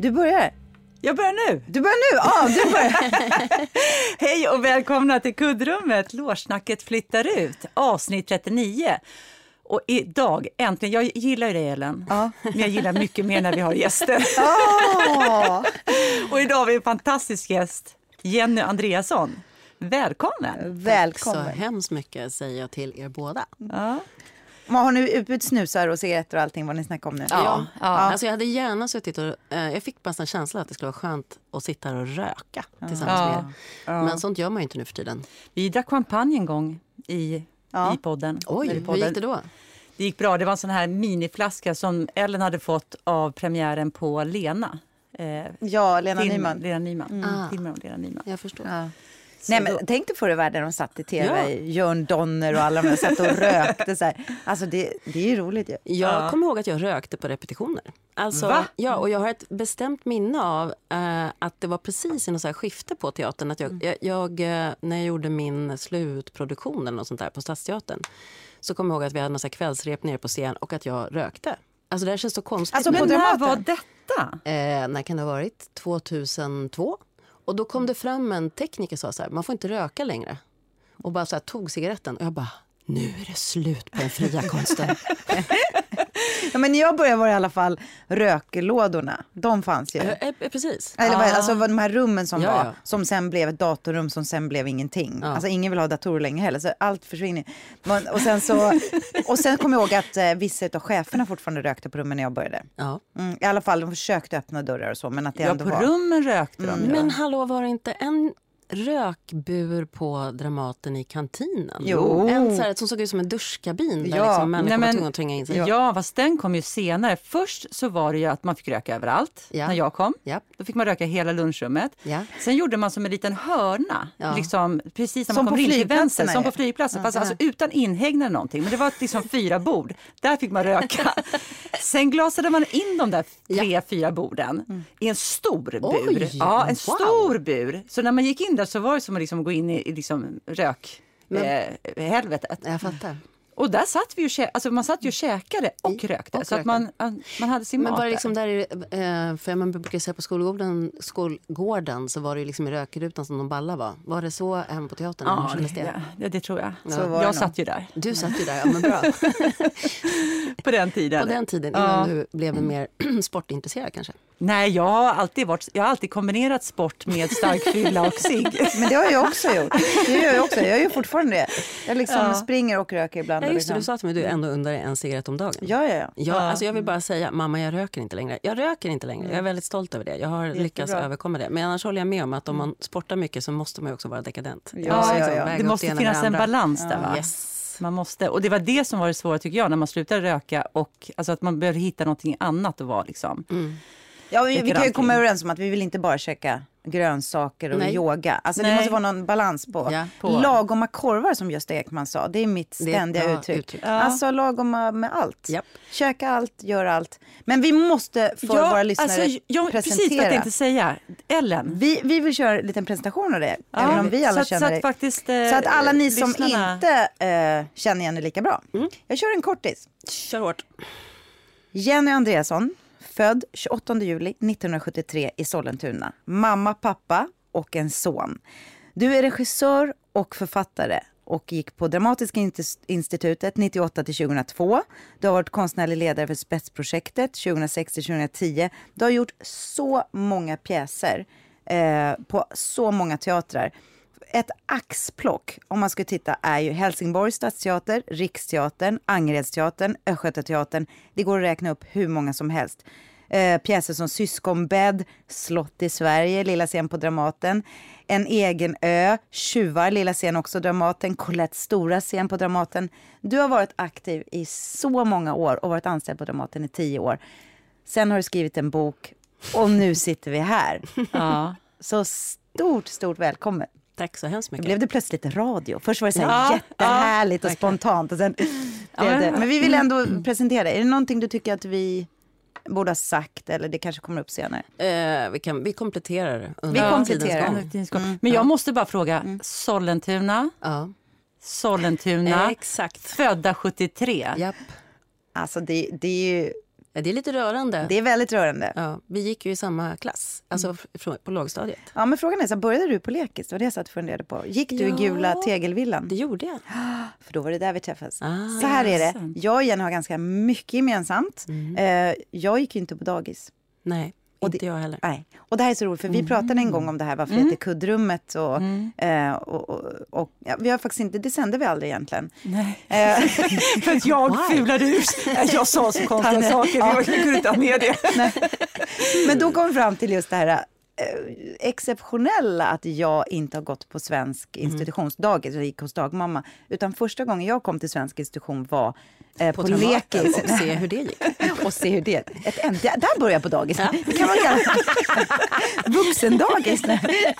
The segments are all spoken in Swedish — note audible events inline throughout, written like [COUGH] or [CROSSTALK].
Du börjar? Jag börjar nu. Du börjar nu? Ja, du börjar. [LAUGHS] Hej och välkomna till kuddrummet. Lårsnacket flyttar ut. Avsnitt 39. Och idag, äntligen, jag gillar ju dig Ellen, Ja. men jag gillar mycket mer när vi har gäster. [LAUGHS] Åh, [LAUGHS] Och idag har vi en fantastisk gäst, Jenny Andreasson. Välkommen! Så välkommen. hemskt mycket säger jag till er båda. Ja. Har ni utbud snusar och cigaretter och allting vad ni snackar om nu? Ja, ja. Alltså jag hade gärna suttit och... Eh, jag fick bara en känsla att det skulle vara skönt att sitta här och röka tillsammans Ja. med er. Men sånt gör man ju inte nu för tiden. Vi drack champagne en gång i, Ja. i podden. Oj, hur podden. gick det då? Det gick bra. Det var en sån här miniflaska som Ellen hade fått av premiären på Lena. Eh, Ja, Lena Nyman. Lena Nyman. Ah. Filmen om Lena Nyman. Jag förstår. Nej, men då- tänk dig förr i världen de satt i tv, Ja. Jörn Donner och alla de där satt och rökte så här. Alltså det, det är ju roligt ju. Jag Ja. kommer ihåg att jag rökte på repetitioner. Alltså, Va? Ja, och jag har ett bestämt minne av eh, att det var precis i något så här skifte på teatern. Att Mm. jag, jag, jag, eh, när jag gjorde min slutproduktion eller något sånt där på Stadsteatern så kommer jag ihåg att vi hade någon så här kvällsrep nere på scen och att jag rökte. Alltså det här känns så konstigt. Alltså, Men när var detta? Eh, när kan det ha varit? 2002. Och då kom det fram en tekniker och sa så här, man får inte röka längre. Och bara så här, tog cigaretten och jag bara, nu är det slut på den fria konsten. [LAUGHS] Ja, men när jag började var det i alla fall röklådorna. De fanns ju. Eh, eh, precis. Eller Ah. alltså de här rummen som Ja, var, ja. som sen blev ett datorrum som sen blev ingenting. Ja. Alltså ingen vill ha datorer längre heller, så allt försvinner. Men, och sen så, [LAUGHS] och sen kom jag ihåg att eh, vissa av cheferna fortfarande rökte på rummen när jag började. Ja. Mm, I alla fall, de försökte öppna dörrar och så, men att det Ja, ändå på var... rummen rökte de. ja. Men hallå, var det inte en rökbur på Dramaten i kantinen? Jo. En så här, som såg ut som en duschkabin där Ja. liksom människor Nej, var men- tvungna att tränga in sig. Ja, fast den kom ju senare. Först så var det ju att man fick röka överallt Ja. när jag kom. Japp. Då fick man röka hela lunchrummet. Ja. Sen gjorde man som en liten hörna, Ja. liksom, precis när Som man kommer in till vänster, som på flygplatsen, fast alltså utan inhägnad eller någonting. Men det var liksom fyra bord, där fick man röka. [LAUGHS] Sen glasade man in de där tre, fyra borden i en stor bur. Oj, ja, en wow. stor bur. Så när man gick in där så var det som att liksom gå in i, i liksom rök... Men- eh, helvetet. Jag fattar. Och där satt vi ju, alltså man satt ju och käkade och I- rökte. och så att rökte. man, man hade sin Men mat var det där. liksom där, i- eh, för man brukar säga på skolgården, skolgården så var det ju liksom i rökrutan som de balla var. Var det så hem på teatern? Ja, det, ja, det tror jag. Det jag satt ju där Du satt ju där, ja men bra. [LAUGHS] [LAUGHS] på den tiden. På den tiden, Ja. innan du blev en mer [CLEARS THROAT] sportintresserad kanske? Nej, jag har, alltid varit, jag har alltid kombinerat sport med stark fylla och cigg. [LAUGHS] Men det har jag också gjort. Det gör jag också. Jag gör fortfarande det. Jag liksom Ja. springer och röker ibland. Ja, just det, liksom. du sa till mig att du ändå undrar en cigarett om dagen. Ja, ja, ja. Ja, alltså jag vill bara säga, mamma jag röker inte längre. Jag röker inte längre. Jag är väldigt stolt över det. Jag har lyckats överkomma det. Men annars håller jag med om att om man sportar mycket så måste man också vara dekadent. Ja, Jag ja, liksom ja. Det måste med finnas det en balans där. Va? Yes. Man måste, och det var det som var det svåra tycker jag, när man slutade röka och alltså att man behöver hitta någonting annat att vara liksom. Ja, vi, vi kan ju komma överens om att vi vill inte bara käka grönsaker och Nej. yoga. Alltså det Nej. måste vara någon balans på. Ja. På- Lagoma korvar som Gösta Ekman sa. Det är mitt Det är ständiga bra uttryck. uttryck. Ja. Alltså lagoma med allt. Japp. Käka allt, gör allt. Men vi måste för våra lyssnare alltså, jag, precis vad jag presentera. tänkte säga. Ellen. vi, vi vill köra en liten presentation av det. Ja, även om vi alla så att, känner så det. att, faktiskt, eh, Så att alla ni som lyssnarna- inte eh, känner igen er lika bra. Jag kör en kortis. Kör hårt. Jenny Andreasson, född 28 juli 1973 i Sollentuna. Mamma, pappa och en son. Du är regissör och författare och gick på Dramatiska institutet 98 till 2002. Du har varit konstnärlig ledare för Spetsprojektet 2006 till 2010. Du har gjort så många pjäser eh, på så många teatrar. Ett axplock, om man ska titta, är ju Helsingborgs stadsteater, Riksteatern, Angeredsteatern, Östgötateatern. Det går att räkna upp hur många som helst. Eh, pjäser som Syskonbädd, Slott i Sverige, Lilla scen på Dramaten, En egen ö, Tjuvar, Lilla scen också Dramaten, Colettes stora scen på Dramaten. Du har varit aktiv i så många år och varit anställd på Dramaten i tio år. Sen har du skrivit en bok och nu sitter vi här. [LAUGHS] Ja. Så stort, stort välkommen. Tack så hemskt mycket. blev det plötsligt radio. Först var det så här Ja, jättehärligt och verkligen. spontant. Och sen men- det. Men vi vill ändå presentera. Är det någonting du tycker att vi borde ha sagt eller det kanske kommer upp senare? Eh, vi, kan, vi kompletterar under Vi kompletterar. tidens gång. Gång. Men jag måste bara fråga, Sollentuna, Ja. Sollentuna, Exakt. födda 73. Japp. Alltså det, det är ju Ja, Det är lite rörande. Det är väldigt rörande. Ja, Ja, vi gick ju i samma klass, alltså Mm. på lågstadiet. men frågan är, så började du på lekis? Det var det jag satt och funderade på. Gick du i Ja. gula tegelvillan? Det gjorde jag. [GASPS] För då var det där vi träffades. Ah, så här är det, jag och Jenny har ganska mycket gemensamt. Eh, jag gick ju inte på dagis. Nej, Och inte det- jag heller. Nej. Och det här är så roligt, för vi pratade en gång om det här, varför det heter kuddrummet. Och, eh, och, och, och ja, vi har faktiskt inte, det sände vi aldrig egentligen. Nej. Eh, [LAUGHS] [LAUGHS] För att jag Why? fulade ur. Jag sa så konstiga [LAUGHS] saker, jag kunde inte ha med det. Men då kom vi fram till just det här exceptionella att jag inte har gått på svensk institutionsdagis, jag gick hos dagmamma. Utan första gången jag kom till svensk institution var eh, på, På lekis. och se hur det gick. [LAUGHS] och se hur det... Ett, en, där börjar jag på dagis. Det kan man kalla [LAUGHS] vuxendagis. Nej.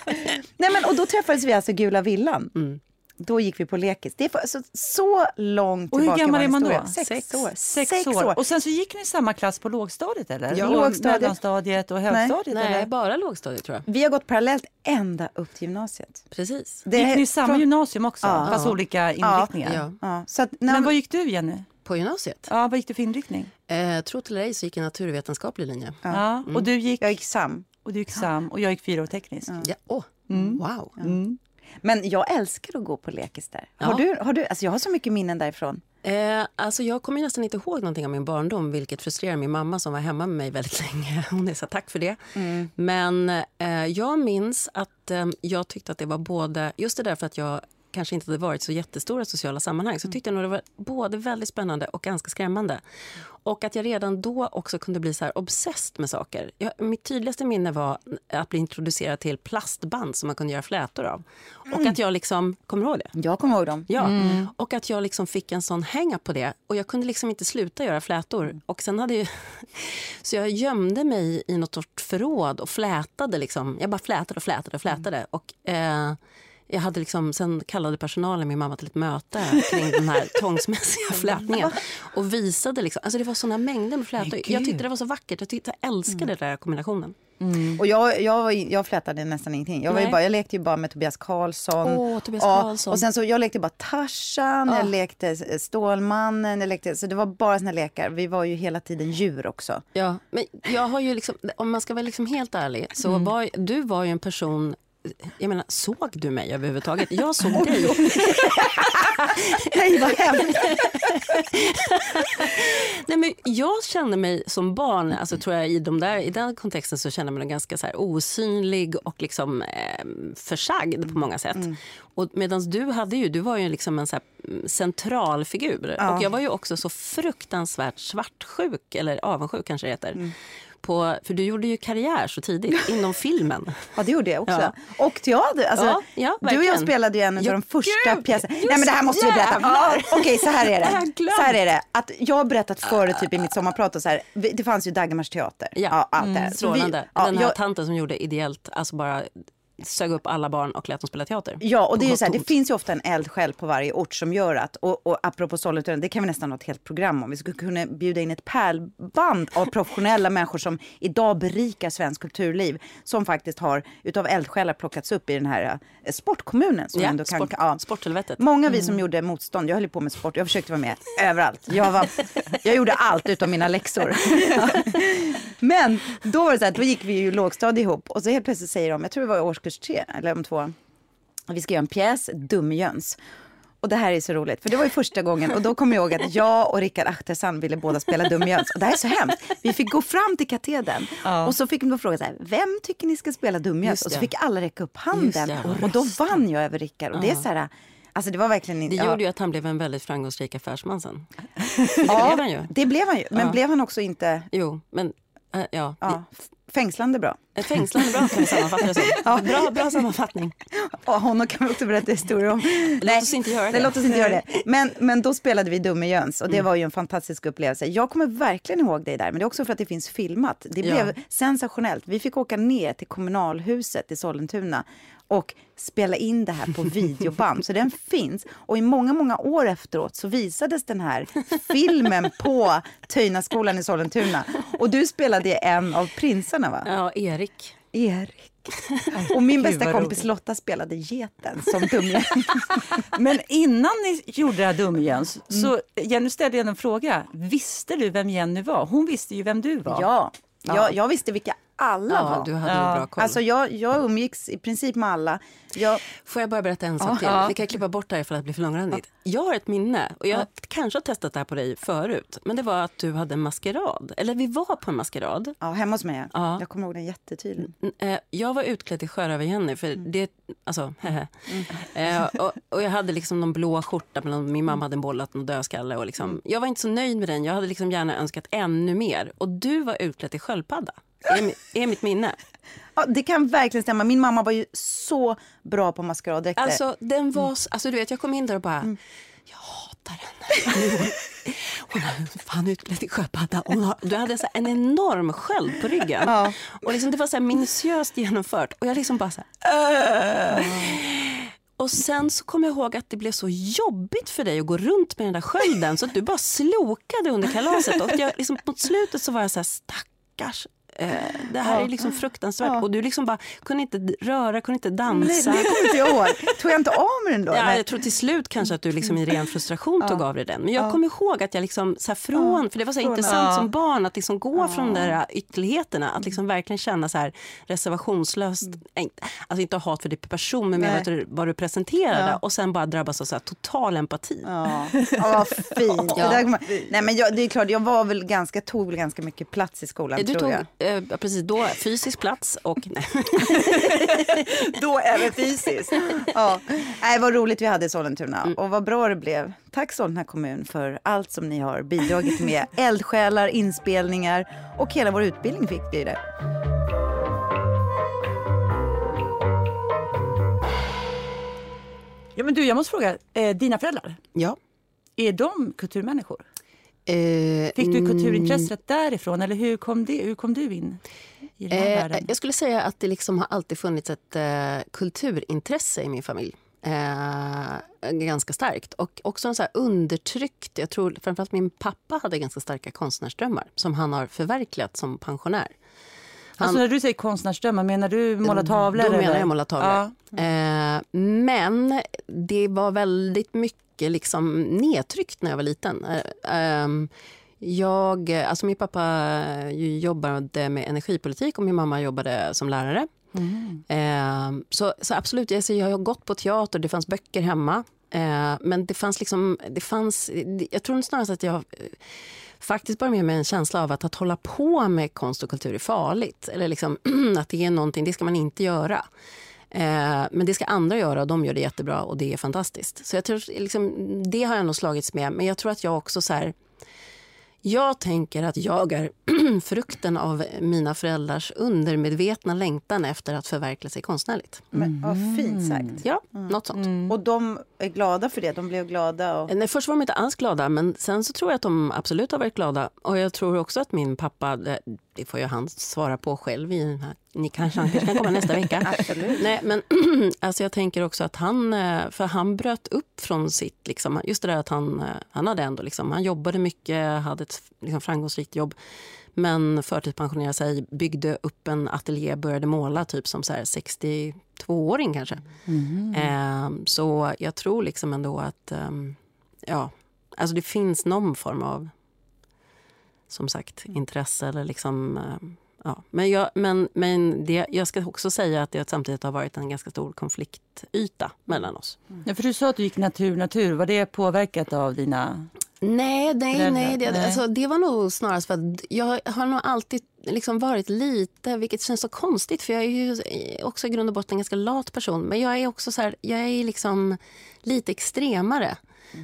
Men, och då träffades vi alltså Gula villan. Mm. Då gick vi på lekis. Det är för, så, så långt Och hur tillbaka gammal är man då? Sex, Sex. år. Sex, år. Och sen så gick ni i samma klass på lågstadiet eller? Ja. Låg- Lågstadiet. Mellanstadiet och högstadiet Nej, eller? bara lågstadiet tror jag. Vi har gått parallellt ända upp till gymnasiet. Precis. Det Gick ni i samma från- gymnasium också? Ja. Fast olika inriktningar? Ja. Ja, så att, när, Men vad gick du Jenny? På gymnasiet. Ja, vad gick du för inriktning? Eh, tro till ej så gick jag naturvetenskaplig linje. Ja. Och du gick, jag gick sam. och du gick sam och jag gick fyra och teknisk. Ja. Åh, Wow. Men jag älskar att gå på lekis där. Har Ja. du, har du, alltså jag har så mycket minnen därifrån. Eh, alltså jag kommer nästan inte ihåg någonting av min barndom vilket frustrerar min mamma som var hemma med mig väldigt [LAUGHS] länge. Hon är så tack för det. Men eh, jag minns att eh, jag tyckte att det var både, just det där för att jag kanske inte hade varit så jättestora sociala sammanhang så tyckte jag nog det var både väldigt spännande och ganska skrämmande. Och att jag redan då också kunde bli så här obsessed med saker. Jag, mitt tydligaste minne var att bli introducerad till plastband som man kunde göra flätor av. Och att jag liksom, kommer du ihåg det? Jag kommer ihåg dem. Ja, och att jag liksom fick en sån hänga på det. Och jag kunde liksom inte sluta göra flätor. Och sen hade ju... [LAUGHS] Så jag gömde mig i något sorts förråd och flätade. Liksom. Jag bara flätade och flätade och flätade. Och, eh, jag hade liksom, sen kallade personalen min mamma till ett möte kring den här [LAUGHS] tvångsmässiga flätningen. Och visade liksom, alltså det var såna mängder med flätor. Jag tyckte det var så vackert. Jag, tyckte, jag älskade den där kombinationen. Och jag, jag, jag flätade nästan ingenting. Jag, var ju Nej. bara, jag lekte ju bara med Tobias Karlsson. Åh, Tobias Ja, Karlsson. Och sen så, jag lekte bara Tarzan, jag Ah. lekte eh, Stålmannen, jag lekte, så det var bara såna lekar. Vi var ju hela tiden djur också. Ja, men jag har ju liksom, om man ska vara liksom helt ärlig, så var, du var ju en person jag menar, såg du mig överhuvudtaget? Jag såg dig. [LAUGHS] Nej, vad hemskt. [LAUGHS] Nej, men jag kände mig som barn, alltså, tror jag, i, de där, i den kontexten så kände jag mig ganska så osynlig och liksom, eh, försagd på många sätt. Och Medan du hade ju, du var ju liksom en så mm, central figur. Och jag var ju också så fruktansvärt svartsjuk, eller avundsjuk kanske det heter. På, för du gjorde ju karriär så tidigt inom filmen. [LAUGHS] Ja, det gjorde jag också. Ja. Och teater. Alltså, Ja, ja, du och jag spelade ju en av Ja, de första pjäserna. Nej, men det här måste vi berätta. jävlar. Okej, så här är Det. Så här är det. Att jag har berättat före typ i mitt sommarprat och så här. vi- Det fanns ju Dagmars teater. Ja, allt det här. Så vi- Strålande. ja, Den här jag- tanten som gjorde ideellt, alltså bara sög upp alla barn och lät dem spela teater. Ja, och det, är ju så här, det finns ju ofta en eldsjäl på varje ort som gör att, och, och apropå Sollentuna, det kan vi nästan ha ett helt program om. Vi skulle kunna bjuda in ett pärlband av professionella [LAUGHS] människor som idag berikar svensk kulturliv, som faktiskt har utav eldsjälar plockats upp i den här sportkommunen. Som Ja, ändå kan, sport, ja. Sporthelvetet. Många vi som gjorde motstånd, jag höll på med sport, jag försökte vara med överallt. Jag, var, jag gjorde allt utom mina läxor. [LAUGHS] Men då var det så här, då gick vi ju lågstadie ihop och så helt plötsligt säger de, jag tror det var årskurs tre eller om två, vi ska göra en pjäs, Dumjöns. Och det här är så roligt, för det var ju första gången och då kommer jag ihåg att jag och Rickard Achtesson ville båda spela Dumjöns. Och det här är så hemskt. Vi fick gå fram till katedern Ja. och så fick de fråga så här, vem tycker ni ska spela Dumjöns? Just Och så fick alla räcka upp handen det. och då vann jag över Rickard. Och det är så här, alltså det var verkligen Det gjorde ju att han blev en väldigt framgångsrik affärsman sen. [LAUGHS] Det Ja, blev han ju. det blev han ju. Men Ja. blev han också inte Jo, men äh, ja. ja, fängslande bra? Ett fängslande bra kan vi sammanfatta det som. [LAUGHS] Bra, bra sammanfattning. Och honom kan vi också berätta historier om. Låt oss inte göra det. Nej, låt oss inte göra det. Men, men då spelade vi Dumme Jöns och Mm. det var ju en fantastisk upplevelse. Jag kommer verkligen ihåg dig där, men det är också för att det finns filmat. Det Ja. blev sensationellt. Vi fick åka ner till kommunalhuset i Sollentuna och spela in det här på videoband. så den [LAUGHS] finns. Och i många, många år efteråt så visades den här filmen på Töjnaskolan i Sollentuna. Och du spelade en av prinsarna va? Ja, Erik. Erik. [LAUGHS] Och min Gud, bästa kompis roligt. Lotta spelade geten som dumjämt. [LAUGHS] Men innan ni gjorde det här Dumjöns, så Jenny ställde en fråga. Visste du vem Jenny var? Hon visste ju vem du var. Ja, jag, jag visste vilka alla Ja, var. du hade Ja. bra koll. Alltså jag, jag umgicks i princip med alla. Jag, Får jag bara berätta en sak till? Ja. Vi kan klippa bort det här för att det blir för långrandigt. Jag har ett minne, och jag kanske har testat det här på dig förut, men det var att du hade en maskerad. Eller vi var på en maskerad. ja, hemma hos mig. Ja. Jag kommer ihåg den jättetydligt. Eh, Jag var utklädd till Sjörövar-Jenny, för Mm. det, alltså, [LAUGHS] hehe. Eh, och, och jag hade liksom någon blå skjorta, men min mamma hade bollat någon dödskalle. Och liksom, Mm. Jag var inte så nöjd med den, jag hade liksom gärna önskat ännu mer. Och du var utklädd till sköldpadda, är, är mitt minne. Ja, det kan verkligen stämma. Min mamma var ju så bra på maskeraddräkter. Alltså, den Mm. var, s- alltså du vet, jag kom in där och bara, jag hatar henne. [LAUGHS] Hon har fan utklädd till sköldpadda. Hon har, du hade så här en enorm sköld på ryggen. Ja. Och liksom, det var så här minutiöst genomfört. Och jag liksom bara så här, "Åh." Och sen så kom jag ihåg att det blev så jobbigt för dig att gå runt med den där skölden så att du bara slokade under kalaset. Och jag, liksom, mot slutet så var jag så här, stackars. Eh, det här är liksom fruktansvärt. Ja. Och du liksom bara kunde inte röra, kunde inte Nej, dansa. det kommer inte jag ihåg. Tog jag inte av mig den då? Ja, Nej. jag tror till slut kanske att du liksom i ren frustration tog av dig den. Men jag kommer ihåg att jag liksom så från, för det var så Från- intressant Ja. som barn att liksom gå från de där ytterligheterna, att liksom verkligen känna så här reservationslöst, inte- alltså inte hat för din person men mer Nej. vad du, presenterade Ja. och sen bara drabbas av så total empati. Ja, ja vad fint. [LAUGHS] Ja. Nej, men jag, det är klart, jag var väl ganska, tog väl ganska mycket plats i skolan Du tror tog jag. Eh, precis då fysisk plats och nej. [LAUGHS] Då även fysiskt. ja. Nej, vad roligt vi hade i Sollentuna Mm. och vad bra det blev. Tack Sollentuna kommun för allt som ni har bidragit med. [LAUGHS] Eldsjälar, inspelningar och hela vår utbildning fick vi det. Ja, men du, jag måste fråga, eh, dina föräldrar, Ja. är de kulturmänniskor? Eh, Fick du kulturintresset därifrån eller hur kom, det, hur kom du in i den här Eh, världen? jag skulle säga att det liksom har alltid funnits ett eh, kulturintresse i min familj. Eh, ganska starkt. Och också en så undertryckt... Jag tror framförallt min pappa hade ganska starka konstnärsdrömmar som han har förverkligat som pensionär. Han, Alltså när du säger konstnärsdrömmar, menar du måla tavlor? Då menar eller? jag måla tavlor. Ja. Eh, men det var väldigt mycket liksom nedtryckt när jag var liten. Eh, ehm, jag, alltså min pappa ju jobbade med energipolitik och min mamma jobbade som lärare. Eh, så, så absolut, jag, har gått på teater, det fanns böcker hemma. Eh, men det fanns liksom, det fanns, jag tror snarast att jag eh, faktiskt bara med mig en känsla av att, att hålla på med konst och kultur är farligt. Eller liksom, [CLEARS THROAT] att det är någonting, det ska man inte göra. Eh, men det ska andra göra och de gör det jättebra och det är fantastiskt. Så jag tror, liksom, det har jag nog slagits med. Men jag tror att jag också så här, jag tänker att jag är [CLEARS THROAT] frukten av mina föräldrars undermedvetna längtan efter att förverkliga sig konstnärligt. Men, ja, fint sagt. Ja, något sånt. Och de är glada för det. De blev glada. Och... Nej, först var de inte alls glada, men sen så tror jag att de absolut har varit glada. Och jag tror också att min pappa, det, får ju han svara på själv i ni kanske, han kanske kan komma nästa vecka. [LAUGHS] Nej, men [CLEARS THROAT] alltså jag tänker också att han, eh, för han bröt upp från sitt, liksom, just det där att han, eh, han hade ändå, liksom, han jobbade mycket, hade ett liksom, framgångsrikt jobb. Men förtidspensionerade sig, byggde upp en ateljé, började måla typ som så här 62-åring kanske. Eh, så jag tror liksom ändå att ehm, ja, alltså det finns någon form av som sagt intresse eller liksom ehm, Ja, men jag, men, men det, jag ska också säga att det samtidigt har varit en ganska stor konfliktyta mellan oss. Ja, för du sa att du gick natur, natur. Var det påverkat av dina... Nej, nej, Föräldrar? nej. Det, Nej. Alltså, det var nog snarast för att jag har nog alltid liksom varit lite, vilket känns så konstigt för jag är ju också i grund och botten en ganska lat person. Men jag är också så här, jag är liksom lite extremare.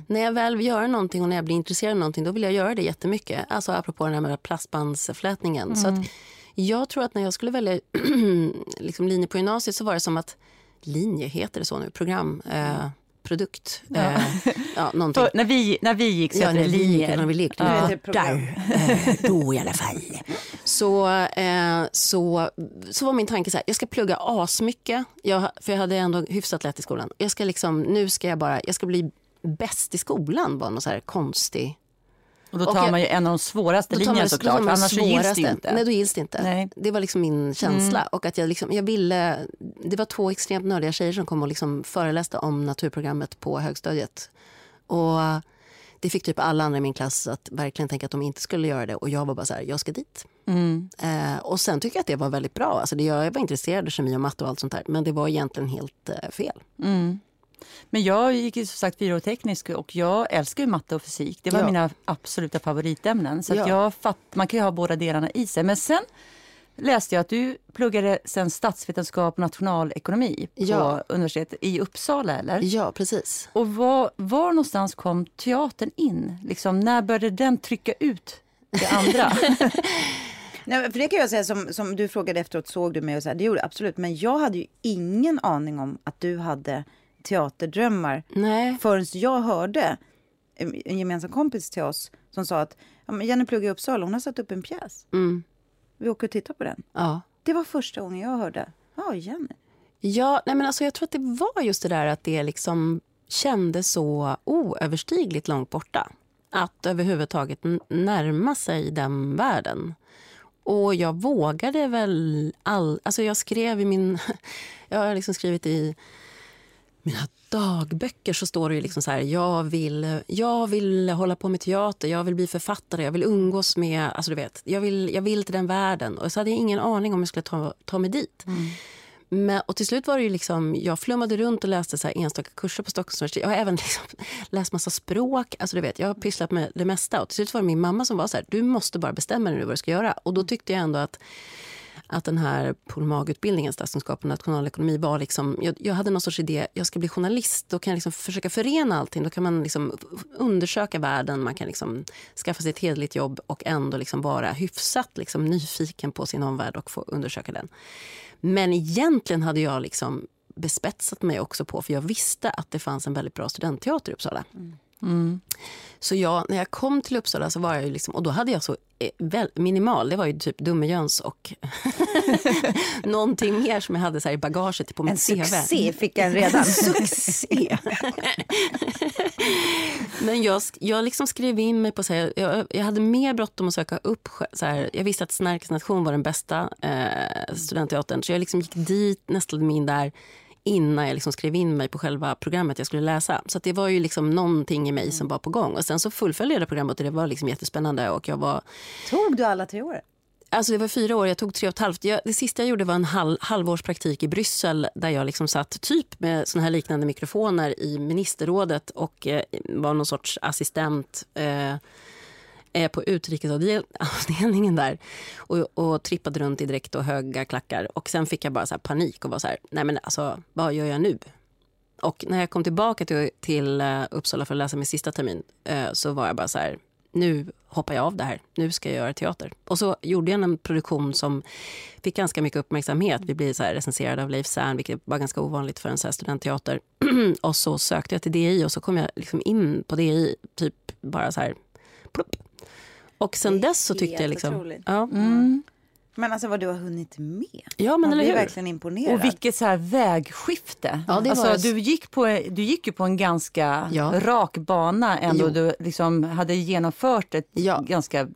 När jag väl vill göra någonting och när jag blir intresserad av någonting då vill jag göra det jättemycket. Alltså apropå den här med plastbandsflätningen. Så att jag tror att när jag skulle välja [CLEARS THROAT] liksom linje på gymnasiet så var det som att linje heter det så nu, program, eh, produkt, eh, ja, [LAUGHS] någonting. För, när, vi, när vi gick så Ja, hette när det vi, linjer. när vi lekte program. hattar, eh, då i alla fall. Så, eh, så, så var min tanke så här, jag ska plugga asmycket, jag, för jag hade ändå hyfsat lätt i skolan. Jag ska liksom, nu ska jag bara, jag ska bli bäst i skolan var någon så här konstig Och då Och tar jag- man ju en av de svåraste linjerna såklart, för annars så gills det svåraste. ju inte. Nej, då gills det inte. Nej. Det var liksom min känsla. Och att jag, liksom, jag ville, det var två extremt nördiga tjejer som kom och liksom föreläste om naturprogrammet på högstadiet. Och det fick typ alla andra i min klass att verkligen tänka att de inte skulle göra det. Och jag var bara så här, jag ska dit. Mm. Eh, och sen tycker jag att det var väldigt bra. Alltså det, jag var intresserad av kemi och matte och allt sånt där. Men det var egentligen helt eh, fel. Mm. Men jag gick ju som sagt fyra år teknisk och jag älskar ju matte och fysik. Det var Ja. mina absoluta favoritämnen. Så Ja. jag fatt, man kan ju ha båda delarna i sig. Men sen läste jag att du pluggade sen statsvetenskap och nationalekonomi på Ja. universitetet i Uppsala, eller? Ja, precis. Och var, var någonstans kom teatern in? Liksom, när började den trycka ut det andra? [LAUGHS] Nej, för det kan jag säga som, som du frågade efteråt, såg du mig och så här, det gjorde absolut. Men jag hade ju ingen aning om att du hade teaterdrömmar Nej. förrän jag hörde en en gemensam kompis till oss som sa att ja, Jenny pluggar i Uppsala, hon har satt upp en pjäs. Mm. Vi åker och tittar på den. Ja. Det var första gången jag hörde, ja Jenny. Ja, nej men alltså jag tror att det var just det där att det liksom kändes så oöverstigligt långt borta. Att överhuvudtaget närma sig den världen. Och jag vågade väl all... Alltså jag skrev i min... [LAUGHS] Jag har liksom skrivit i mina dagböcker så står det ju liksom så här, jag vill, jag vill hålla på med teater, jag vill bli författare, jag vill umgås med, alltså du vet, jag vill, jag vill till den världen. Och så hade jag ingen aning om jag skulle ta, ta mig dit. Men, och till slut var det ju liksom, jag flummade runt och läste så enstaka kurser på Stockholms universitet. Jag har även [LAUGHS] liksom läst massa språk. Alltså du vet, jag har pysslat med det mesta. Och till slut var det min mamma som var så här, du måste bara bestämma dig nu vad du ska göra. Och då tyckte jag ändå att, att den här polmagutbildningen, statskunskap och nationalekonomi var liksom, jag, jag hade någon sorts idé, jag ska bli journalist, då kan jag liksom försöka förena allting. Då kan man liksom undersöka världen, man kan liksom skaffa sig ett hederligt jobb och ändå liksom vara hyfsat liksom nyfiken på sin omvärld och få undersöka den. Men egentligen hade jag liksom bespetsat mig också på, för jag visste att det fanns en väldigt bra studentteater i Uppsala. Mm. Så jag, när jag kom till Uppsala så var jag ju liksom, och då hade jag så eh, minimal, det var ju typ Dummejöns och [LAUGHS] någonting mer som jag hade så här i bagaget på mitt En CV. succé fick jag redan. [LAUGHS] Succé! Men jag, jag liksom skrev in mig på... Så här, jag, jag hade mer bråttom att söka upp... Så här, jag visste att Snärkes nation var den bästa eh, studentteatern. Så jag liksom gick dit, nästlade mig in där innan jag liksom skrev in mig på själva programmet jag skulle läsa. Så det var ju liksom någonting i mig som var på gång. Och Sen så fullföljde jag det programmet och det var liksom jättespännande. Och jag var, Tog du alla tre år? Alltså det var fyra år, jag tog tre och ett halvt. Jag, det sista jag gjorde var en halv, halvårspraktik i Bryssel där jag liksom satt typ med såna här liknande mikrofoner i ministerrådet och eh, var någon sorts assistent eh, eh, på utrikesavdelningen där och, och trippade runt i dräkt och höga klackar. Och sen fick jag bara så här panik och var så här, nej men alltså vad gör jag nu? Och när jag kom tillbaka till, till eh, Uppsala för att läsa min sista termin eh, så var jag bara så här, nu hoppar jag av det här, nu ska jag göra teater. Och så gjorde jag en produktion som fick ganska mycket uppmärksamhet. Vi blev så här recenserade av Leif Zern, vilket var ganska ovanligt för en så här studentteater. [CLEARS THROAT] och så sökte jag till DI och så kom jag liksom in på DI, typ bara så här, plupp. Och sen Det dess så tyckte jag liksom... otroligt. Ja, Mm. Men alltså vad du har hunnit med. ja men Man eller hur? verkligen imponerad. Och vilket så här vägskifte. Ja, det var alltså, det. du, gick på, du gick ju på en ganska Ja. rak bana ändå. Jo. Du liksom hade genomfört ett Ja. ganska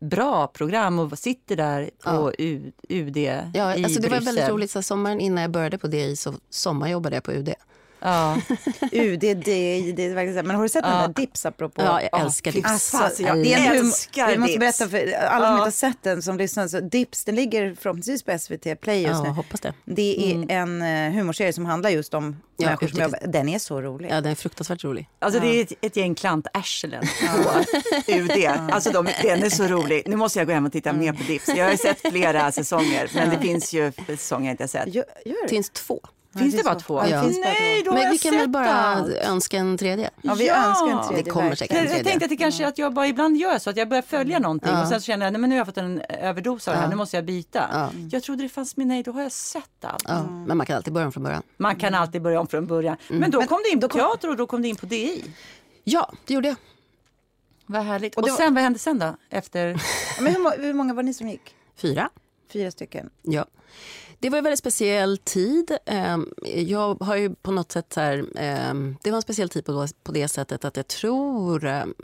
bra program och sitter där på Ja. UD Ja, i alltså det var Bryssel. väldigt roligt. Så här, sommaren innan jag började på DI så sommarjobbade jag på UD. Ja. [LAUGHS] UD, det, verkligen. Men har du sett den där Dips apropå? Ja, jag Ja, älskar Dips. Alltså, Fasen, jag det är en hum- älskar Vi måste berätta för alla som Ja. inte har sett den som lyssnar. Så Dips, den ligger förhoppningsvis på SVT Play just Ja, nu. hoppas det. Det är en uh, humorserie som handlar just om Ja, människor som jobbar. Den är så rolig. Ja, den är fruktansvärt rolig. Alltså det är ett, ett gäng klantarslen på UD. Alltså de, den är så rolig. Nu måste jag gå hem och titta mer på Dips. Jag har ju sett flera säsonger, men det finns ju säsonger jag inte har sett. Gör, gör det? finns två. Finns det finns bara två? Ja, det Nej, då har Men vi kan väl bara allt. önska en tredje? Ja, vi Ja. önskar en tredje. Det kommer säkert. verkligen. Jag, jag tänkte att det kanske är att jag bara ibland gör så att jag börjar följa någonting Ja. och sen så känner jag nej, men nu har jag fått en överdos av det här, nu måste jag byta. Ja. Jag trodde det fanns med, nej då har jag sett allt. Ja, men man kan alltid börja om från början. Man kan alltid börja om från början. Men då kom du in på teater och då kom du in på DI. Ja, det gjorde jag. Vad härligt. Och Och, det var- sen, vad hände sen då? Efter... [LAUGHS] Men hur, hur många var ni som gick? Fyra. Fyra stycken. Ja. Det var en väldigt speciell tid. Ehm, jag har ju på något sätt så här, ehm, det var en speciell tid på det sättet att jag tror ehm,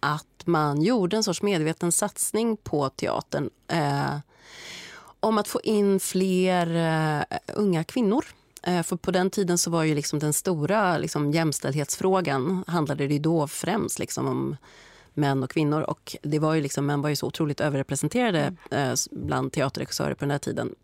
att man gjorde en sorts medveten satsning på teatern eh, om att få in fler eh, unga kvinnor. Eh, för på den tiden så var ju liksom den stora liksom, jämställdhetsfrågan handlade det då främst liksom om män och kvinnor. Och det var ju liksom, män var ju så otroligt överrepresenterade mm. uh, bland teaterregissörer på den här tiden.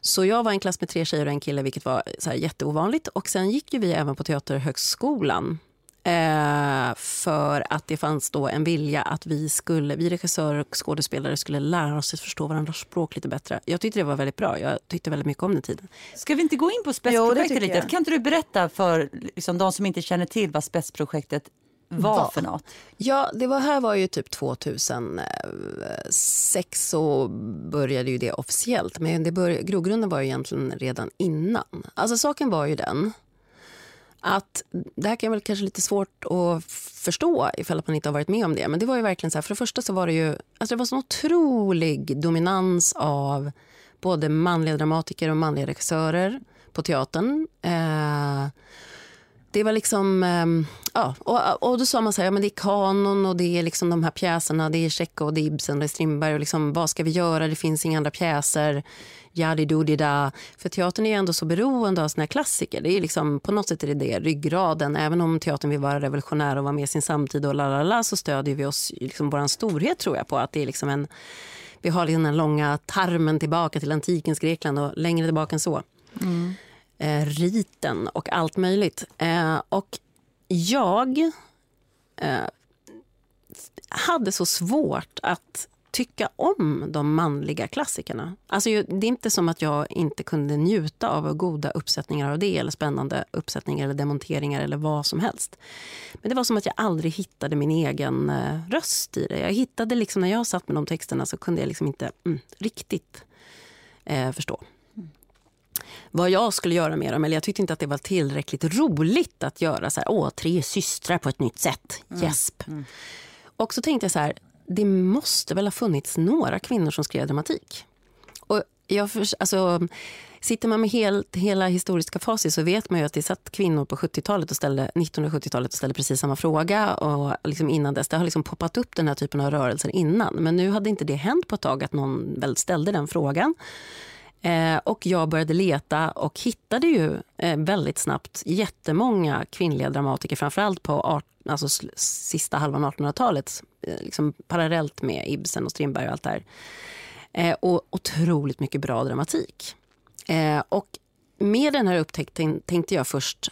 Så jag var en klass med tre tjejer och en kille, vilket var så här jätteovanligt. Och sen gick ju vi även på Teaterhögskolan Eh, för att det fanns då en vilja att vi, skulle, vi regissörer och skådespelare skulle lära oss att förstå varandras språk lite bättre. Jag tyckte det var väldigt bra. Jag tyckte väldigt mycket om den tiden. Ska vi inte gå in på spetsprojektet lite? Kan inte du berätta för liksom, de som inte känner till vad spetsprojektet var Va? för något? Ja, det var, här var ju typ 2006 så började ju det officiellt. Men det bör, grogrunden var ju egentligen redan innan. Alltså saken var ju den att det här kan väl kanske lite svårt att förstå ifall man inte har varit med om det. Men det var ju verkligen så här, för det första så var det ju, alltså det var så otrolig dominans av både manliga dramatiker och manliga regissörer på teatern. Eh, det var liksom, eh, ja, och, och då sa man så här, ja, men det är kanon och det är liksom de här pjäserna, det är Tjechov, det är Ibsen, och det är Strindberg och liksom, vad ska vi göra, det finns inga andra pjäser jadidudida. För teatern är ändå så beroende av sina klassiker. Det är liksom, på något sätt är det, det ryggraden. Även om teatern vill vara revolutionär och vara med sin samtid och lalala, så stödjer vi oss liksom vår storhet tror jag på. Att det är liksom en, vi har liksom den långa tarmen tillbaka till antikens Grekland och längre tillbaka än så. Mm. Eh, riten och allt möjligt. Eh, och jag eh, hade så svårt att tycka om de manliga klassikerna. Alltså, det är inte som att jag inte kunde njuta av goda uppsättningar av det eller spännande uppsättningar eller demonteringar eller vad som helst. Men det var som att jag aldrig hittade min egen eh, röst i det. Jag hittade liksom, när jag satt med de texterna så kunde jag liksom inte mm, riktigt eh, förstå vad jag skulle göra med dem. Eller jag tyckte inte att det var tillräckligt roligt att göra så här, åh, tre systrar på ett nytt sätt. Mm. Mm. Och så tänkte jag så här, det måste väl ha funnits några kvinnor som skrev dramatik. Och jag alltså, sitter man med helt, hela historiska facit så vet man ju att det satt kvinnor på 70-talet och ställde, 1970-talet och ställde precis samma fråga. Och liksom innan dess, det har liksom poppat upp den här typen av rörelser innan. Men nu hade inte det hänt på ett tag att någon väl ställde den frågan. Eh, och jag började leta och hittade ju eh, väldigt snabbt jättemånga kvinnliga dramatiker, framförallt på art, alltså sista halvan av 1800-talet, eh, liksom parallellt med Ibsen och Strindberg och allt det här. Eh, och otroligt mycket bra dramatik. Eh, och med den här upptäckten tänkte jag först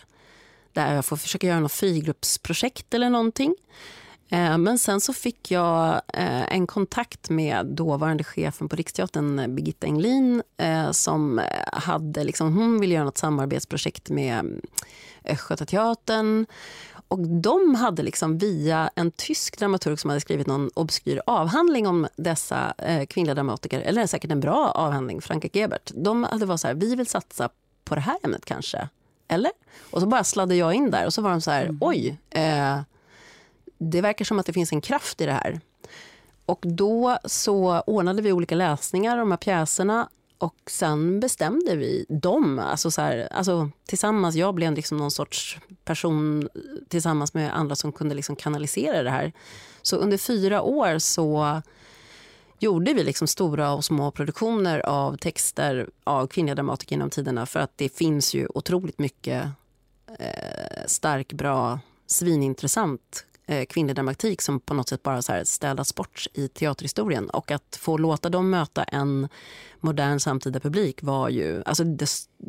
där jag får försöka göra något frigruppsprojekt eller någonting. Eh, men sen så fick jag eh, en kontakt med dåvarande chefen på Riksteatern, Birgitta Englin eh, som hade, liksom, hon ville göra något samarbetsprojekt med Östgötateatern. Och de hade liksom via en tysk dramaturg som hade skrivit någon obskyr avhandling om dessa kvinnliga dramatiker, eller säkert en bra avhandling, Franka Gebert. De hade varit så här, vi vill satsa på det här ämnet kanske. Eller? Och så bara sladdade jag in där och så var de så här, mm. oj, eh, det verkar som att det finns en kraft i det här. Och då så ordnade vi olika läsningar av de här pjäserna och sen bestämde vi dem. Alltså så här, alltså tillsammans, jag blev liksom någon sorts person tillsammans med andra som kunde liksom kanalisera det här. Så under fyra år så gjorde vi liksom stora och små produktioner av texter av kvinnliga dramatiker genom tiderna för att det finns ju otroligt mycket eh, stark, bra, svinintressant eh, kvinnlig dramatik som på något sätt bara så här städats bort i teaterhistorien. Och att få låta dem möta en modern samtida publik var ju alltså det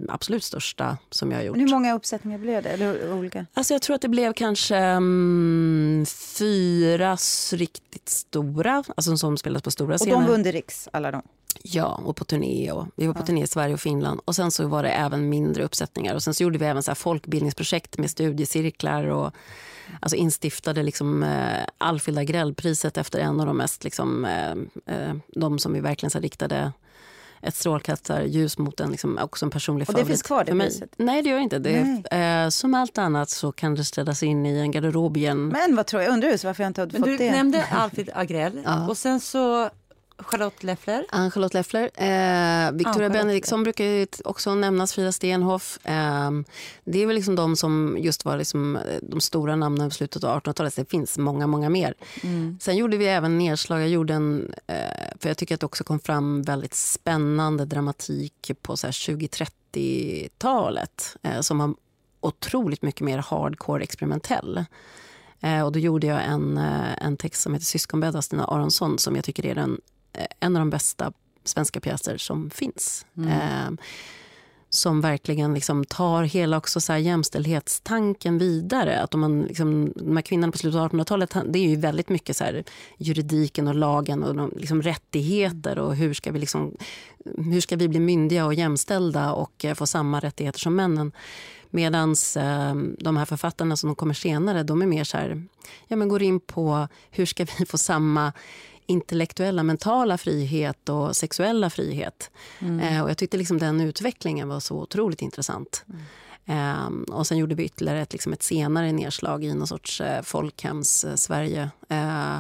absolut största som jag har gjort. Men hur många uppsättningar blev det? Eller olika? Alltså jag tror att det blev kanske um, fyra riktigt stora, alltså som spelades på stora scener. Och de under Riks, alla de? Ja, och på turné. Och, vi var på ja. turné i Sverige och Finland. Och Sen så var det även mindre uppsättningar. Och Sen så gjorde vi även så folkbildningsprojekt med studiecirklar och alltså instiftade liksom, eh, Alfhild Agrell-priset efter en av de mest, liksom, eh, eh, de som vi verkligen så riktade ett strålkastarljus mot en, liksom, också en personlig favorit. Och det finns kvar det priset? Nej det gör inte. Det, eh, som allt annat så kan det ställas in i en garderob igen. Men vad tror jag, undrar just varför jag inte har Men fått du det. Du nämnde Alfred Agrell ja. och sen så Charlotte Leffler. Ann-Charlotte Leffler. Eh, Victoria. Benediktsson brukar också nämnas, Frida Stenhoff. Eh, det är väl liksom de som just var liksom eh, de stora namnen på slutet av 1800-talet. Det finns många, många mer. Sen gjorde vi även nedslag. Jag gjorde en, eh, för jag tycker att det också kom fram väldigt spännande dramatik på så här 20-30-talet eh, som var otroligt mycket mer hardcore experimentell. Eh, och då gjorde jag en, en text som heter Syskonbädd av Stina Aronsson som jag tycker är den, en av de bästa svenska pjäser som finns. Eh, som verkligen liksom tar hela också så här jämställdhetstanken vidare. Att om man liksom, de här kvinnorna på slutet av 1800-talet det är ju väldigt mycket så här juridiken och lagen och de, liksom rättigheter och hur ska, vi liksom, hur ska vi bli myndiga och jämställda och eh, få samma rättigheter som männen. Medan eh, de här författarna som kommer senare, de är mer så här, ja, men går in på hur ska vi få samma intellektuella, mentala frihet och sexuella frihet. Eh, och jag tyckte liksom den utvecklingen var så otroligt intressant. Eh, och sen gjorde vi ytterligare ett, liksom ett senare nedslag i någon sorts eh, folkhems-Sverige. Eh,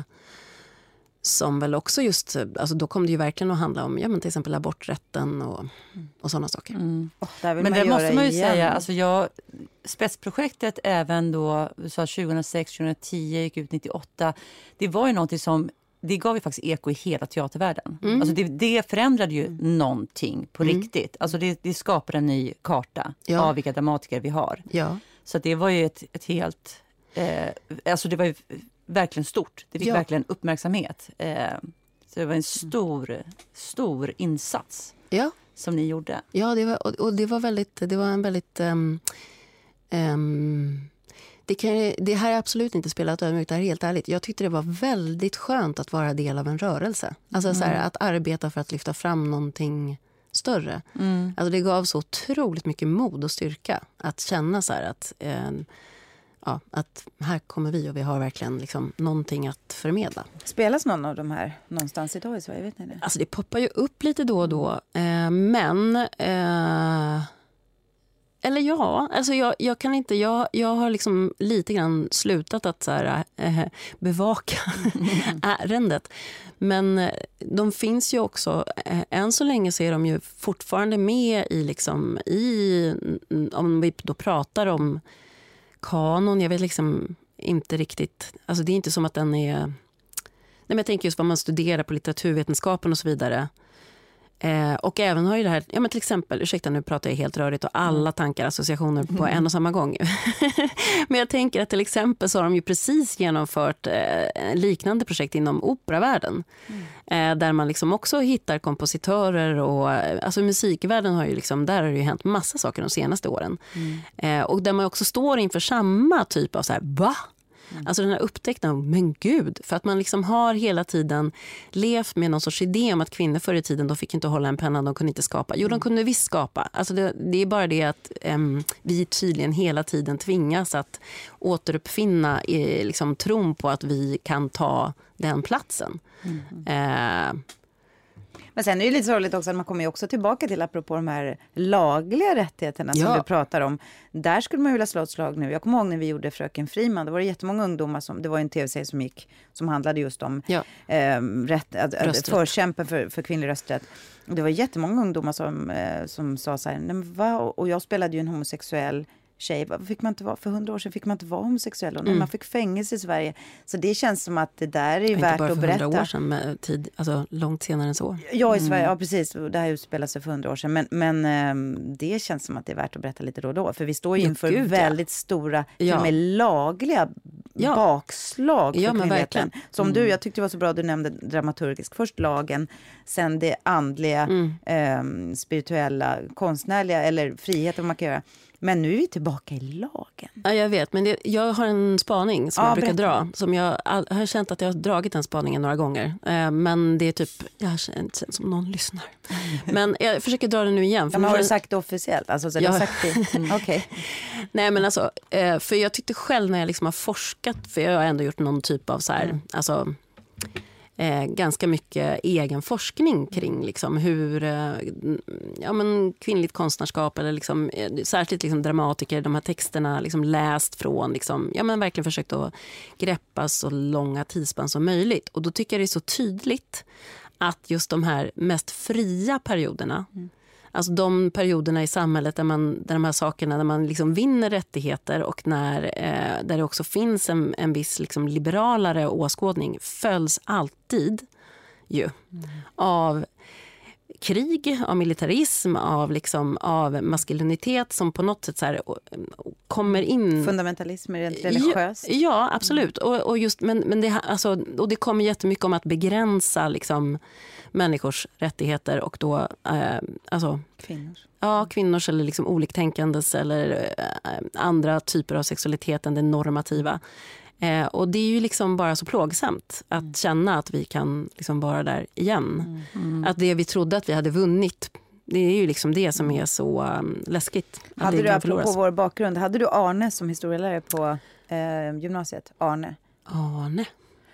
som väl också just, alltså då kom det ju verkligen att handla om ja, men till exempel aborträtten och, och sådana saker. Åh, där vill Men det måste man ju igen. säga. Alltså jag, spetsprojektet även då, du sa 2006, 2010, gick ut 98. Det var ju någonting som det gav ju faktiskt eko i hela teatervärlden. Alltså det, det förändrade ju någonting på riktigt. Alltså det, det skapade en ny karta Ja. av vilka dramatiker vi har. Ja. Så det var ju ett, ett helt... Eh, alltså det var ju verkligen stort. Det fick Ja. verkligen uppmärksamhet. Eh, så det var en stor, stor insats Ja. som ni gjorde. Ja, det var, och, och det var väldigt... Det var en väldigt... ehm, ehm, det, kan, det här är absolut inte spelat ödmjukt, det här är helt ärligt. Jag tyckte det var väldigt skönt att vara del av en rörelse. Alltså så här, att arbeta för att lyfta fram någonting större. Alltså det gav så otroligt mycket mod och styrka att känna så att, ehm, ja, att här kommer vi och vi har verkligen liksom någonting att förmedla. Spelas någon av de här någonstans idag i Sverige? Vet ni det? Alltså det poppar ju upp lite då och då. Eh, men... Eh, eller ja, alltså jag, jag kan inte... Jag, jag har liksom lite grann slutat att så här, eh, bevaka [LAUGHS] ärendet. Men eh, de finns ju också... Eh, än så länge så är de ju fortfarande med i... Liksom, i mm, om vi då pratar om kanon, jag vet liksom inte riktigt... Alltså det är inte som att den är... Nej, men jag tänker just vad man studerar på litteraturvetenskapen och så vidare. Eh, och även har ju det här, ja men till exempel, ursäkta nu pratar jag helt rörigt och alla tankar, associationer på en och samma gång. [LAUGHS] men jag tänker att till exempel så har de ju precis genomfört eh, liknande projekt inom operavärlden. Eh, där man liksom också hittar kompositörer och, eh, alltså musikvärlden har ju liksom, där har det ju hänt massa saker de senaste åren. Eh, och där man också står inför samma typ av så här, va? Alltså den här upptäckten av, men gud, för att man liksom har hela tiden levt med någon sorts idé om att kvinnor förr i tiden de fick inte hålla en penna, de kunde inte skapa. Jo, de kunde visst skapa. Alltså det, det är bara det att em, vi tydligen hela tiden tvingas att återuppfinna eh, liksom, tron på att vi kan ta den platsen. Eh, Men sen är det lite sorgligt också att man kommer ju också tillbaka till, apropå de här lagliga rättigheterna som Ja. du pratar om. Där skulle man ju vilja slå ett slag nu. Jag kommer ihåg när vi gjorde Fröken Friman, då var det jättemånga ungdomar som, det var ju en tv-serie som gick, som handlade just om Ja. eh, rätt, att, förkämpen för, för kvinnlig rösträtt. Det var jättemånga ungdomar som, eh, som sa så här, va? och jag spelade ju en homosexuell tjej. Fick man inte vara, för hundra år sedan fick man inte vara homosexuell. Och nej, Man fick fängelse i Sverige. Så det känns som att det där är Mm. inte värt bara att för berätta. hundra år sedan, men tid, alltså, långt senare än så. Ja, i Sverige, ja precis. Det här utspelade sig för hundra år sedan. Men, men ehm, det känns som att det är värt att berätta lite då och då. För vi står ju Ja, inför gud, ja. väldigt stora, Ja. och med lagliga Ja. bakslag för Ja, kvinnligheten. verkligen. Mm. Som du, jag tyckte det var så bra, du nämnde dramaturgisk. Först lagen, sen det andliga, Mm. ehm, spirituella, konstnärliga eller friheten man kan göra. Men nu är vi tillbaka i lagen. Ja, jag vet, men det, jag har en spaning som Ja, jag brukar berätta. dra. Som jag, all, jag har känt att jag har dragit den spaningen några gånger. Eh, men det är typ, jag har känt känt som någon lyssnar. [LAUGHS] Men jag försöker dra den nu igen. Ja, men har du sagt det officiellt? Alltså, så du Ja. har sagt det? [LAUGHS] Okej. Nej men alltså, eh, för jag tyckte själv när jag liksom har forskat, för jag har ändå gjort någon typ av så här, Mm. alltså, eh, ganska mycket egen forskning kring liksom hur eh, ja, men kvinnligt konstnärskap eller liksom, eh, särskilt liksom dramatiker, de här texterna liksom läst från, liksom, ja, men verkligen försökt att greppa så långa tidsspann som möjligt. Och då tycker jag det är så tydligt att just de här mest fria perioderna Alltså de perioderna i samhället där, man, där de här sakerna, där man liksom vinner rättigheter och när, eh, där det också finns en, en viss liksom liberalare åskådning följs alltid ju mm. av krig, av militarism, av, liksom, av maskulinitet som på något sätt så här, kommer in... Fundamentalism rent religiöst? Ja, ja absolut. Och, och, just, men, men det, alltså, och det kommer jättemycket om att begränsa liksom, människors rättigheter och då... Eh, alltså, kvinnors? Ja, kvinnors eller liksom oliktänkandes eller eh, andra typer av sexualitet än det normativa. Eh, och det är ju liksom bara så plågsamt att mm. känna att vi kan liksom vara där igen. Mm. Mm. Att det vi trodde att vi hade vunnit det är ju liksom det som är så um, läskigt. Hade du, apropå vår bakgrund, hade du Arne som historielärare på eh, gymnasiet? Arne? Arne?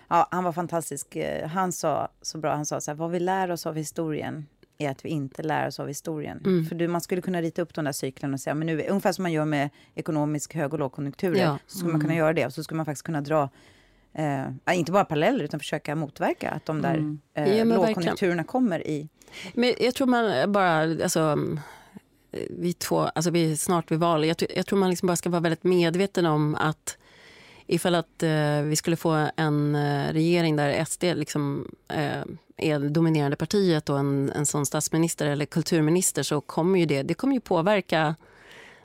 Ja, han var fantastisk. Eh, han sa så bra, han sa så här, vad vi lär oss av historien är att vi inte lär oss av historien. Mm. För du, man skulle kunna rita upp de där cyklerna och säga, men nu, ungefär som man gör med ekonomisk hög och lågkonjunkturer, ja. så skulle mm. man kunna mm. göra det. Och så skulle man faktiskt kunna dra Eh, inte bara paralleller utan försöka motverka att de där mm. eh, ja, lågkonjunkturerna verkligen. kommer i... Men jag tror man bara, alltså, vi två, alltså vi är snart vid val. Jag, jag tror man liksom bara ska vara väldigt medveten om att ifall att eh, vi skulle få en eh, regering där SD liksom, eh, är det dominerande partiet och en, en sån statsminister eller kulturminister så kommer ju det, det kommer ju påverka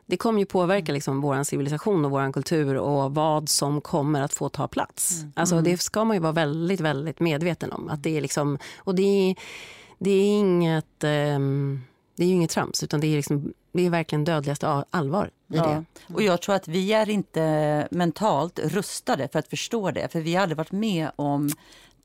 det kommer ju påverka liksom vår civilisation och vår kultur och vad som kommer att få ta plats. Mm. Alltså, det ska man ju vara väldigt, väldigt medveten om. Att det är liksom, och det är, det är inget... Um, det är ju inget trams, utan det är, liksom, det är verkligen dödligaste allvar i ja. det. Och jag tror att vi är inte mentalt rustade för att förstå det. För vi har aldrig varit med om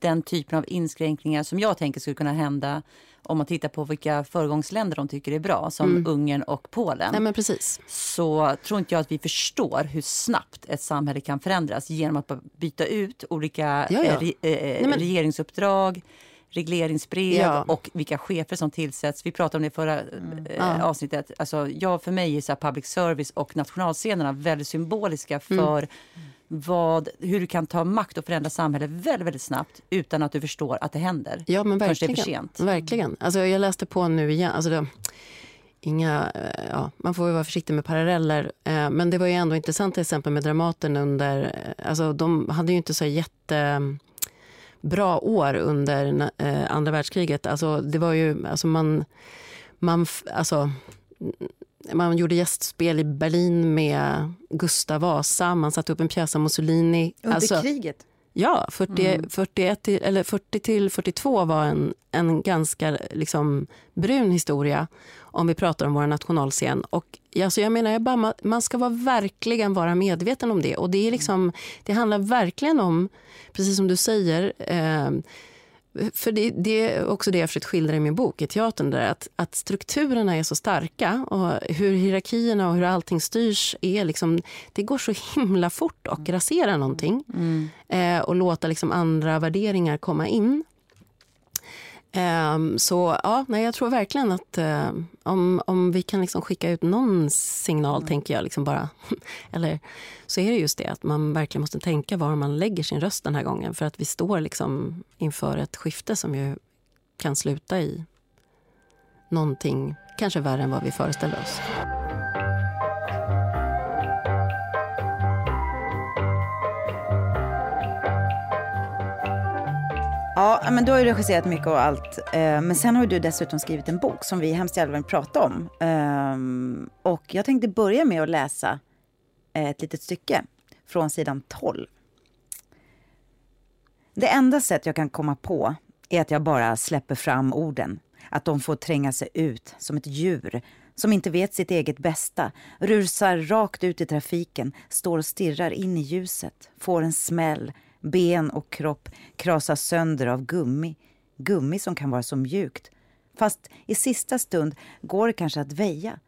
den typen av inskränkningar som jag tänker skulle kunna hända om man tittar på vilka föregångsländer de tycker är bra, som mm. Ungern och Polen. Nej, men precis. Så tror inte jag att vi förstår hur snabbt ett samhälle kan förändras genom att byta ut olika ja, ja. Re, eh, Nej, regeringsuppdrag, regleringsbrev ja. och vilka chefer som tillsätts. Vi pratade om det i förra mm. eh, avsnittet. Alltså, jag, för mig är så public service och nationalscenerna väldigt symboliska mm. för mm. vad, hur du kan ta makt och förändra samhället väldigt, väldigt snabbt utan att du förstår att det händer. Ja, men verkligen. Det är för sent. Verkligen. Alltså, jag läste på nu igen. Alltså, det, inga, eh, ja, man får vara försiktig med paralleller. Eh, men det var ju ändå intressant till exempel med Dramaten under... Eh, alltså, de hade ju inte så jätte bra år under eh, andra världskriget. Alltså, det var ju, alltså man, man, alltså, man gjorde gästspel i Berlin med Gustav Vasa, man satte upp en pjäs av Mussolini. Under alltså, kriget? Ja, 40, mm. 41 till, eller 40 till 42 var en, en ganska liksom, brun historia om vi pratar om vår nationalscen. Och, alltså, jag menar, jag bara, man ska vara, verkligen vara medveten om det. Och det, är liksom, det handlar verkligen om, precis som du säger, eh, för det, det, är också det jag försökt skildra i min bok, i teatern, där, att, att strukturerna är så starka och hur hierarkierna och hur allting styrs är liksom, det går så himla fort att rasera någonting mm. eh, och låta liksom andra värderingar komma in. Um, så ja, nej, jag tror verkligen att uh, om, om vi kan liksom skicka ut någon signal, mm. tänker jag, liksom bara, [LAUGHS] eller så är det just det att man verkligen måste tänka var man lägger sin röst den här gången. För att vi står liksom inför ett skifte som ju kan sluta i någonting kanske värre än vad vi föreställer oss. Ja, men du har ju regisserat mycket och allt. Eh, men sen har du dessutom skrivit en bok som vi hemskt gärna vill prata om. Ehm, och jag tänkte börja med att läsa eh, ett litet stycke från sidan 12. Det enda sätt jag kan komma på är att jag bara släpper fram orden. Att de får tränga sig ut som ett djur som inte vet sitt eget bästa, rusar rakt ut i trafiken, står och stirrar in i ljuset, får en smäll, ben och kropp krasas sönder av gummi. Gummi som kan vara så mjukt. Fast i sista stund går det kanske att väja.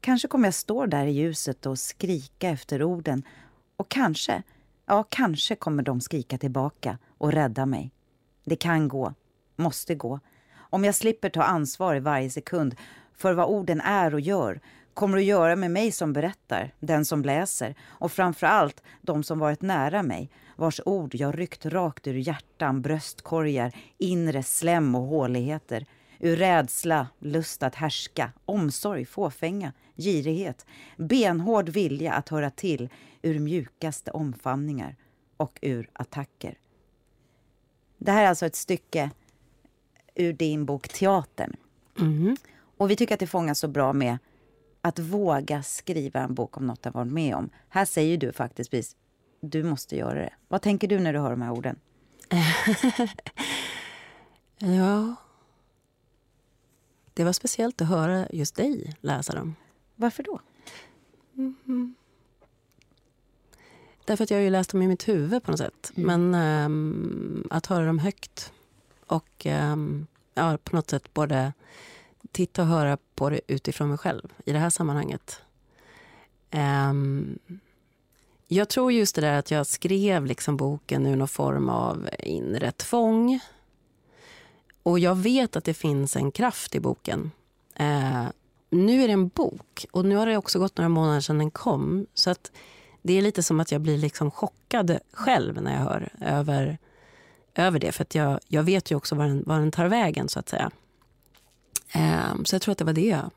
Kanske kommer jag stå där i ljuset och skrika efter orden. Och kanske, ja kanske kommer de skrika tillbaka och rädda mig. Det kan gå, måste gå. Om jag slipper ta ansvar i varje sekund för vad orden är och gör kommer att göra med mig som berättar, den som läser och framför allt de som varit nära mig, vars ord jag ryckt rakt ur hjärtan, bröstkorgar, inre slem och håligheter, ur rädsla, lust att härska, omsorg, fåfänga, girighet, benhård vilja att höra till, ur mjukaste omfamningar och ur attacker. Det här är alltså ett stycke ur din bok Teatern. Mm. Och vi tycker att det fångas så bra med att våga skriva en bok om något du varit med om. Här säger du faktiskt precis, du måste göra det. Vad tänker du när du hör de här orden? [LAUGHS] ja. Det var speciellt att höra just dig läsa dem. Varför då? Därför att jag har ju läst dem i mitt huvud på något sätt. Men ehm, att höra dem högt och ehm, ja, på något sätt både titta och höra på det utifrån mig själv i det här sammanhanget. Um, jag tror just det där att jag skrev liksom boken ur någon form av inre tvång. Och jag vet att det finns en kraft i boken. Uh, nu är det en bok och nu har det också gått några månader sedan den kom. Så att det är lite som att jag blir liksom chockad själv när jag hör över, över det. För att jag, jag vet ju också var den, var den tar vägen så att säga. Eh, så jag tror att det var det jag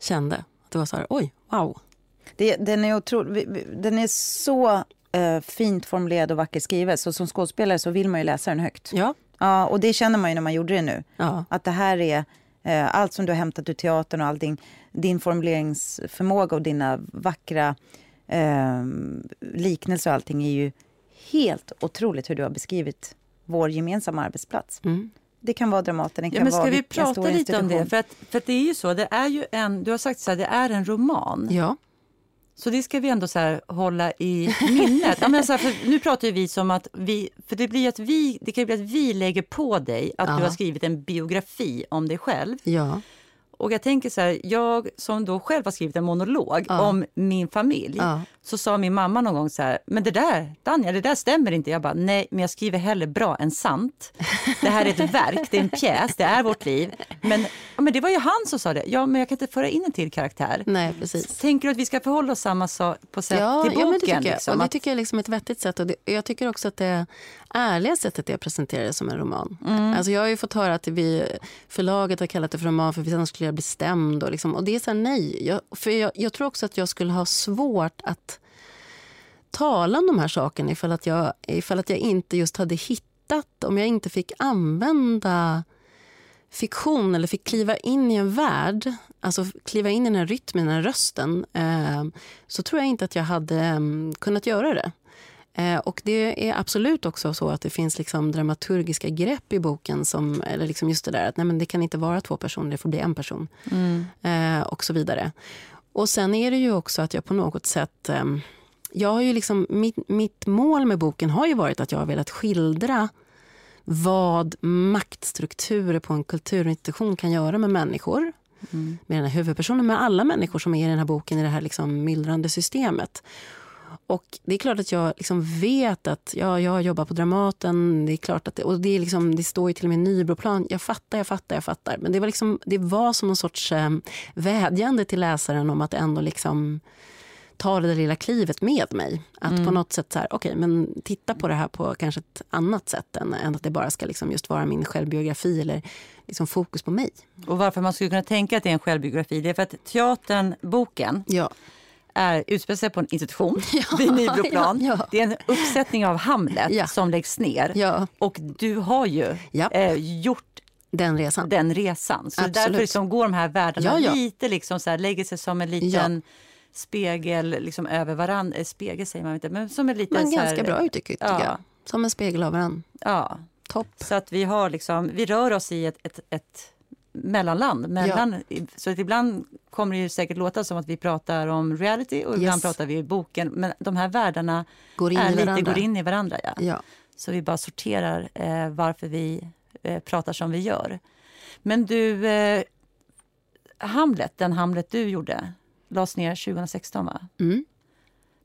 kände. Att det var så här, oj, wow. Det, den, är otro, den är så eh, fint formulerad och vackert skriven. Så som skådespelare så vill man ju läsa den högt. Ja, Ja, och det känner man ju när man gjorde det nu. ja, Att det här är eh, allt som du har hämtat ur teatern och allting. Din formuleringsförmåga och dina vackra eh, liknelser och allting är ju helt otroligt hur du har beskrivit vår gemensamma arbetsplats. mm. Det kan vara Dramaten, det kan Ja, men ska vara vi prata lite om det? För att, för att det är ju så, det är ju en, du har sagt så här, det är en roman. ja. Så det ska vi ändå så här hålla i minnet. Ja, men så här, för nu pratar ju vi som att vi, för det blir att vi, det kan ju bli att vi lägger på dig att Ja. du har skrivit en biografi om dig själv. ja. Och jag tänker så här, jag som då själv har skrivit en monolog Ja. om min familj. Ja. Så sa min mamma någon gång så här, men det där, Danja, det där stämmer inte. Jag bara, nej, men jag skriver hellre bra än sant. Det här är ett verk, det är en pjäs, det är vårt liv. Men, ja, men det var ju han som sa det. Ja, men jag kan inte föra in en till karaktär. Nej, precis. Tänker du att vi ska förhålla oss samma sak på sätt Ja, till boken? ja men det tycker jag. liksom? och det Att- tycker jag är liksom ett vettigt sätt. Och det, jag tycker också att det ärliga sättet är att presentera det som en roman. Mm. Alltså jag har ju fått höra att vi, förlaget har kallat det för roman för att annars skulle jag bli stämd. Och, liksom, och det är så här, nej. Jag, för jag, jag tror också att jag skulle ha svårt att tala om de här sakerna ifall att jag, ifall att jag inte just hade hittat, om jag inte fick använda fiktion eller fick kliva in i en värld, alltså kliva in i den här rytmen, den här rösten, eh, så tror jag inte att jag hade eh, kunnat göra det. Eh, och det är absolut också så att det finns liksom dramaturgiska grepp i boken, som, eller liksom just det där att nej, men det kan inte vara två personer, det får bli en person. Eh, och så vidare. Och sen är det ju också att jag på något sätt eh, jag har ju liksom, mitt, mitt mål med boken har ju varit att jag har velat skildra vad maktstrukturer på en kulturinstitution kan göra med människor. Med den här huvudpersonen, med alla människor som är i den här boken i det här liksom myllrande systemet. Och det är klart att jag liksom vet att ja, jag jobbar på Dramaten. Det är klart att det, och det, är liksom, det står ju till och med Nybroplan. Jag fattar, jag fattar, jag fattar. Men det var, liksom, det var som någon sorts eh, vädjande till läsaren om att ändå liksom ta det där lilla klivet med mig. Att på något sätt så här, okej, men titta på det här på kanske ett annat sätt än, än att det bara ska liksom just vara min självbiografi eller liksom fokus på mig. Och varför man skulle kunna tänka att det är en självbiografi, det är för att teatern, boken, Ja, är utspelar sig på en institution [LAUGHS] vid Nybroplan. ja, ja. Det är en uppsättning av Hamlet Ja. som läggs ner. ja Och du har ju Ja. eh, gjort den resan. den resan. Så Absolut. därför liksom går de här världarna Ja, ja. lite liksom så här, lägger sig som en liten spegel liksom över varandra. Eh, Spegel säger man inte, men som en liten... Men så här, ganska bra uttryck tycker ja. jag. Som en spegel av varandra. Ja, Topp. så att vi har liksom, vi rör oss i ett, ett, ett mellanland. Mellan, Så att ibland kommer det ju säkert låta som att vi pratar om reality och ibland Yes. pratar vi boken. Men de här världarna Går in är i lite, varandra. går in i varandra. Ja. Ja. Så vi bara sorterar eh, varför vi eh, pratar som vi gör. Men du, eh, Hamlet, den Hamlet du gjorde, lades ner 2016 va? Mm.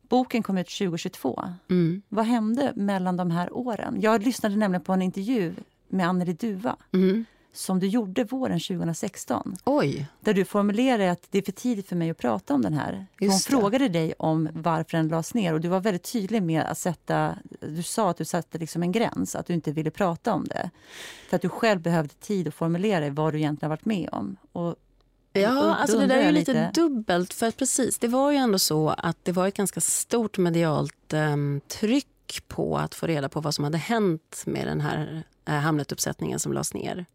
Boken kom ut 2022. Mm. Vad hände mellan de här åren? Jag lyssnade nämligen på en intervju med Anneli Duva Mm. som du gjorde våren 2016. Oj. Där du formulerade att det är för tidigt för mig att prata om den här. Just Hon det. frågade dig om varför den lades ner och du var väldigt tydlig med att sätta... Du sa att du satte liksom en gräns, att du inte ville prata om det. För att du själv behövde tid att formulera vad du egentligen har varit med om. Och Ja, alltså det där är lite, lite- dubbelt. För att precis, det var ju ändå så att det var ett ganska stort medialt em, tryck på att få reda på vad som hade hänt med den här eh, Hamlet-uppsättningen som lades ner.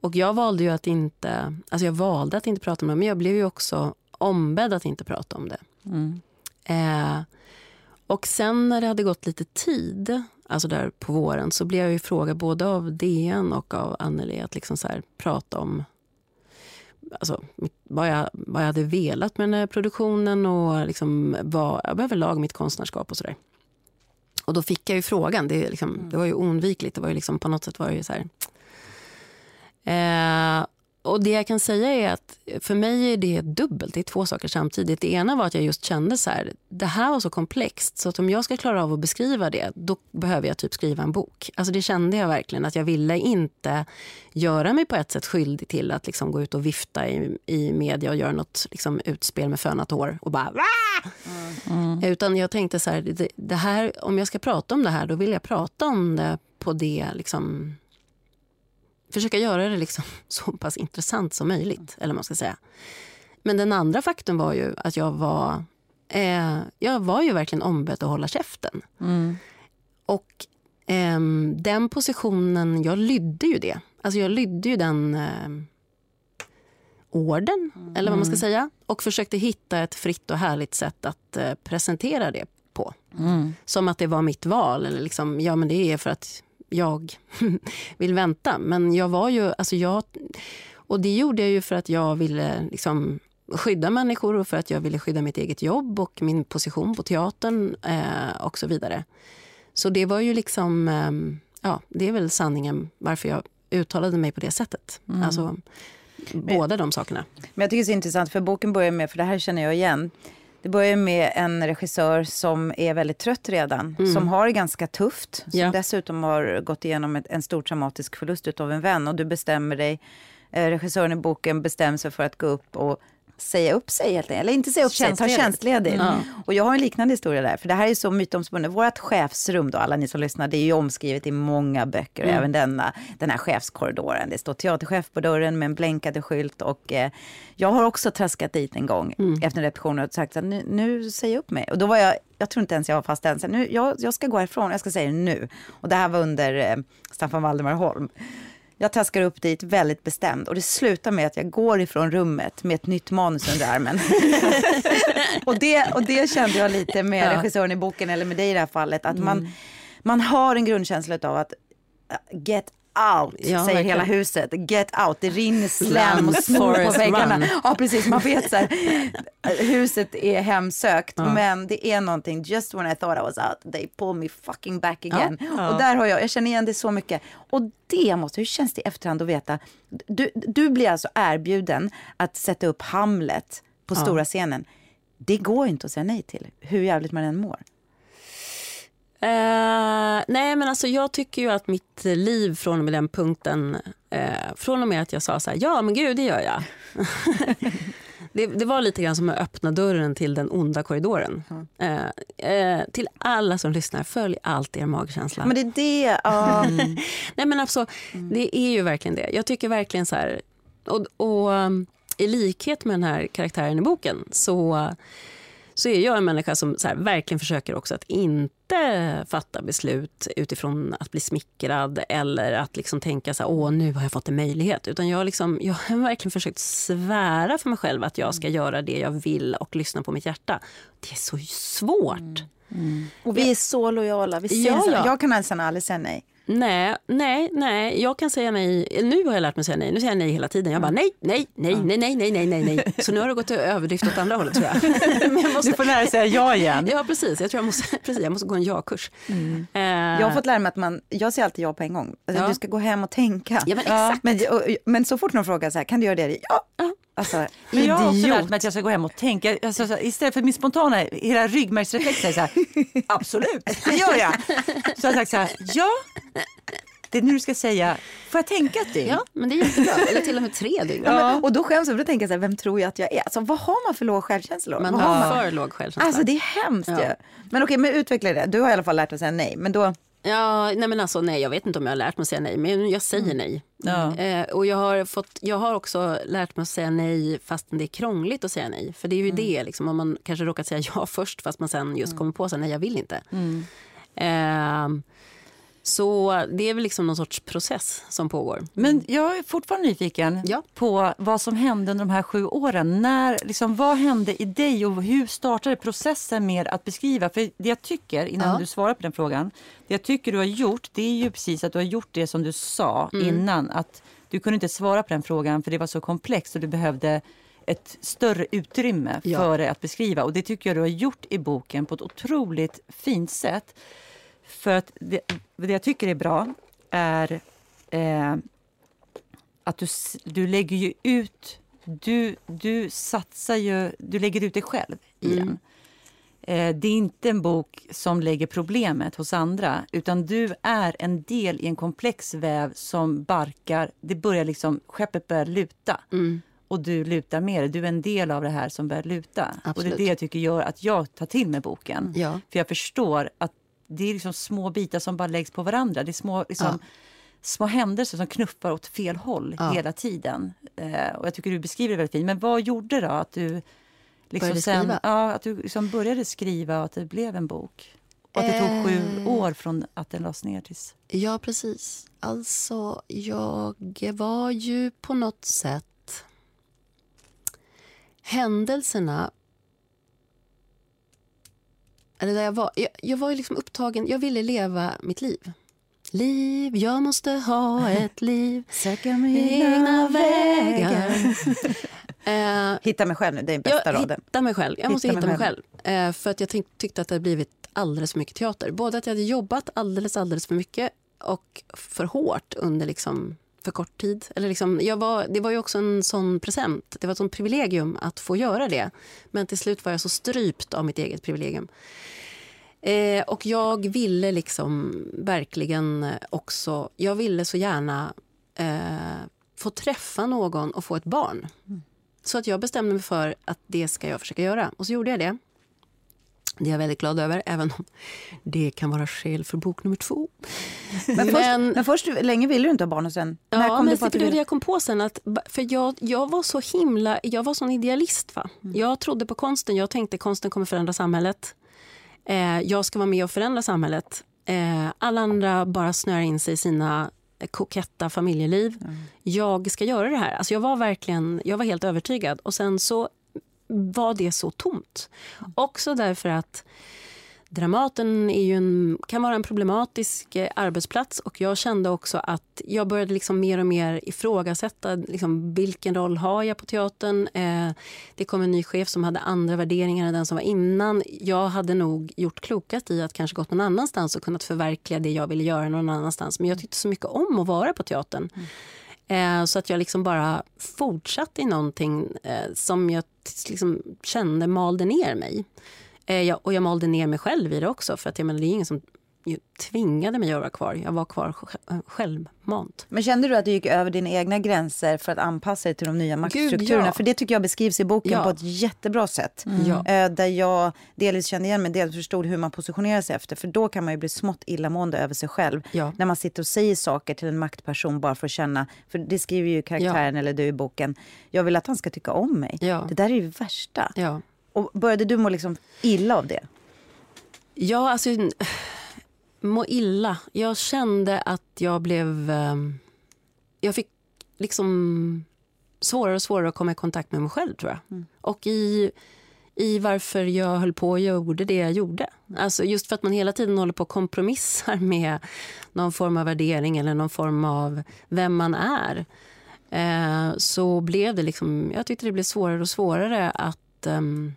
Och jag valde ju att inte, alltså jag valde att inte prata om det, men jag blev ju också ombedd att inte prata om det. Mm. Eh, och sen när det hade gått lite tid, alltså där på våren, så blev jag ju frågad både av DN och av Anneli att liksom så här, prata om alltså, vad, jag, vad jag hade velat med den här produktionen och liksom vad, överlag mitt konstnärskap och sådär. Och då fick jag ju frågan, det, liksom, det var ju oundvikligt, det var ju liksom, på något sätt var det ju så här. Eh, och det jag kan säga är att för mig är det dubbelt, det är två saker samtidigt. Det ena var att jag just kände så här, det här var så komplext så att om jag ska klara av att beskriva det, då behöver jag typ skriva en bok. Alltså det kände jag verkligen att jag ville inte göra mig på ett sätt skyldig till att liksom gå ut och vifta i, i media och göra något liksom utspel med fönat hår och bara "Wah!" Utan jag tänkte så här, det, det här, om jag ska prata om det här då vill jag prata om det på det liksom försöka göra det liksom [LAUGHS] så pass intressant som möjligt. Eller vad man ska säga. Men den andra faktorn var ju att jag var, eh, jag var ju verkligen ombedd att hålla käften. Mm. Och ehm, den positionen, jag lydde ju det. Alltså jag lydde ju den eh, orden, eller vad man ska säga. Och försökte hitta ett fritt och härligt sätt att eh, presentera det på. Mm. Som att det var mitt val. Eller liksom, ja, men det är för att jag [LAUGHS] vill vänta. Men jag var ju... Alltså jag, och det gjorde jag ju för att jag ville liksom skydda människor och för att jag ville skydda mitt eget jobb och min position på teatern eh, och så vidare. Så det var ju liksom... ehm, ja, det är väl sanningen varför jag uttalade mig på det sättet. Alltså, båda de sakerna. Men jag tycker det är intressant för boken börjar med, för det här känner jag igen. Det börjar med en regissör som är väldigt trött redan, som har det ganska tufft. Som Ja. dessutom har gått igenom en stor traumatisk förlust av en vän. Och du bestämmer dig, eh, regissören i boken bestämmer sig för att gå upp och säga upp sig helt enkelt. Eller inte säga upp sig, ta Tjänstledigt. tjänstledigt. Och jag har en liknande historia där, för det här är så mytomspunnet. Vårt chefsrum då, alla ni som lyssnar, det är ju omskrivet i många böcker. Och även denna, den här chefskorridoren. Det står teaterchef på dörren med en blänkande skylt. Och eh, jag har också traskat dit en gång efter en repetition och sagt att nu, nu säger jag upp mig. Och då var jag, jag tror inte ens jag var fast. Så Nu, jag, jag ska gå härifrån, jag ska säga det nu. Och det här var under eh, Staffan Valdemar Holm. Jag taskar upp dit väldigt bestämd och det slutar med att jag går ifrån rummet med ett nytt manus under armen. [LAUGHS] och, det, och det kände jag lite med Ja. regissören i boken, eller med dig i det här fallet, att man, man har en grundkänsla av att uh, get out, Ja, säger hela huset. Get out, det rinner slem och snor på väggarna. run. Ja, precis, man vet så här, [LAUGHS] huset är hemsökt, men det är någonting, just when I thought I was out, they pull me fucking back again. Och där har jag, jag känner igen det så mycket. Och det måste, hur känns det i efterhand att veta, du, du blir alltså erbjuden att sätta upp Hamlet på stora scenen. Det går inte att säga nej till, hur jävligt man än mår. Eh, nej, men alltså jag tycker ju att mitt liv från och med den punkten, eh, från och med att jag sa så här, ja men gud det gör jag. [LAUGHS] det, det var lite grann som att öppna dörren till den onda korridoren. Eh, eh, till alla som lyssnar, följ alltid er magkänsla. Men det är det, ja. Nej men alltså, det är ju verkligen det. Jag tycker verkligen så här, och, och um, i likhet med den här karaktären i boken så, så är jag en människa som här, verkligen försöker också att inte fatta beslut utifrån att bli smickrad eller att liksom tänka så här, åh nu har jag fått en möjlighet. Utan jag, liksom, [LAUGHS] jag har verkligen försökt svära för mig själv att jag ska göra det jag vill och lyssna på mitt hjärta. Det är så svårt. Och vi är så lojala. Vi Ja, ja. Jag kan nästan aldrig säga nej. Nej, nej, nej. Jag kan säga nej. Nu har jag lärt mig säga nej. Nu säger jag nej hela tiden. Jag bara nej, nej, nej, nej, nej, nej, nej, nej, nej. Så nu har det gått till överdrift åt andra hållet tror jag. [LAUGHS] Men jag måste, Du får lära dig säga ja igen. [LAUGHS] Ja, precis. Jag tror jag måste, precis, jag måste gå en ja-kurs. Eh, Jag har fått lära mig att man, jag säger alltid ja på en gång. Alltså, Ja. Du ska gå hem och tänka. Ja, men exakt. Men, och- men så fort någon frågar så här, kan du göra det? Ja. Alltså, Men jag har också lärt mig att jag ska gå hem och tänka. Alltså, så, istället för min spontana, hela ryggmärgsreflex är så här, [LAUGHS] absolut, det gör jag. Så jag har sagt så här, ja, Det är nu du ska säga, får jag tänka ett dygn? Ja, men det är jättebra. Eller till och med tre dygn. Ja. Men, och då skäms jag för tänker jag så här, vem tror jag att jag är? Alltså, vad har man för låg självkänsla? Man Vad har man? för låg självkänsla. Alltså det är hemskt Ja. ju. Men okej, men utveckla det. Du har i alla fall lärt dig att säga nej. Men då, Ja, nej men alltså nej, jag vet inte om jag har lärt mig att säga nej, men jag säger nej. Ja. Eh, och jag har, fått, jag har också lärt mig att säga nej fastän det är krångligt att säga nej. För det är ju det, liksom, om man kanske råkat säga ja [LAUGHS] först fast man sen just kommer på sig nej, jag vill inte. Eh, så det är väl liksom någon sorts process som pågår. Men jag är fortfarande nyfiken Ja. på vad som hände under de här sju åren. När, liksom, vad hände i dig och hur startade processen med att beskriva? För det jag tycker, innan Ja. du svarar på den frågan, det jag tycker du har gjort, det är ju precis att du har gjort det som du sa Mm. innan. Att du kunde inte svara på den frågan för det var så komplext och du behövde ett större utrymme Ja. för att beskriva. Och det tycker jag du har gjort i boken på ett otroligt fint sätt. För att det, det jag tycker är bra är eh, att du, du lägger ju ut... Du, du satsar ju... Du lägger ut dig själv i Mm. den. Eh, det är inte en bok som lägger problemet hos andra utan du är en del i en komplex väv som barkar. Det börjar liksom, skeppet börjar luta Mm. och du lutar med det. Du är en del av det här som börjar luta. Och Absolut. det är det jag tycker gör att jag tar till mig boken. Ja. För jag förstår att det är liksom små bitar som bara läggs på varandra. Det är små, liksom, små händelser som knuffar åt fel håll Ja. hela tiden. Eh, och jag tycker du beskriver det väldigt fint. Men vad gjorde då att du liksom Började sen, skriva? Ja, att du liksom började skriva och att det blev en bok? Och att det tog sju Eh. år från att den lades ner tills... Ja, precis. Alltså, jag var ju på något sätt... Händelserna... Eller där jag, var, jag, jag var ju liksom upptagen. Jag ville leva mitt liv. Liv, jag måste ha ett liv. [LAUGHS] söka Egna vägar. [LAUGHS] Eh, Hitta mig själv nu, det är bästa jag raden. hittar mig själv. Jag måste Hitta hitta mig mig själv. Eh, för att jag tyck- tyckte att det hade blivit alldeles för mycket teater. Både att jag hade jobbat alldeles, alldeles för mycket och för hårt under liksom för kort tid. Eller liksom, jag var, det var ju också en sån present. Det var ett sånt privilegium att få göra det. Men till slut var jag så strypt av mitt eget privilegium. Eh, och jag ville liksom verkligen också... Jag ville så gärna eh, få träffa någon och få ett barn. Så att jag bestämde mig för att det ska jag försöka göra. Och så gjorde jag det. Det är jag väldigt glad över, även om det kan vara skäl för bok nummer två. Men först, Men- men först länge ville du inte ha barn och sen, när Ja, kom men du på det jag kom på sen. Att, för jag, jag var så himla... Jag var sån idealist. Va? Mm. Jag trodde på konsten. Jag tänkte konsten kommer förändra samhället. Eh, jag ska vara med och förändra samhället. Eh, alla andra bara snöar in sig i sina koketta familjeliv. Mm. Jag ska göra det här. Alltså jag var verkligen jag var helt övertygad. Och sen så var det så tomt. Också därför att Dramaten är ju en, kan vara en problematisk eh, arbetsplats och jag kände också att jag började liksom mer och mer ifrågasätta liksom, vilken roll har jag på teatern. Eh, det kom en ny chef som hade andra värderingar än den som var innan. Jag hade nog gjort klokast i att kanske gått någon annanstans och kunnat förverkliga det jag ville göra någon annanstans. Men jag tyckte så mycket om att vara på teatern. Mm. Eh, så att jag liksom bara fortsatte i någonting eh, som jag liksom kände malde ner mig. Eh, jag, och jag malde ner mig själv i det också. För att jag menar, det är ingen som tvingade mig att vara kvar. Jag var kvar sj- självmant. Men kände du att du gick över dina egna gränser för att anpassa dig till de nya maktstrukturerna? ja. För det tycker jag beskrivs i boken Ja. på ett jättebra sätt. Ja. Eh, Där jag delvis kände igen mig, dels förstod hur man positionerar sig efter. För då kan man ju bli smått illamående över sig själv. När man sitter och säger saker till en maktperson bara för att känna, för det skriver ju karaktären eller du i boken, jag vill att han ska tycka om mig. Det där är ju värsta. Och började du må liksom illa av det? Ja, alltså må illa. Jag kände att jag blev... eh, Jag fick liksom svårare och svårare att komma i kontakt med mig själv, tror jag. Och i, i varför jag höll på och gjorde det jag gjorde. Alltså just för att man hela tiden håller på och kompromissar [LAUGHS] med någon form av värdering eller någon form av vem man är. Eh, så blev det liksom... Jag tyckte det blev svårare och svårare att ehm,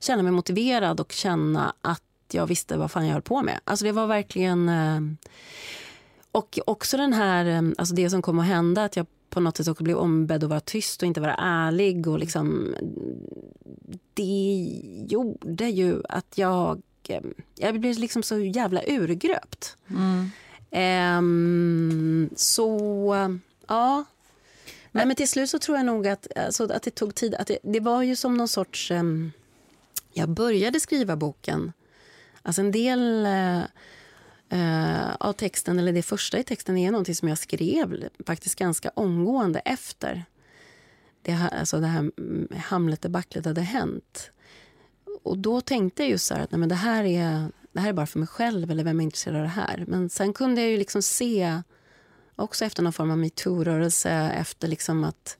känna mig motiverad och känna att jag visste vad fan jag höll på med. Alltså det var verkligen... eh, Och också den här, eh, alltså det som kom att hända, att jag på något sätt också blev ombedd att vara tyst och inte vara ärlig. Och liksom, det gjorde ju att jag... eh, Jag blev liksom så jävla urgröpt. Ehm, så, ja. Nej, men till slut så tror jag nog att, alltså, att det tog tid. Att det, det var ju som någon sorts... Um, jag började skriva boken. Alltså en del eh, eh, av texten, eller det första i texten, är någonting som jag skrev faktiskt ganska omgående efter det här, alltså det här mm, Hamlet-debaclet hade hänt. Och då tänkte jag just så här att nej, men det, här är, det här är bara för mig själv, eller vem är intresserad av det här? Men sen kunde jag ju liksom se, också efter någon form av metoo-rörelse, efter liksom att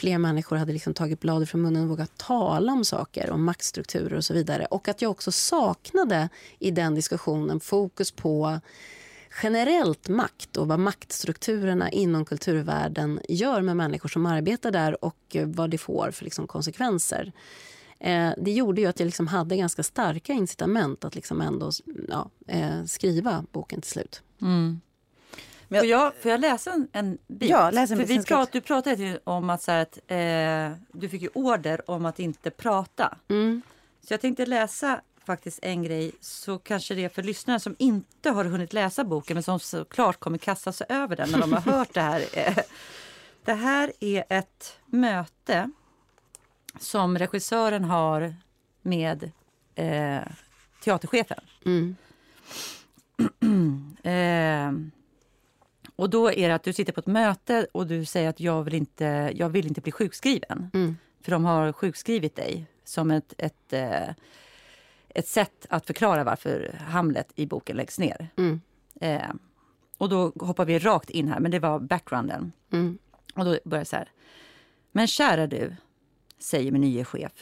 fler människor hade liksom tagit bladet från munnen och vågat tala om saker, om maktstrukturer och så vidare. Och att jag också saknade i den diskussionen fokus på generellt makt och vad maktstrukturerna inom kulturvärlden gör med människor som arbetar där och eh, vad det får för liksom konsekvenser. Eh, det gjorde ju att jag liksom hade ganska starka incitament att liksom ändå ja, eh, skriva boken till slut. Mm. Får jag, får jag läsa en, en bit? Ja, läs en För vi prat, du pratade om att, så att eh, du fick ju order om att inte prata. Mm. Så jag tänkte läsa faktiskt en grej så kanske det är för lyssnare som inte har hunnit läsa boken men som såklart kommer kasta sig över den när de har hört det här. Det här är ett möte som regissören har med eh, teaterchefen. Mm. [CLEARS THROAT] eh, och då är det att du sitter på ett möte och du säger att jag vill inte, jag vill inte bli sjukskriven. Mm. För de har sjukskrivit dig som ett, ett, eh, ett sätt att förklara varför Hamlet i boken läggs ner. Mm. Eh, och då hoppar vi rakt in här, men det var backgrounden. Mm. Och då börjar så här. Men kära du, säger min nye chef.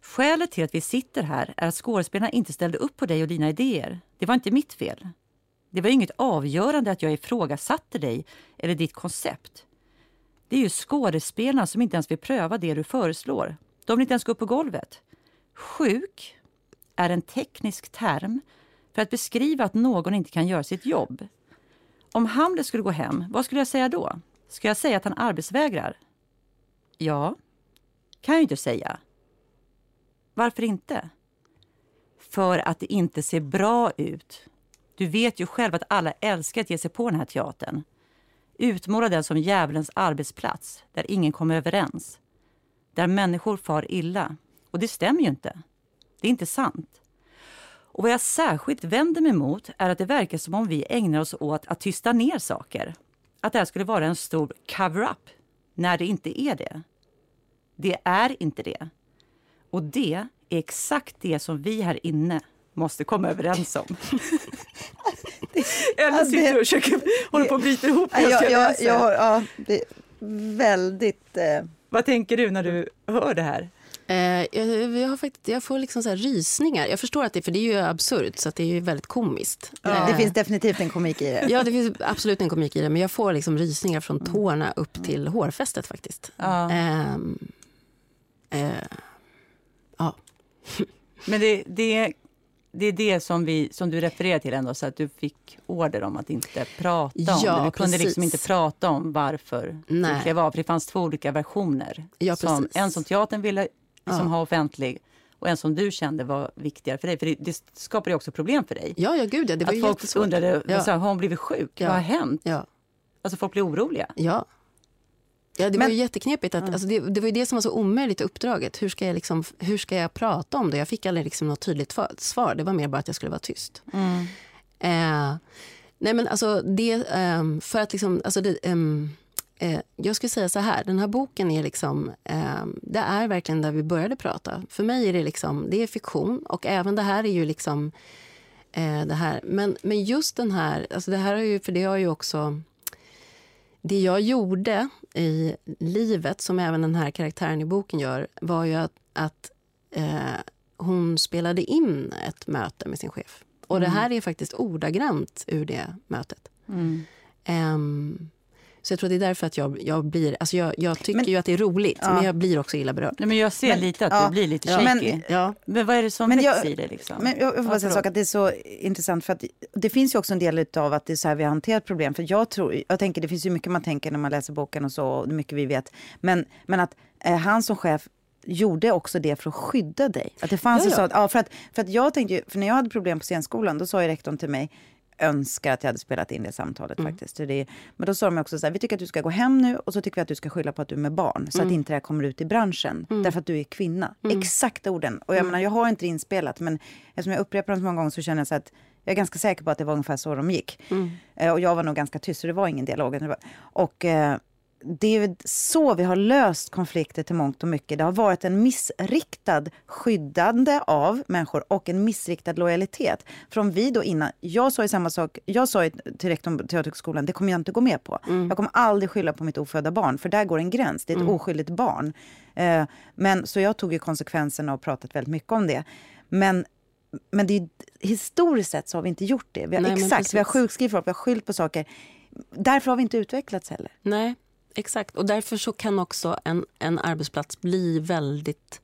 Skälet till att vi sitter här är att skådespelarna inte ställde upp på dig och dina idéer. Det var inte mitt fel. Det var inget avgörande att jag ifrågasatte dig eller ditt koncept. Det är ju skådespelarna som inte ens vill pröva det du föreslår. De vill inte ens gå upp på golvet. Sjuk är en teknisk term för att beskriva att någon inte kan göra sitt jobb. Om Hamlet skulle gå hem, vad skulle jag säga då? Ska jag säga att han arbetsvägrar? Ja, kan jag inte säga. Varför inte? För att det inte ser bra ut. Du vet ju själv att alla älskar att ge sig på den här teatern. Utmåla den som djävulens arbetsplats, där ingen kommer överens. Där människor far illa. Och det stämmer ju inte. Det är inte sant. Och vad jag särskilt vänder mig mot är att det verkar som om vi ägnar oss åt att tysta ner saker. Att det här skulle vara en stor cover-up, när det inte är det. Det är inte det. Och det är exakt det som vi här inne måste komma överens om. [LAUGHS] [LAUGHS] Eller sitter du och försöker, håller på att bryta ihop jag, jag, jag, jag, ja, det är väldigt... Eh... Vad tänker du när du hör det här? Eh, jag, jag, har faktiskt, jag får liksom så rysningar. Jag förstår att det för det är ju absurt, så det är ju väldigt komiskt. Ja. Det finns definitivt en komik i det. Ja, det finns absolut en komik i det. Men jag får liksom rysningar från tårna upp till hårfästet faktiskt. Ja. Eh, eh, ja. Men det, det, det är det som, vi, som du refererar till ändå, så att du fick order om att inte prata om ja, det. Du kunde liksom inte prata om varför Nej. det var, för det fanns två olika versioner. Ja, som, en som teatern ville liksom, ha offentlig och en som du kände var viktigare för dig. För det, det skapade också problem för dig. Ja, ja gud ja, det var Att folk jättesvårt. undrade, ja. så här, har hon blivit sjuk? Ja. Vad har hänt? Ja. Alltså folk blir oroliga. Ja. Ja, det men, var ju jätteknepigt. Att, mm. alltså det, det, var ju det som var så omöjligt i uppdraget. Hur ska, jag liksom, hur ska jag prata om det? Jag fick aldrig liksom något tydligt svar. Det var mer bara att jag skulle vara tyst. Mm. Eh, nej men alltså det, eh, för att liksom, alltså det, ehm, eh, jag skulle säga så här, den här boken är liksom, ehm, det är verkligen där vi började prata. För mig är det liksom, det är fiktion och även det här är ju liksom eh, det här. Men, men just den här, alltså det här har ju, för det har ju också det jag gjorde i livet, som även den här karaktären i boken gör, var ju att, att eh, hon spelade in ett möte med sin chef. Och mm. det här är faktiskt ordagrant ur det mötet. Mm. Um, så jag tror det är därför att jag, jag blir, alltså jag, jag tycker men, ju att det är roligt, ja. men jag blir också illa berörd. Nej, men jag ser men, lite att ja, du blir lite shaky. Men, ja. men vad är det som men växer i dig? Liksom? Men jag, jag får bara säga sak, att det är så intressant, för att det finns ju också en del av att det är så här vi har hanterat problem. För jag tror, jag tänker, det finns ju mycket man tänker när man läser boken och så, och mycket vi vet. Men, men att eh, han som chef gjorde också det för att skydda dig. Att det fanns ja, ja. Så att, ja, för, att, för att jag tänkte för när jag hade problem på scenskolan, då sa ju rektorn till mig, önskar att jag hade spelat in det samtalet faktiskt. Så det, men då sa de också så här, vi tycker att du ska gå hem nu och så tycker vi att du ska skylla på att du är med barn. Så att inte det här kommer ut i branschen. Därför att du är kvinna. Exakta orden. Och jag menar, jag har inte det inspelat men eftersom jag upprepar dem så många gånger så känner jag så att jag är ganska säker på att det var ungefär så de gick. Eh, och jag var nog ganska tyst så det var ingen dialog. Och eh, det är så vi har löst konflikter till mångt och mycket. Det har varit en missriktad skyddande av människor och en missriktad lojalitet. Från vi då innan, jag sa ju samma sak, jag sa ju till rektorn på Teaterhögskolan, det kommer jag inte gå med på. Jag kommer aldrig skylla på mitt ofödda barn, för där går en gräns, det är ett oskyldigt barn. Eh, men så jag tog ju konsekvenserna och pratat väldigt mycket om det. Men men det är, historiskt sett så har vi inte gjort det. Vi har, Nej, exakt, vi har sjukskrivit folk, vi har skyllt på saker. Därför har vi inte utvecklats heller. Nej, exakt. Och därför så kan också en, en arbetsplats bli väldigt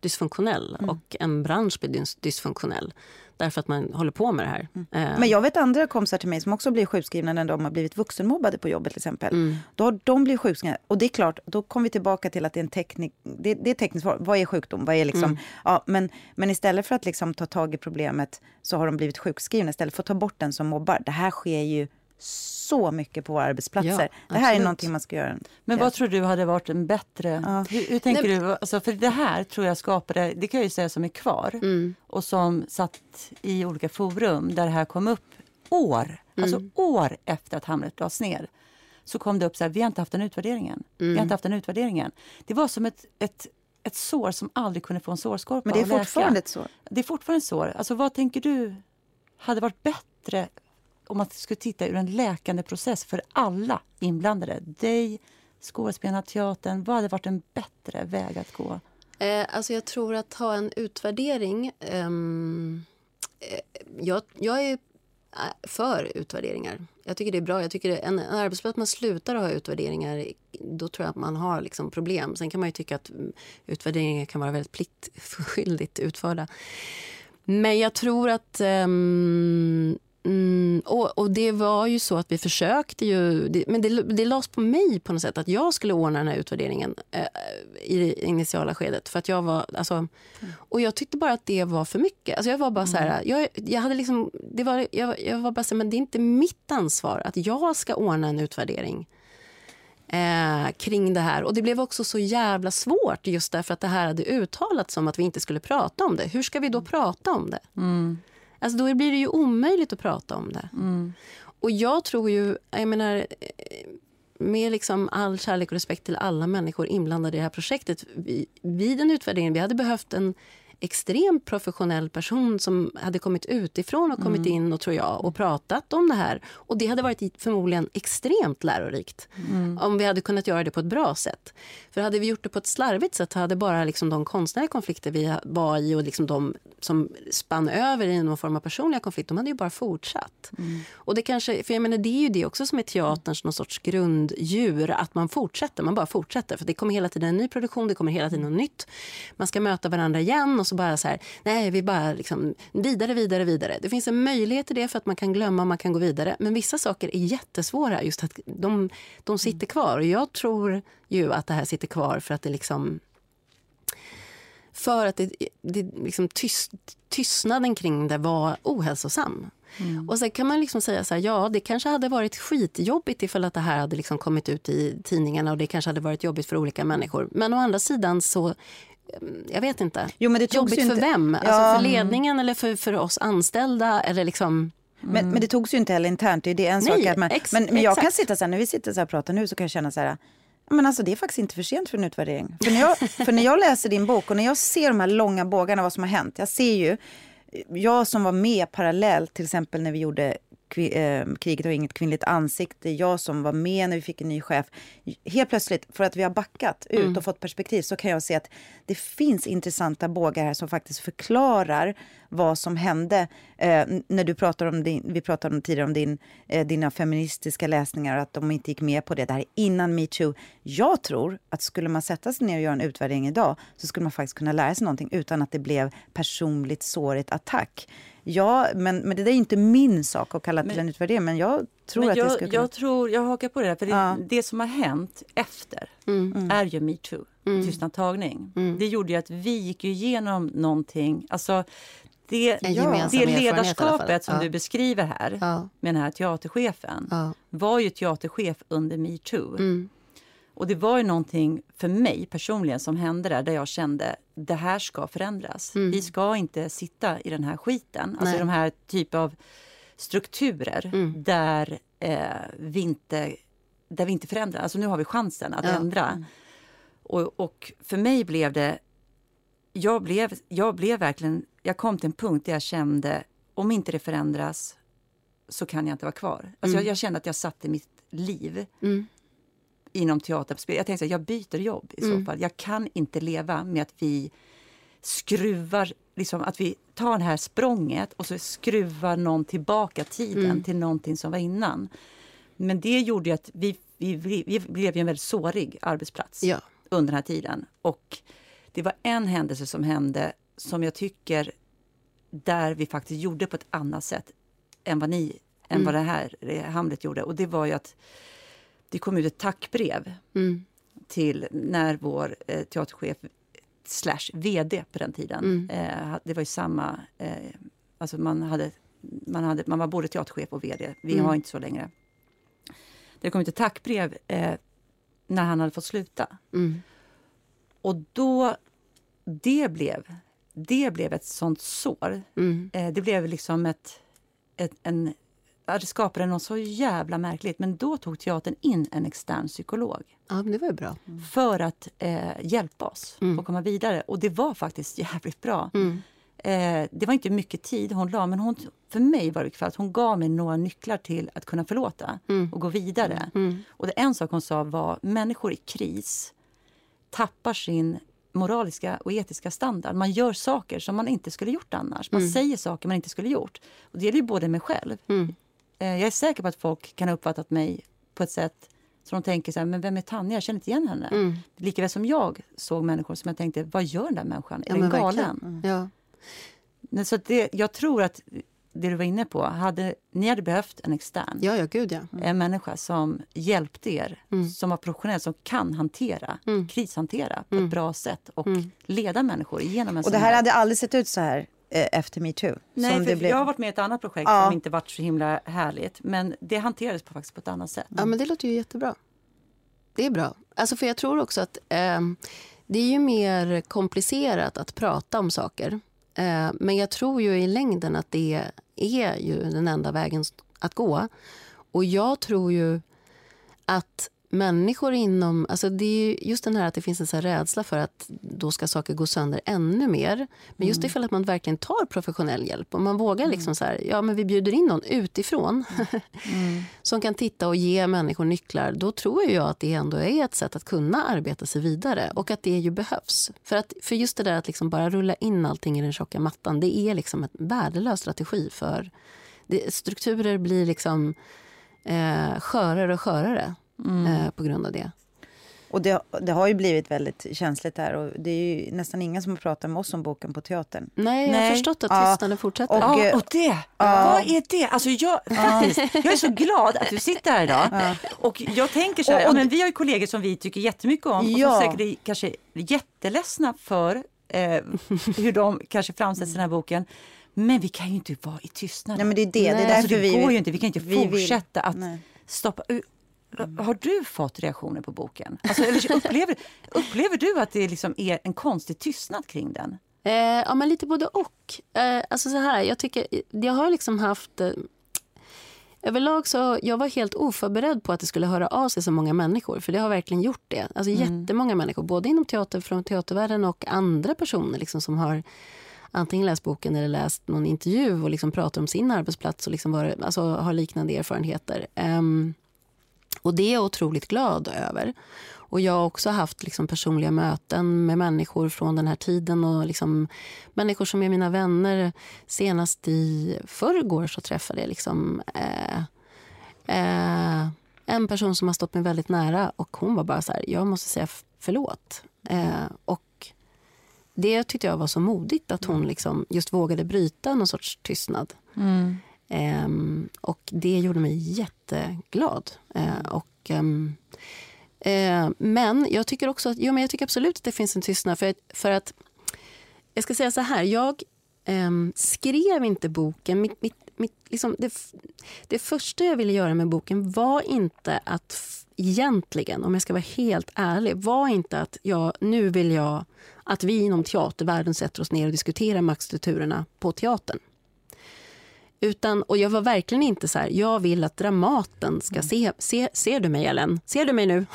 dysfunktionell Mm. och en bransch bli dys- dysfunktionell. Därför att man håller på med det här. Eh, Men jag vet andra kompisar till mig som också blir sjukskrivna när de har blivit vuxenmobbade på jobbet till exempel. Då har de blivit sjukskrivna. Och det är klart, då kommer vi tillbaka till att det är en teknik, det, det är tekniskt. Vad är sjukdom? Vad är liksom, ja, men, men istället för att liksom ta tag i problemet så har de blivit sjukskrivna istället för att ta bort den som mobbar. Det här sker ju så mycket på våra arbetsplatser. Ja, det här är någonting man ska göra. Men vad tror du hade varit en bättre... Hur, hur tänker du? Alltså, för det här tror jag skapade, det kan jag ju säga som är kvar Mm. och som satt i olika forum där det här kom upp år, alltså Mm. år efter att Hamlet lades ner. Så kom det upp så här, vi har inte haft den utvärderingen. Vi Mm. har inte haft den utvärderingen. Det var som ett, ett, ett sår som aldrig kunde få en sårskorpa Men det är fortfarande ett sår. Det är fortfarande ett sår. Alltså, vad tänker du hade varit bättre om man skulle titta ur en läkande process för alla inblandade? Dig, skådespelarna, teatern. Vad hade varit en bättre väg att gå? Eh, alltså jag tror att ha en utvärdering... Ehm, eh, jag, jag är eh, för utvärderingar. Jag tycker det är bra. Jag tycker det, en, en arbetsplats man slutar ha utvärderingar då tror jag att man har liksom problem. Sen kan man ju tycka att mm, utvärderingar kan vara väldigt pliktskyldigt utförda. Men jag tror att... ehm, Mm, och, och det var ju så att vi försökte ju, det, men det, det lades på mig på något sätt att jag skulle ordna den här utvärderingen eh, i det initiala skedet. För att jag var, alltså, och jag tyckte bara att det var för mycket. Alltså jag var bara så här, jag, jag hade liksom, det var, jag, jag var bara så här, men det är inte mitt ansvar att jag ska ordna en utvärdering eh, kring det här. Och det blev också så jävla svårt just därför att det här hade uttalats som att vi inte skulle prata om det. Hur ska vi då prata om det? Alltså då blir det ju omöjligt att prata om det. Och jag tror ju, jag menar, med liksom all kärlek och respekt till alla människor inblandade i det här projektet. Vi, vid en utvärdering, vi hade behövt en extremt professionell person som hade kommit utifrån och kommit in och tror jag och pratat om det här. Och det hade varit förmodligen extremt lärorikt om vi hade kunnat göra det på ett bra sätt. För hade vi gjort det på ett slarvigt sätt hade bara liksom de konstnärliga konflikter vi var i och liksom de som spann över i någon form av personliga konflikter, de hade ju bara fortsatt. Och det kanske, för jag menar det är ju det också som är teaterns någon sorts grunddjur, att man fortsätter, man bara fortsätter. För det kommer hela tiden en ny produktion, det kommer hela tiden något nytt. Man ska möta varandra igen och så bara så här, nej vi bara liksom vidare, vidare, vidare. Det finns en möjlighet till det för att man kan glömma, man kan gå vidare. Men vissa saker är jättesvåra, just att de, de sitter kvar. Och jag tror ju att det här sitter kvar för att det liksom för att det, det liksom tyst, tystnaden kring det var ohälsosam. Och sen kan man liksom säga så här, ja det kanske hade varit skitjobbigt ifall att det här hade liksom kommit ut i tidningarna och det kanske hade varit jobbigt för olika människor. Men å andra sidan så, jag vet inte. Jo, men det jobbigt ju för inte- vem? Ja. Alltså för ledningen eller för, för oss anställda? Eller liksom... Men, men det togs ju inte heller internt. Det är en Nej, sak man, ex- men, men jag kan sitta så här, när vi sitter så här och pratar nu så kan jag känna så här, men alltså det är faktiskt inte för sent för en utvärdering. För när jag, [LAUGHS] för när jag läser din bok och när jag ser de här långa bågarna vad som har hänt. Jag ser ju, jag som var med parallellt till exempel när vi gjorde eh, Kriget har inget kvinnligt ansikte, jag som var med när vi fick en ny chef. Helt plötsligt, för att vi har backat ut och fått perspektiv så kan jag se att det finns intressanta bågar här som faktiskt förklarar vad som hände. Eh, när du pratar om din, vi pratade om tidigare om din, eh, dina feministiska läsningar och att de inte gick med på det. Det här är innan metoo. Jag tror att skulle man sätta sig ner och göra en utvärdering idag så skulle man faktiskt kunna lära sig någonting utan att det blev personligt sårigt attack. Ja, men, men det där är inte min sak att kalla till en utvärdering, men jag tror Men att jag, det skulle kunna... jag, tror, jag hakar på det där, för det, Ja. det som har hänt efter är ju metoo, tystnadtagning. Det gjorde ju att vi gick ju igenom någonting. Alltså, det, gemensam det ledarskapet som Ja. du beskriver här Ja. med den här teaterchefen Ja. var ju teaterchef under metoo. Mm. Och det var ju någonting för mig personligen som hände där, där jag kände det här ska förändras. Mm. Vi ska inte sitta i den här skiten, alltså Nej. i de här typ av strukturer Mm. där, eh, vi inte, där vi inte förändrar. Alltså nu har vi chansen att Ja. ändra. Och, och för mig blev det, jag blev, jag blev verkligen, jag kom till en punkt där jag kände om inte det förändras så kan jag inte vara kvar. Alltså jag, jag kände att jag satte mitt liv Mm. Inom teater. Jag tänkte att jag byter jobb i så Mm. fall. Jag kan inte leva med att vi skruvar, liksom att vi tar det här språnget och så skruvar någon tillbaka tiden Mm. till någonting som var innan. Men det gjorde ju att vi, vi, vi, blev ju en väldigt sårig arbetsplats Ja. under den här tiden. Och det var en händelse som hände som jag tycker där vi faktiskt gjorde på ett annat sätt än vad ni, än Mm. vad det här Hamlet gjorde. Och det var ju att det kom ut ett tackbrev Mm. till när vår eh, teaterchef slash vd på den tiden, Mm. eh, det var ju samma, eh, alltså man, hade, man, hade, man var både teaterchef och vd, vi Mm. har inte så längre. Det kom ut ett tackbrev eh, när han hade fått sluta. Mm. Och då, det blev, det blev ett sånt sår. Mm. Eh, det blev liksom ett, ett en, det skapade något så jävla märkligt. Men då tog teatern in en extern psykolog Ja, det var bra. för att eh, hjälpa oss Mm. att komma vidare. Och det var faktiskt jävligt bra. Mm. Eh, det var inte mycket tid hon la, men hon, för mig var det för att hon gav mig några nycklar till att kunna förlåta Mm. och gå vidare. Mm. Och det en sak hon sa var människor i kris tappar sin moraliska och etiska standard. Man gör saker som man inte skulle gjort annars. Man Mm. säger saker man inte skulle gjort. Och det gäller ju både mig själv. Mm. Eh, jag är säker på att folk kan ha uppfattat mig på ett sätt som de tänker så här, men vem är Tanja? Jag känner inte igen henne. Mm. Likaväl som jag såg människor som jag tänkte, vad gör den där människan? Är Ja, den galen? verkligen. Ja. Men Så det, jag tror att det du var inne på, hade, ni hade behövt en extern. ja, ja, gud ja. En människa som hjälpte er, Mm. som var professionell, som kan hantera, Mm. krishantera på Mm. ett bra sätt och Mm. leda människor igenom en Och det här hade aldrig sett ut så här efter metoo. Nej, som för det blev. jag har varit med i ett annat projekt Ja. som inte varit så himla härligt. Men det hanterades på, faktiskt på ett annat sätt. Ja, men det låter ju jättebra. Det är bra. Alltså, för jag tror också att ehm, det är ju mer komplicerat att prata om saker. Eh, men jag tror ju i längden att det är ju den enda vägen att gå. Och jag tror ju att människor inom... Alltså det är ju just den här att det finns en så rädsla för att då ska saker gå sönder ännu mer. Men just ifall att man verkligen tar professionell hjälp och man vågar liksom så här, ja men vi bjuder in någon utifrån [LAUGHS] [LAUGHS] som kan titta och ge människor nycklar, då tror jag att det ändå är ett sätt att kunna arbeta sig vidare och att det ju behövs. För, att, för just det där att liksom bara rulla in allting i den tjocka mattan, det är liksom en värdelös strategi för det, strukturer blir liksom eh, skörare och skörare eh, på grund av det. Och det, det har ju blivit väldigt känsligt där och det är ju nästan ingen som har pratat med oss om boken på teatern. Nej, jag har Nej. förstått att Ja. tystnaden fortsätter. Och- Ja, eh, och det! Vad är det? Alltså jag, faktiskt, jag är så glad att du sitter här idag. Och jag tänker så här, Och- och- ja, men vi har ju kollegor som vi tycker jättemycket om och Ja. som säkert är kanske jätteledsna för eh, hur de kanske framställs i den här boken. Men vi kan ju inte vara i tystnad. Nej men det är det, det är Nej, därför alltså, det vi... går ju inte, vi kan inte vi vill- fortsätta att Nej. stoppa ut. Har du fått reaktioner på boken? Alltså, upplever, [LAUGHS] upplever du att det liksom är en konstig tystnad kring den? Eh, ja, men lite både och. Eh, alltså så här, jag, tycker, jag har liksom haft... Eh, överlag så jag var helt oförberedd på att det skulle höra av sig så många människor. För det har verkligen gjort det. Alltså jättemånga människor, både inom teater, från teatervärlden och andra personer liksom, som har antingen läst boken eller läst någon intervju och liksom pratar om sin arbetsplats och liksom var, alltså, har liknande erfarenheter. Ehm, och det är jag otroligt glad över. Och jag har också haft liksom personliga möten med människor från den här tiden. och liksom Människor som är mina vänner. Senast i förrgår så träffade jag liksom, eh, eh, en person som har stått mig väldigt nära. Och Hon var bara så här, jag måste säga förlåt. Eh, och Det tyckte jag var så modigt, att hon liksom just vågade bryta någon sorts tystnad. Mm. Ehm, och det gjorde mig jätteglad. Eh, och, ehm, eh, men jag tycker också att, jo, men jag tycker absolut att det finns en tystnad. För, för att, jag ska säga så här, jag ehm, skrev inte boken... Mitt, mitt, mitt, liksom det, det första jag ville göra med boken var inte att egentligen, om jag ska vara helt ärlig, var inte att jag, nu vill jag att vi inom teatervärlden sätter oss ner och diskuterar maktstrukturerna på teatern. Utan, och jag var verkligen inte så här, jag vill att Dramaten ska se, se... Ser du mig Ellen? Ser du mig nu? [LAUGHS]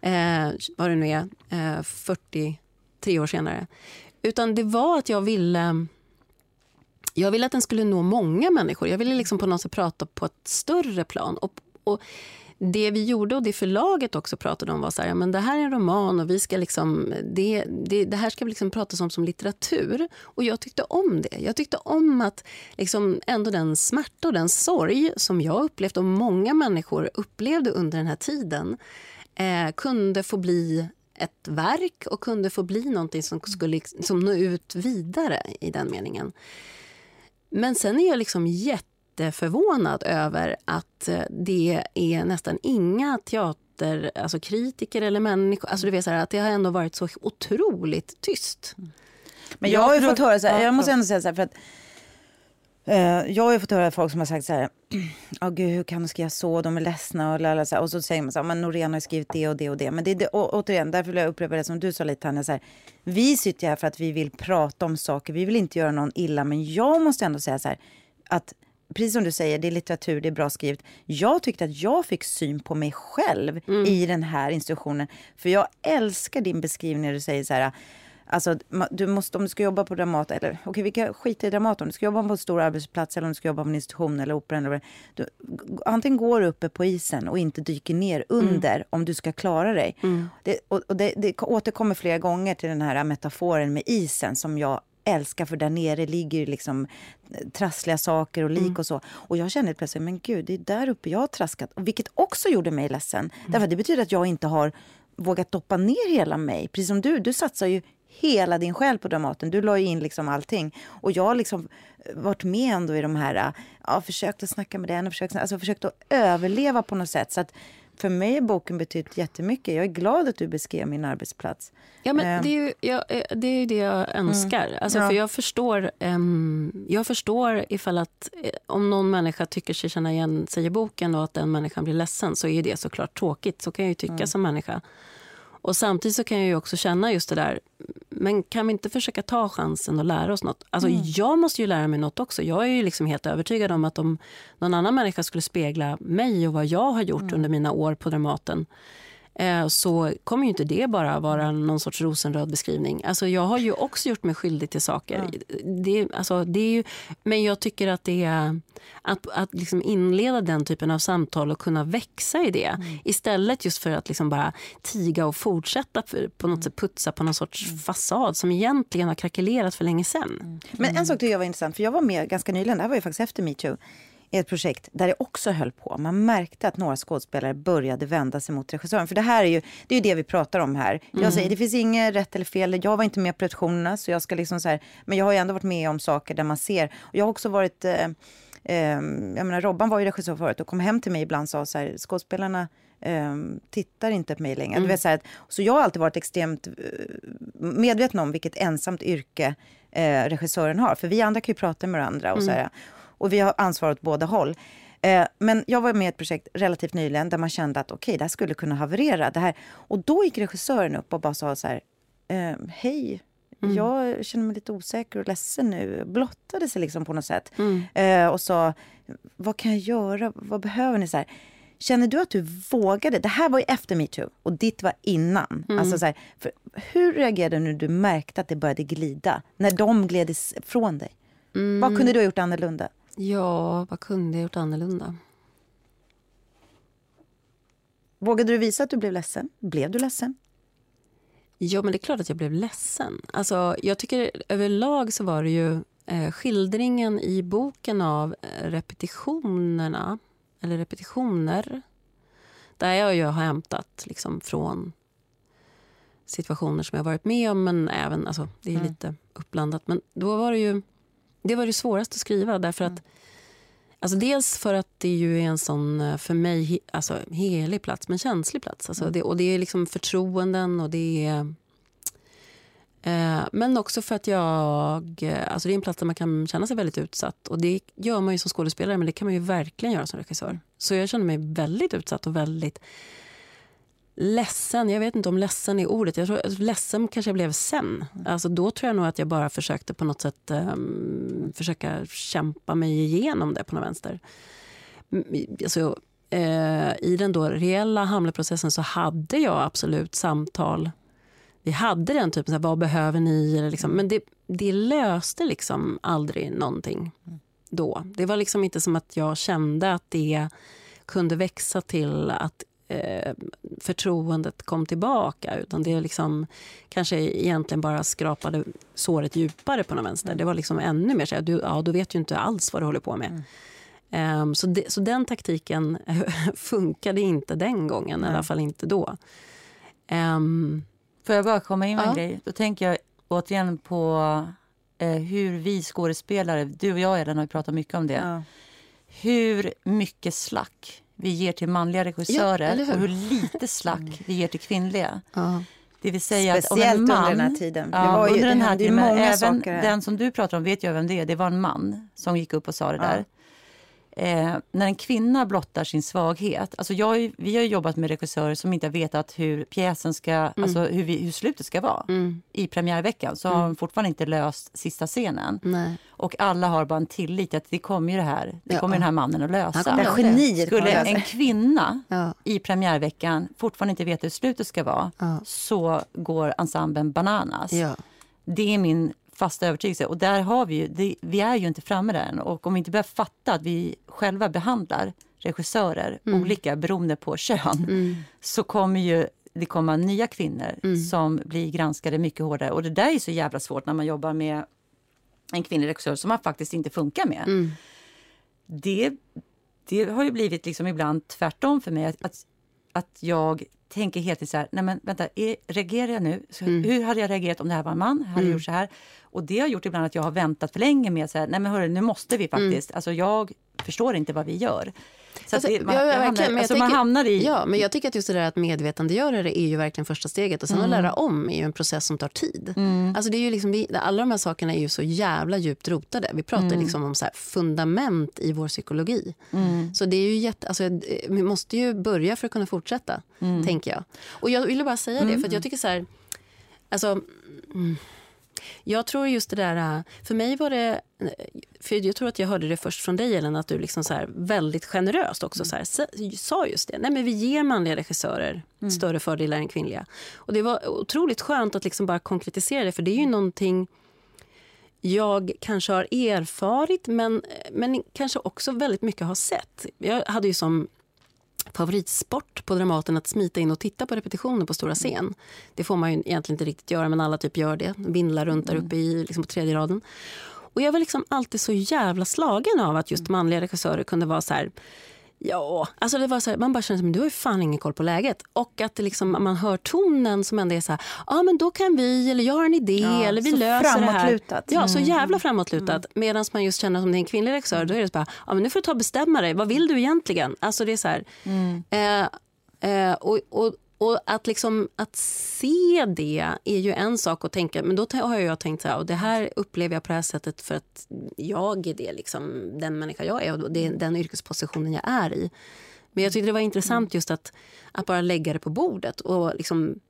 eh, vad det nu är, eh, 43 år senare. Utan det var att jag ville... Jag ville att den skulle nå många människor. Jag ville liksom på något sätt prata på ett större plan. Och, och det vi gjorde och det förlaget också pratade om var så här, ja, men det här är en roman och vi ska liksom, det, det, det här ska vi liksom prata om som litteratur. Och jag tyckte om det. Jag tyckte om att liksom ändå den smärta och den sorg som jag upplevt och många människor upplevde under den här tiden eh, kunde få bli ett verk och kunde få bli någonting som skulle som nå ut vidare i den meningen. Men sen är jag liksom jätteförvånad över att eh, det är nästan inga teater, alltså kritiker eller människor... Alltså du vet så här, att det har ändå varit så otroligt tyst. Men jag har ju fått höra så här, Ja, jag måste ändå säga så här för att eh, jag har ju fått höra folk som har sagt så här, [CLEARS THROAT] ja gud hur kan de skriva så, de är ledsna och lala, så här. och så säger man så här, men Norén har skrivit det och det och det. Men det är det, och, återigen, därför vill jag upprepa det som du sa lite Tanja, så här, vi sitter ju här för att vi vill prata om saker, vi vill inte göra någon illa, men jag måste ändå säga så här, att precis som du säger, det är litteratur, det är bra skrivet. Jag tyckte att jag fick syn på mig själv i den här institutionen. För jag älskar din beskrivning när du säger så här, Alltså, du måste, om du ska jobba på Dramaten, eller okej vi kan skita i Dramaten, om du ska jobba på en stor arbetsplats eller om du ska jobba på en institution eller operan eller du, Antingen går du uppe på isen och inte dyker ner under om du ska klara dig. Det, och, och det, det återkommer flera gånger till den här metaforen med isen som jag älskar för där nere ligger liksom eh, trassliga saker och lik och så. Och jag kände plötsligt, men gud, det är där uppe jag har traskat. Och vilket också gjorde mig ledsen. Därför att det betyder att jag inte har vågat doppa ner hela mig. Precis som du, du satsar ju hela din själ på Dramaten. Du la ju in liksom allting. Och jag har liksom varit med ändå i de här, ja, försökt att snacka med den och försökt, alltså försökt att överleva på något sätt. Så att för mig har boken betytt jättemycket. Jag är glad att du beskrev min arbetsplats. Ja, men Ehm. det, är ju, jag, eh, det är det jag önskar. Alltså, Ja. för jag, förstår, ehm, jag förstår ifall att eh, om någon människa tycker sig känna igen sig i boken och att den människan blir ledsen så är det såklart tråkigt. Så kan jag ju tycka som människa. Och Samtidigt så kan jag ju också känna just det där, men kan vi inte försöka ta chansen och lära oss något? Alltså, Jag måste ju lära mig något också. Jag är ju liksom helt övertygad om att om någon annan människa skulle spegla mig och vad jag har gjort under mina år på Dramaten så kommer ju inte det bara vara någon sorts rosenröd beskrivning. Alltså jag har ju också gjort mig skyldig till saker. Det, alltså, det är ju, men jag tycker att det är att, att liksom inleda den typen av samtal och kunna växa i det. Istället just för att liksom bara tiga och fortsätta för, på något sätt putsa på någon sorts fasad som egentligen har krackelerat för länge sedan. Men en sak tycker jag var intressant, för jag var med ganska nyligen, det här var ju faktiskt efter metoo, ett projekt där det också höll på. Man märkte att några skådespelare började vända sig mot regissören. För det här är ju det, är ju det vi pratar om här. Jag säger, det finns inget rätt eller fel. Jag var inte med på produktionerna, så jag ska liksom så här, men jag har ju ändå varit med om saker där man ser. Och jag har också varit, eh, eh, jag menar Robban var ju regissör förut och kom hem till mig ibland och sa så här, skådespelarna eh, tittar inte på mig längre. Du vet, så, här, så jag har alltid varit extremt eh, medveten om vilket ensamt yrke eh, regissören har. För vi andra kan ju prata med varandra och så här, och vi har ansvar åt båda håll. Eh, men jag var med i ett projekt relativt nyligen där man kände att okej, det här skulle kunna haverera. Det här. Och då gick regissören upp och bara sa så här, eh, hej, jag känner mig lite osäker och ledsen nu. Blottade sig liksom på något sätt. Eh, och sa, vad kan jag göra? Vad behöver ni? Så här, Känner du att du vågade? Det här var ju efter metoo och ditt var innan. Alltså så här, för hur reagerade du när du märkte att det började glida? När de gled is- från dig? Vad kunde du ha gjort annorlunda? Ja, vad kunde jag gjort annorlunda? Vågade du visa att du blev ledsen? Blev du ledsen? Ja, men det är klart att jag blev ledsen. Alltså, jag tycker överlag så var det ju eh, skildringen i boken av eh, repetitionerna, eller repetitioner, där jag ju har hämtat liksom, från situationer som jag varit med om, men även, alltså, det är lite uppblandat. Men då var det ju, det var det svåraste att skriva därför att Alltså dels för att det ju är en sån, eh, för mig, alltså helig plats, men känslig plats. Alltså det, och det är liksom förtroenden och det är... Eh, men också för att jag... eh, Alltså det är en plats där man kan känna sig väldigt utsatt. Och Det gör man ju som skådespelare, men det kan man ju verkligen göra som regissör. Så jag känner mig väldigt utsatt och väldigt ledsen. Jag vet inte om ledsen är ordet. Jag tror, ledsen kanske jag blev sen. Alltså då tror jag nog att jag bara försökte på något sätt um, försöka kämpa mig igenom det på något vänster. Alltså, uh, I den då reella Hamletprocessen så hade jag absolut samtal. Vi hade den typen, så här, vad behöver ni? Eller liksom, men det, det löste liksom aldrig någonting då. Det var liksom inte som att jag kände att det kunde växa till att eh, förtroendet kom tillbaka. Utan det liksom kanske egentligen bara skrapade såret djupare på något vänster. Det var liksom ännu mer så här, du, ja, då vet ju inte alls vad du håller på med. Ehm, så, det, så den taktiken [LAUGHS] funkade inte den gången, i alla fall inte då. Ehm, Får jag bara komma in med en Ja. grej? Då tänker jag återigen på eh, hur vi skådespelare, du och jag Ellen har pratat mycket om det. Ja. Hur mycket slack vi ger till manliga regissörer hur? och hur lite slack vi ger till kvinnliga. ja. Det vill säga Speciellt en under man, den här tiden. Ja, ju- under den här tiden. Men även den som du pratar om vet jag vem det är. Det var en man som gick upp och sa det Ja. där. Eh, när en kvinna blottar sin svaghet. Alltså jag, vi har ju jobbat med regissörer som inte har vetat hur pjäsen ska, alltså hur, vi, hur slutet ska vara. Mm. I premiärveckan så har de fortfarande inte löst sista scenen. Nej. Och alla har bara en tillit att det kommer ju det här, det Ja. kommer den här mannen att Han lösa. geniet kommer Skulle lösa en kvinna Ja. i premiärveckan fortfarande inte veta hur slutet ska vara Ja. så går ensemblen bananas. Ja. Det är min fasta övertygelse. Och där har vi ju, det, vi är ju inte framme där än. Och om vi inte börjar fatta att vi själva behandlar regissörer olika beroende på kön så kommer ju det komma nya kvinnor som blir granskade mycket hårdare. Och det där är så jävla svårt när man jobbar med en kvinnlig regissör som man faktiskt inte funkar med. Det, det har ju blivit liksom ibland tvärtom för mig. Att, att, att jag tänker helt enkelt så här, nej men vänta, är, reagerar jag nu? Så, Hur hade jag reagerat om det här var en man? Hade jag gjort så här? Och det har gjort ibland att jag har väntat för länge med så här, nej men hörru, nu måste vi faktiskt, alltså jag förstår inte vad vi gör. Så Alltså, det, man, ja, hamnar, alltså man hamnar i... Ja, men jag tycker att just det där att medvetandegöra det är ju verkligen första steget. Och sen att lära om är ju en process som tar tid. Alltså det är ju liksom, vi, alla de här sakerna är ju så jävla djupt rotade. Vi pratar liksom om så fundament i vår psykologi. Så det är ju jätte, alltså, eh, vi måste ju börja för att kunna fortsätta, tänker jag. Och jag ville bara säga det, för att jag tycker så här... Alltså, mm, jag tror just det där... äh, För mig var det... För jag tror att jag hörde det först från dig, Ellen, att du liksom så väldigt generöst också så här, sa- just det. Nej, men vi ger manliga regissörer större fördelar än kvinnliga. Och det var otroligt skönt att liksom bara konkretisera det, för det är ju någonting jag kanske har erfarit, men, men kanske också väldigt mycket har sett. Jag hade ju som favoritsport på Dramaten att smita in och titta på repetitioner på stora scen. Det får man ju egentligen inte riktigt göra, men alla typ gör det. Vindlar runt där uppe i, liksom på tredje raden. Och jag var liksom alltid så jävla slagen av att just manliga regissörer kunde vara så här Ja, alltså det var så här, man bara kände att du har ju fan ingen koll på läget. Och att det liksom, man hör tonen som ändå är så här, ja men då kan vi, eller jag har en idé, Ja, eller vi löser det här. Ja, så jävla framåtlutat. Medan man just känner som det är en kvinnlig regissör, då är det så bara, ja men nu får du ta och bestämma dig, vad vill du egentligen? Alltså det är så här, eh, eh, och, och, och att liksom att se det är ju en sak att tänka, men då har jag tänkt så här, och det här upplever jag på det här sättet för att jag är det liksom, den människa jag är och det är den yrkespositionen jag är i. Men jag tyckte det var intressant just att, att bara lägga det på bordet och liksom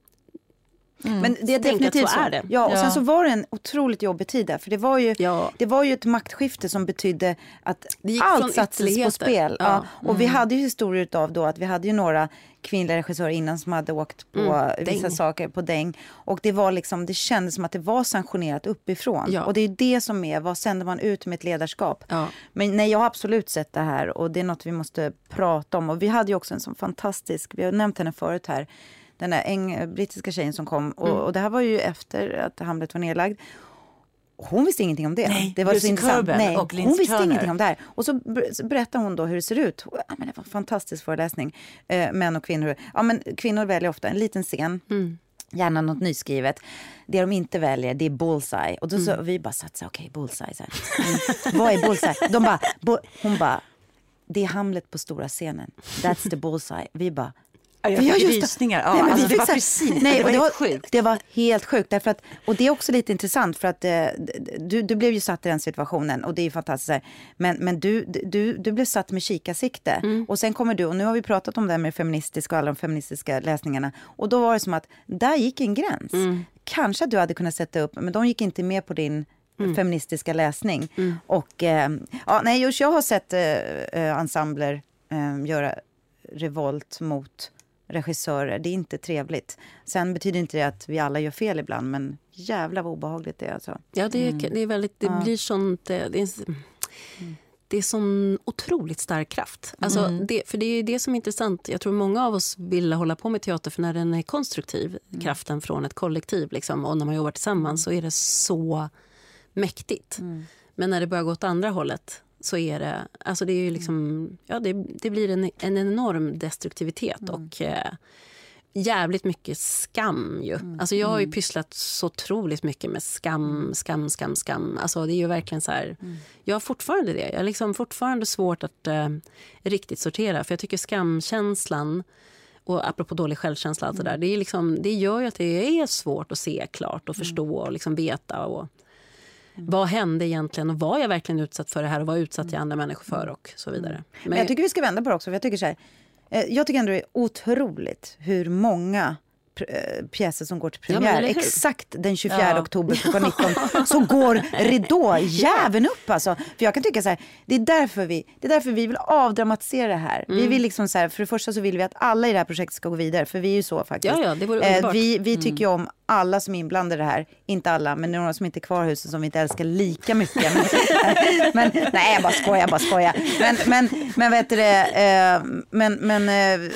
Men det är definitivt så är det. Ja, och Ja. sen så var det en otroligt jobbig tid där. För det var ju, Ja. det var ju ett maktskifte som betydde att allt sattes på spel. Ja. Mm. Och vi hade ju historier av då att vi hade ju några kvinnliga regissörer innan som hade åkt på Mm, vissa däng. saker på däng. Och det var liksom, det kändes som att det var sanktionerat uppifrån. Ja. Och det är ju det som är, vad sänder man ut med ett ledarskap? Ja. Men nej, jag har absolut sett det här och det är något vi måste prata om. Och vi hade ju också en sån fantastisk, vi har nämnt henne förut här, den där eng, brittiska tjejen som kom. Och, Mm. och det här var ju efter att Hamlet var nedlagd. Hon visste ingenting om det. Nej, det var Lucy så intressant. Nej, och hon Lindsay visste Turner. ingenting om det här. Och så ber- så berättar hon då hur det ser ut. Ja, men det var en fantastisk föreläsning. Eh, män och kvinnor. Ja, men kvinnor väljer ofta en liten scen. Mm. Gärna något nyskrivet. Det de inte väljer det är bullseye. Och då så, Mm. vi bara satt så okej bullseye. Så. Mm. Vad är bullseye? De bara, bu- hon bara, det är Hamlet på stora scenen. That's the bullseye. Vi bara, Ja, jag fick rysningar. Ja, Nej, alltså, det var precis, Nej, det var det, var, sjukt. det var helt sjukt. Därför att, och det är också lite intressant för att eh, du, du blev ju satt i den situationen och det är ju fantastiskt. här. Men, men du, du, du blev satt med kikarsikte. Mm. Och sen kommer du, och nu har vi pratat om det här med feministiska och alla de feministiska läsningarna. Och då var det som att där gick en gräns. Mm. Kanske att du hade kunnat sätta upp, men de gick inte med på din Mm. feministiska läsning. Och eh, ja, nej, just jag har sett eh, eh, ensembler eh, göra revolt mot regissörer. Det är inte trevligt. Sen betyder inte det att vi alla gör fel ibland, men jävla vad obehagligt det är. Alltså. Ja, det, är- det är väldigt, det blir sånt... eh, Det är, det är sån otroligt stark kraft. Alltså det, för det är det som är intressant. Jag tror många av oss vill hålla på med teater för när den är konstruktiv, kraften från ett kollektiv liksom, och när man jobbar tillsammans så är det så mäktigt. Men när det börjar gå åt andra hållet så är det, alltså det är liksom, ja det, det blir en, en enorm destruktivitet och eh, jävligt mycket skam ju. Alltså jag har ju pysslat så otroligt mycket med skam, skam, skam, skam. Alltså det är ju verkligen så här, jag har fortfarande det. Jag har liksom fortfarande svårt att eh, riktigt sortera för jag tycker skamkänslan och apropå dålig självkänsla allt det där, det, är liksom, det gör ju att det är svårt att se klart och förstå och liksom veta och vad hände egentligen och var jag verkligen utsatt för det här och vad utsatt jag andra människor för och så vidare. Men jag tycker vi ska vända på det också. För jag, tycker så här, eh, jag tycker ändå det är otroligt hur många pjäser som går till Ja, premiär. hur? Exakt den 24 Ja. oktober [LAUGHS] klockan 19 så går ridåjäveln upp. Alltså. För jag kan tycka så här, det är, därför vi, det är därför vi vill avdramatisera det här. Vi Mm. vill liksom så här, för det första så vill vi att alla i det här projektet ska gå vidare. För vi är ju så faktiskt. Ja, ja, det vore Eh. Mm. vi, vi tycker ju om alla som är inblandade här. Inte alla, men några som inte är kvar i huset som vi inte älskar lika mycket. [LAUGHS] Men, men nej, jag bara skojar, jag bara skojar. Men, men, men vet du det, eh, men, men eh,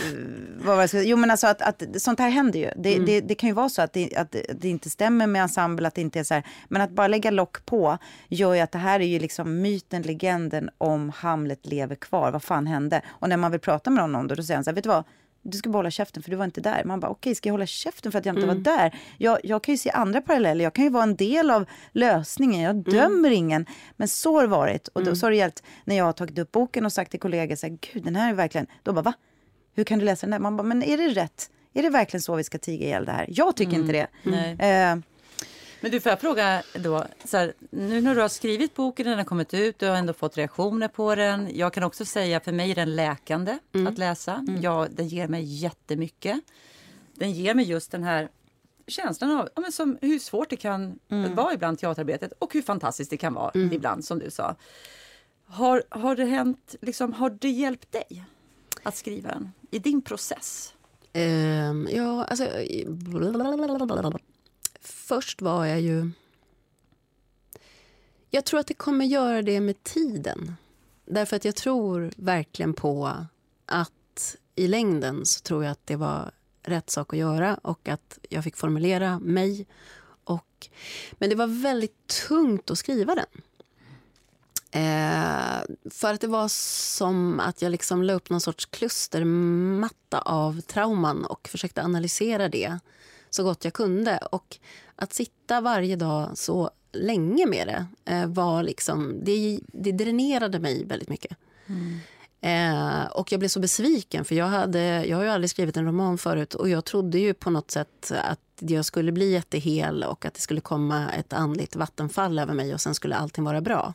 vad var det Jo men alltså att, att sånt här händer ju. Det, Mm. det, det kan ju vara så att det, att det inte stämmer med ensemble, att det inte är så här. Men att bara lägga lock på gör ju att det här är ju liksom myten, legenden om Hamlet lever kvar. Vad fan hände? Och när man vill prata med någon om det, då säger han så här, vet du vad? Du ska bara hålla käften för du var inte där. Man bara, okej, ska jag hålla käften för att jag inte var där? Jag, jag kan ju se andra paralleller. Jag kan ju vara en del av lösningen. Jag dömer ingen. Men så har det varit. Och då, så har det gällt när jag har tagit upp boken och sagt till kollegor, så här, gud, den här är verkligen... Då bara, va? Hur kan du läsa den där? Man bara, men är det rätt? Är det verkligen så vi ska tiga ihjäl det här? Jag tycker inte det. Nej. Eh, Men du, får jag fråga då, så här, nu när du har skrivit boken, den har kommit ut, du har ändå fått reaktioner på den. Jag kan också säga, för mig är den läkande att läsa. Ja, den ger mig jättemycket. Den ger mig just den här känslan av ja, men som, hur svårt det kan vara ibland teaterarbetet och hur fantastiskt det kan vara ibland, som du sa. Har, har det hänt, liksom, har det hjälpt dig att skriva den i din process? Ehm, ja, alltså... Först var jag ju... Jag tror att det kommer göra det med tiden. Därför att jag tror verkligen på att i längden så tror jag att det var rätt sak att göra och att jag fick formulera mig. Och, men det var väldigt tungt att skriva den. Eh, för att det var som att jag liksom la upp någon sorts klustermatta av trauman och försökte analysera det så gott jag kunde. Och att sitta varje dag så länge med det eh, var liksom, det, det dränerade mig väldigt mycket. Eh, och jag blev så besviken för jag, hade, jag har ju aldrig skrivit en roman förut och jag trodde ju på något sätt att jag skulle bli jättehel och att det skulle komma ett andligt vattenfall över mig och sen skulle allting vara bra.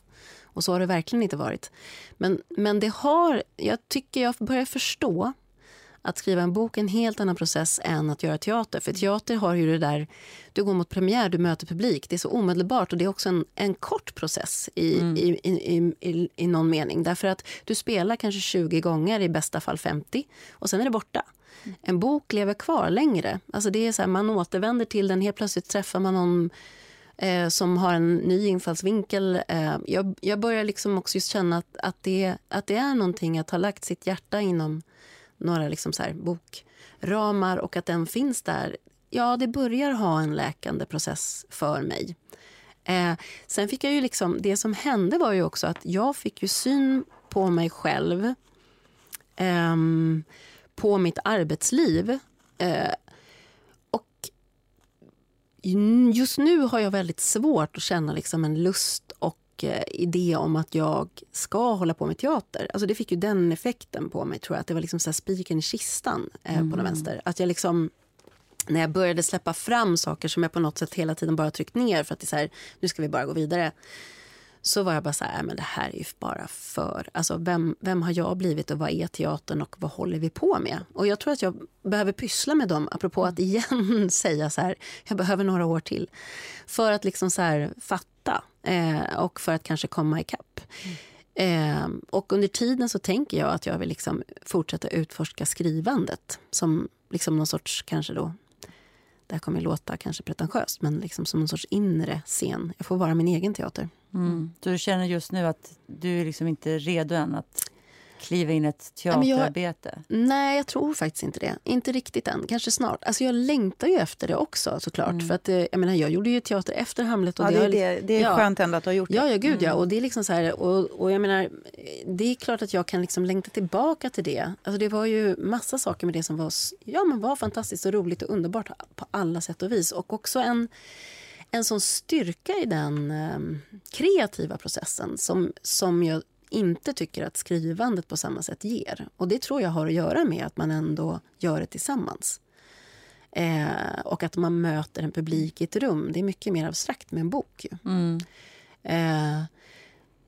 Och så har det verkligen inte varit. Men, men det har, jag tycker jag börjar förstå att skriva en bok är en helt annan process än att göra teater. För teater har ju det där, du går mot premiär, du möter publik. Det är så omedelbart och det är också en, en kort process i, i, i, i, i, i någon mening. Därför att du spelar kanske 20 gånger, i bästa fall 50, och sen är det borta. En bok lever kvar längre. Alltså det är så här, man återvänder till den, helt plötsligt träffar man någon eh, som har en ny infallsvinkel. Eh, jag, jag börjar liksom också just känna att, att, det, att det är någonting att ha lagt sitt hjärta inom några liksom så här bokramar och att den finns där. Ja, det börjar ha en läkande process för mig. Eh, sen fick jag ju liksom, det som hände var ju också att jag fick ju syn på mig själv, eh, på mitt arbetsliv. Eh, just nu har jag väldigt svårt att känna liksom en lust och eh, idé om att jag ska hålla på med teater. Alltså det fick ju den effekten på mig, tror jag. Att det var liksom så spiken i kistan eh, mm. på något vänster. Att jag liksom när jag började släppa fram saker som jag på något sätt hela tiden bara tryckt ner för att det är här, nu ska vi bara gå vidare. Så var jag bara så här, äh, men det här är ju bara för... Alltså vem, vem har jag blivit och vad är teatern och vad håller vi på med? Och jag tror att jag behöver pyssla med dem, apropå att igen [LAUGHS] säga så här, jag behöver några år till. För att liksom så här fatta eh, och för att kanske komma ikapp. Mm. Ehm, eh, och under tiden så tänker jag att jag vill liksom fortsätta utforska skrivandet som liksom någon sorts kanske då det här kommer låta kanske pretentiöst, men liksom som en sorts inre scen. Jag får vara min egen teater. Mm. Så du känner just nu att du är liksom inte redo än att kliva in i ett teaterarbete? Jag, nej, jag tror faktiskt inte det. Inte riktigt än. Kanske snart. Alltså jag längtar ju efter det också såklart. Mm. För att, eh, jag, menar, jag gjorde ju teater efter Hamlet. Och ja, det, det, är, det är ja. skönt ändå att du har gjort det. Ja, ja gud ja. Mm. Och det är liksom så här, och, och jag menar, det är klart att jag kan liksom längta tillbaka till det. Alltså det var ju massa saker med det som var, ja, men var fantastiskt och roligt och underbart på alla sätt och vis. Och också en en sån styrka i den eh, kreativa processen som, som jag inte tycker att skrivandet på samma sätt ger. Och Det tror jag har att göra med att man ändå gör det tillsammans. Eh, och att man möter en publik i ett rum. Det är mycket mer abstrakt med en bok. Mm. Eh,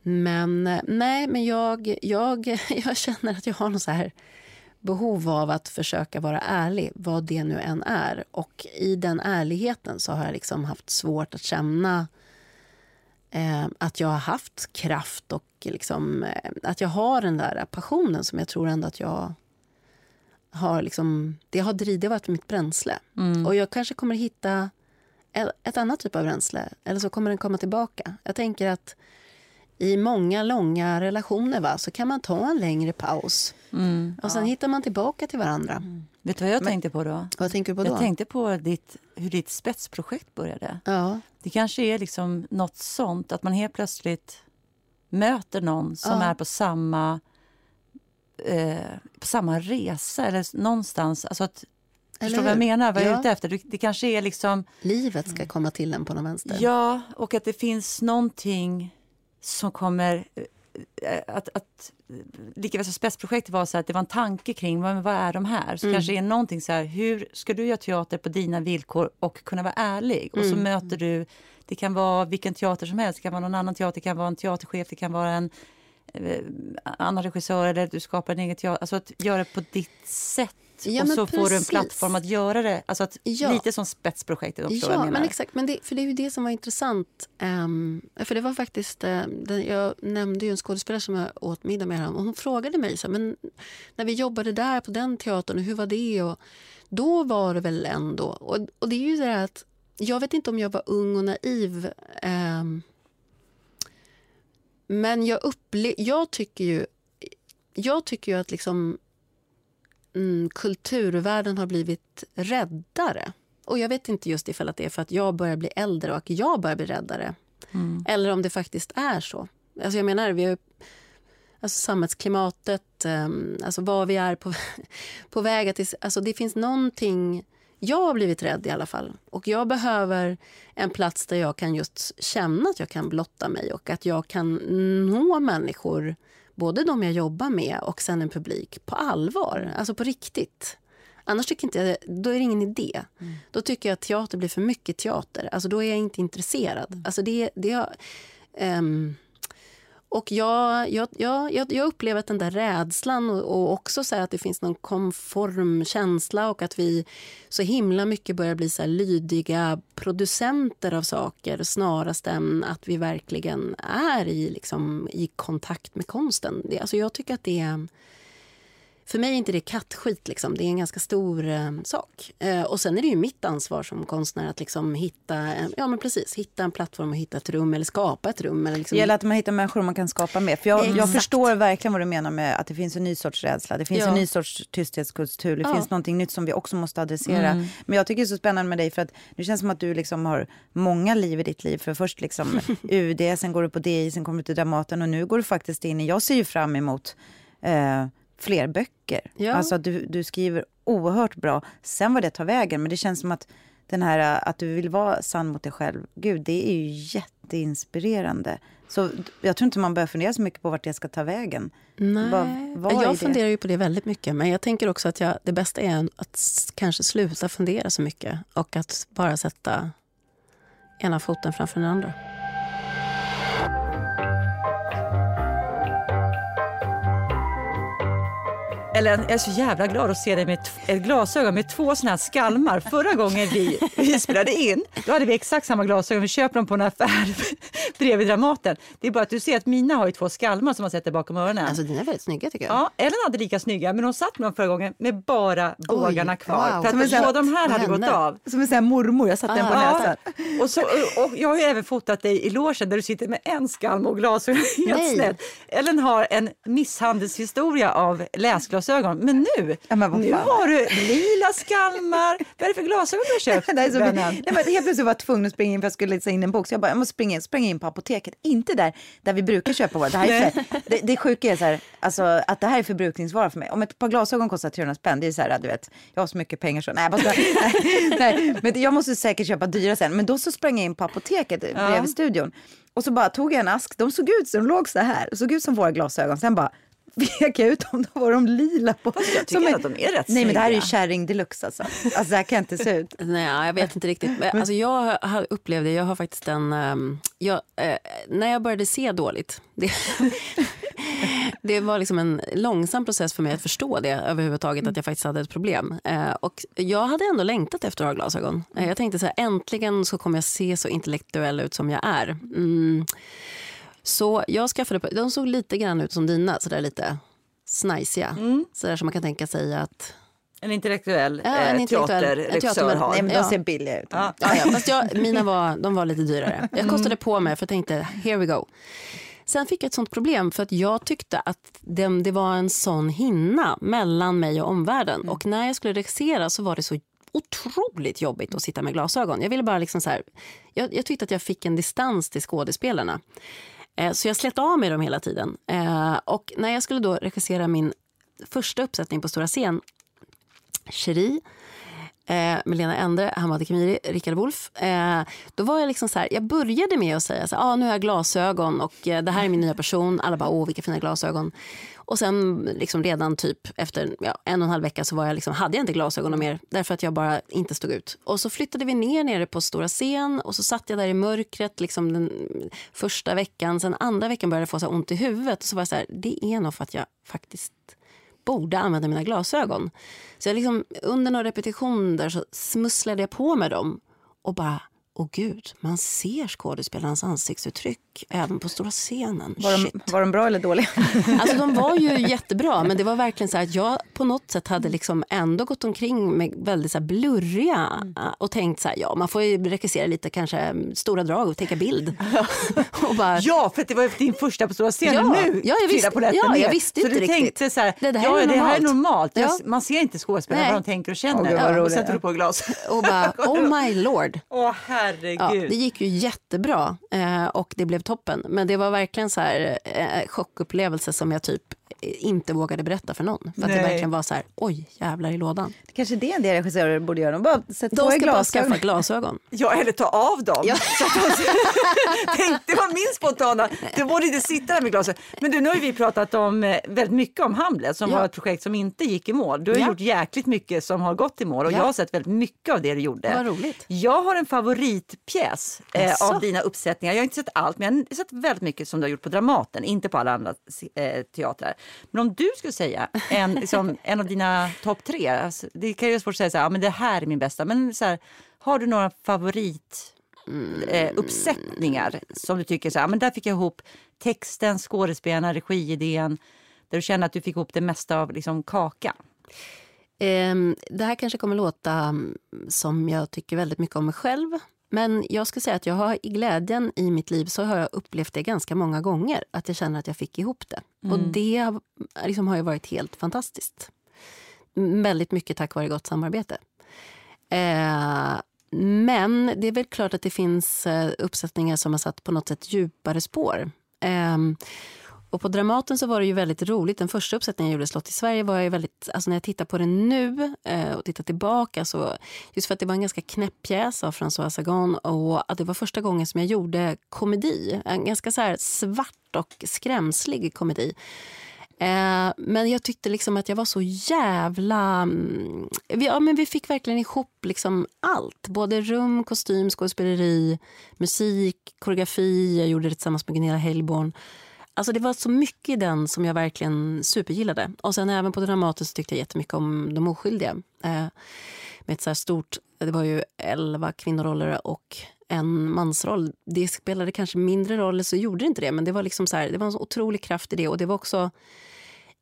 men nej, men jag, jag, [LAUGHS] jag känner att jag har någon så här behov av att försöka vara ärlig, vad det nu än är. Och i den ärligheten så har jag liksom haft svårt att känna eh, att jag har haft kraft och liksom, eh, att jag har den där passionen som jag tror ändå att jag har liksom, det har drivit, varit mitt bränsle. Mm. Och jag kanske kommer hitta ett, ett annat typ av bränsle, eller så kommer den komma tillbaka. Jag tänker att i många långa relationer va, så kan man ta en längre paus. Mm, och sen ja. hittar man tillbaka till varandra. Mm. Vet du vad jag Men, tänkte på då? Vad tänker du på då? Jag tänkte på ditt, hur ditt spetsprojekt började. Ja. Det kanske är liksom något sånt, att man helt plötsligt möter någon som ja. är på samma, eh, på samma resa eller någonstans. Alltså att, Förstår du vad jag menar? Vad ja. jag är ute efter? Det kanske är liksom... Livet ska komma till en på någon vänster. Ja, och att det finns någonting som kommer... Eh, att, att, lika som spetsprojektet var så att det var en tanke kring vad, vad är de här. Så mm. kanske är någonting så här, hur ska du göra teater på dina villkor och kunna vara ärlig? Och så mm. möter du, det kan vara vilken teater som helst, det kan vara någon annan teater, det kan vara en teaterchef, det kan vara en eh, annan regissör eller du skapar en egen teater. Alltså att göra det på ditt sätt Ja, och så precis. får du en plattform att göra det. Alltså att, ja. Lite som spetsprojektet. Också, ja, men exakt. Men det, för det är ju det som var intressant. Um, för det var faktiskt, uh, den, Jag nämnde ju en skådespelare som jag åt middag med och hon frågade mig så men när vi jobbade där på den teatern, hur var det? Och då var det väl ändå... Och, och det är ju det att jag vet inte om jag var ung och naiv. Um, men jag, upple jag tycker ju jag tycker ju att liksom mm, kulturvärlden har blivit räddare. Och Jag vet inte just ifall att det är för att jag börjar bli äldre och att jag börjar bli räddare. Mm. Eller om det faktiskt är så. Alltså jag menar, vi har, alltså samhällsklimatet, um, alltså vad vi är på, [LAUGHS] på väg till... Alltså det finns någonting... Jag har blivit rädd i alla fall. Och jag behöver en plats där jag kan just känna att jag kan blotta mig och att jag kan nå människor både de jag jobbar med och sen en publik på allvar, alltså på riktigt. Annars tycker inte jag, då är det ingen idé. Mm. Då tycker jag att teater blir för mycket teater. Alltså då är jag inte intresserad. Mm. Alltså det, det, um, och jag, jag, jag, jag upplever att den där rädslan och, och också så att det finns någon konform känsla och att vi så himla mycket börjar bli så lydiga producenter av saker snarast än att vi verkligen är i, liksom, i kontakt med konsten. Det, alltså jag tycker att det är för mig är inte det kattskit. Liksom. Det är en ganska stor eh, sak. Eh, och Sen är det ju mitt ansvar som konstnär att liksom hitta, ja, men precis, hitta en plattform och hitta ett rum eller skapa ett rum. Eller liksom... Det gäller att man hittar människor man kan skapa med. För jag, jag förstår verkligen vad du menar med att det finns en ny sorts rädsla. Det finns ja. en ny sorts tysthetskultur. Det ja. finns någonting nytt som vi också måste adressera. Mm. Men jag tycker det är så spännande med dig för att det känns som att du liksom har många liv i ditt liv. För först liksom [LAUGHS] UD, sen går du på DI, sen kommer du till Dramaten och nu går du faktiskt in i, jag ser ju fram emot eh, fler böcker. Ja. Alltså du, du skriver oerhört bra. Sen vad det tar vägen, men det känns som att den här äh, att du vill vara sann mot dig själv. Gud, det är ju jätteinspirerande. Så jag tror inte man behöver fundera så mycket på vart jag ska ta vägen. Nej, Vad- vad jag det? funderar ju på det väldigt mycket. Men jag tänker också att jag, det bästa är att kanske sluta fundera så mycket och att bara sätta ena foten framför den andra. Ellen, jag är så jävla glad att se dig med ett, glasögon med två såna här skalmar. Förra gången vi, vi spelade in, då hade vi exakt samma glasögon. Vi köper dem på en affär [LAUGHS] bredvid Dramaten. Det är bara att du ser att mina har ju två skalmar som man sätter bakom öronen. Alltså dina är väldigt snygga tycker jag. Ja, Ellen hade lika snygga, men hon satt med dem förra gången med bara bågarna kvar. wow. För att båda de här hade gått henne. av. Som en sån här mormor, jag satte den på Ah, näsan. Och, så, och jag har ju även fotat dig i logen där du sitter med en skalm och glasögon [LAUGHS] helt Nej. snett. Ellen har en misshandelshistoria av läsglasögon. Men nu, Ja, men nu har du lila skalmar. Vad är det för glasögon du har köpt? [LAUGHS] Är så, nej, men helt plötsligt var jag tvungen att springa in för jag skulle läsa in en bok. Så jag bara, jag måste springa in, springa in på apoteket. Inte där, där vi brukar köpa våra. Det, här är här, det, det sjuka är så här, alltså, att det här är förbrukningsvara för mig. Om ett par glasögon kostar 300 spänn, det är så här, du vet, jag har så mycket pengar så. Nej, bara, nej, [LAUGHS] [LAUGHS] nej, men jag måste säkert köpa dyra sen. Men då så sprang jag in på apoteket bredvid studion. Och så bara tog jag en ask, de såg ut de låg så här, såg ut som våra glasögon. Sen bara vek jag ut dem, då var de lila på. Fast jag tycker som en- att de är rätt Nej men det här är ju kärring deluxe alltså. Alltså det här kan inte se ut. Nej, jag vet inte riktigt. Men, alltså, jag har upplevt det. Jag har faktiskt en... ehm, jag, eh, när jag började se dåligt. Det, [LAUGHS] det var liksom en långsam process för mig att förstå det överhuvudtaget. Att jag faktiskt hade ett problem. Eh, och jag hade ändå längtat efter att ha glasögon. Eh, jag tänkte så här, äntligen så kommer jag se så intellektuell ut som jag är. Mm. Så jag skaffade... De såg lite grann ut som dina. Så där lite snajsiga. Så där som man kan tänka sig att... En intellektuell Ja, en eh, intellektuell- teaterregissör teater- har. Nej men de Ja. ser billiga ut. Ja. Ja, ja, fast jag, mina var, de var lite dyrare. Jag kostade på mig för jag tänkte here we go. Sen fick jag ett sånt problem för att jag tyckte att det, det var en sån hinna mellan mig och omvärlden. Och när jag skulle regissera så var det så otroligt jobbigt att sitta med glasögon. Jag ville bara liksom så här, jag, jag tyckte att jag fick en distans till skådespelarna. Eh, så jag slet av mig dem hela tiden. Eh, och när jag skulle då regissera min första uppsättning på stora scen, Cherie, eh, med Lena Endre, Hamad Khemiri, Rickard Wolff. Eh, då var jag liksom så här, jag började med att säga så här, ah, nu har jag glasögon och eh, det här är min nya person. Alla bara, åh vilka fina glasögon. Och sen liksom redan typ efter ja, en och en halv vecka så var jag liksom, hade jag inte glasögon mer därför att jag bara inte stod ut. Och så flyttade vi ner nere på stora scen och så satt jag där i mörkret liksom den första veckan. Sen andra veckan började jag få så ont i huvudet och så var jag så här, det är nog för att jag faktiskt borde använda mina glasögon. Så jag liksom, under några repetitioner så smusslade jag på med dem och bara, åh gud, man ser skådespelarens ansiktsuttryck även på stora scenen. Var Shit. de, var de bra eller dåliga? [LAUGHS] Alltså de var ju [LAUGHS] jättebra men det var verkligen så här att jag på något sätt hade liksom ändå gått omkring med väldigt så här blurriga och tänkt så här, ja man får ju regissera lite kanske stora drag och tänka bild. [LAUGHS] och bara, Ja, för det var din första på stora scenen Ja, nu. ja, jag visste- polletten ja, jag visste Så inte du riktigt. tänkte så här, Det- det här ja, är det här är normalt. normalt. Jag- Ja. Man ser inte skådespelarna vad de tänker och känner. vad och sätter du på glas. och bara, oh my lord. Åh Ja, herregud. det gick ju jättebra eh, och det blev toppen. Men det var verkligen så här eh, chockupplevelse som jag typ inte vågade berätta för någon. För att det Nej. verkligen var så här, oj jävlar i lådan. Det kanske är det en del regissörer borde göra. De bara sätter De på er ska bara glasögon. skaffa glasögon. Ja, eller ta av dem. Ja. Så att de... [LAUGHS] Tänk, det var min spontana. Du borde inte sitta där med glasen. Men du, nu har vi pratat om, eh, väldigt mycket om Hamlet som Ja. var ett projekt som inte gick i mål. Du har Ja. gjort jäkligt mycket som har gått i mål och Ja. jag har sett väldigt mycket av det du gjorde. Vad roligt. Jag har en favoritpjäs eh, av dina uppsättningar. Jag har inte sett allt, men jag har sett väldigt mycket som du har gjort på Dramaten, inte på alla andra eh, teatrar. Men om du skulle säga en, liksom, en av dina topp tre, alltså, det kan ju vara svårt att säga så här, ja, men det här är min bästa, men så här, har du några favorit eh, uppsättningar som du tycker så här, men där fick jag ihop texten, skådespelarna, regiidén, där du känner att du fick ihop det mesta av liksom, kakan? Ehm, det här kanske kommer låta mm, som jag tycker väldigt mycket om mig själv. Men jag ska säga att jag har i glädjen i mitt liv så har jag upplevt det ganska många gånger. Att jag känner att jag fick ihop det. Och det har- liksom har ju varit helt fantastiskt. Väldigt mycket tack vare gott samarbete. Eh, men det är väl klart att det finns eh, uppsättningar som har satt på något sätt djupare spår. Ehm, och på Dramaten så var det ju väldigt roligt. Den första uppsättningen jag gjorde, Slott i Sverige, var ju väldigt... Alltså när jag tittar på den nu eh, och tittar tillbaka så... Just för att det var en ganska knäpp pjäs av François Sagan och att det var första gången som jag gjorde komedi. En ganska så svart och skrämslig komedi. Eh, men jag tyckte liksom att jag var så jävla... Mm, vi, ja, men vi fick verkligen ihop liksom allt. Både rum, kostym, skådespeleri, musik, koreografi. Jag gjorde det tillsammans med Gunilla Hellborn. Alltså det var så mycket i den som jag verkligen supergillade. Och sen även på Dramaten så tyckte jag jättemycket om De oskyldiga. Eh, med ett så stort, det var ju elva kvinnoroller och en mansroll. Det spelade kanske mindre roll, eller så gjorde det inte det. Men det var liksom så här, det var en så otrolig kraft i det. Och det var också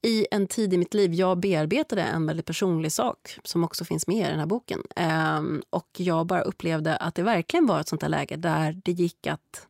i en tid i mitt liv, jag bearbetade en väldigt personlig sak som också finns med i den här boken. Eh, och jag bara upplevde att det verkligen var ett sånt där läge där det gick att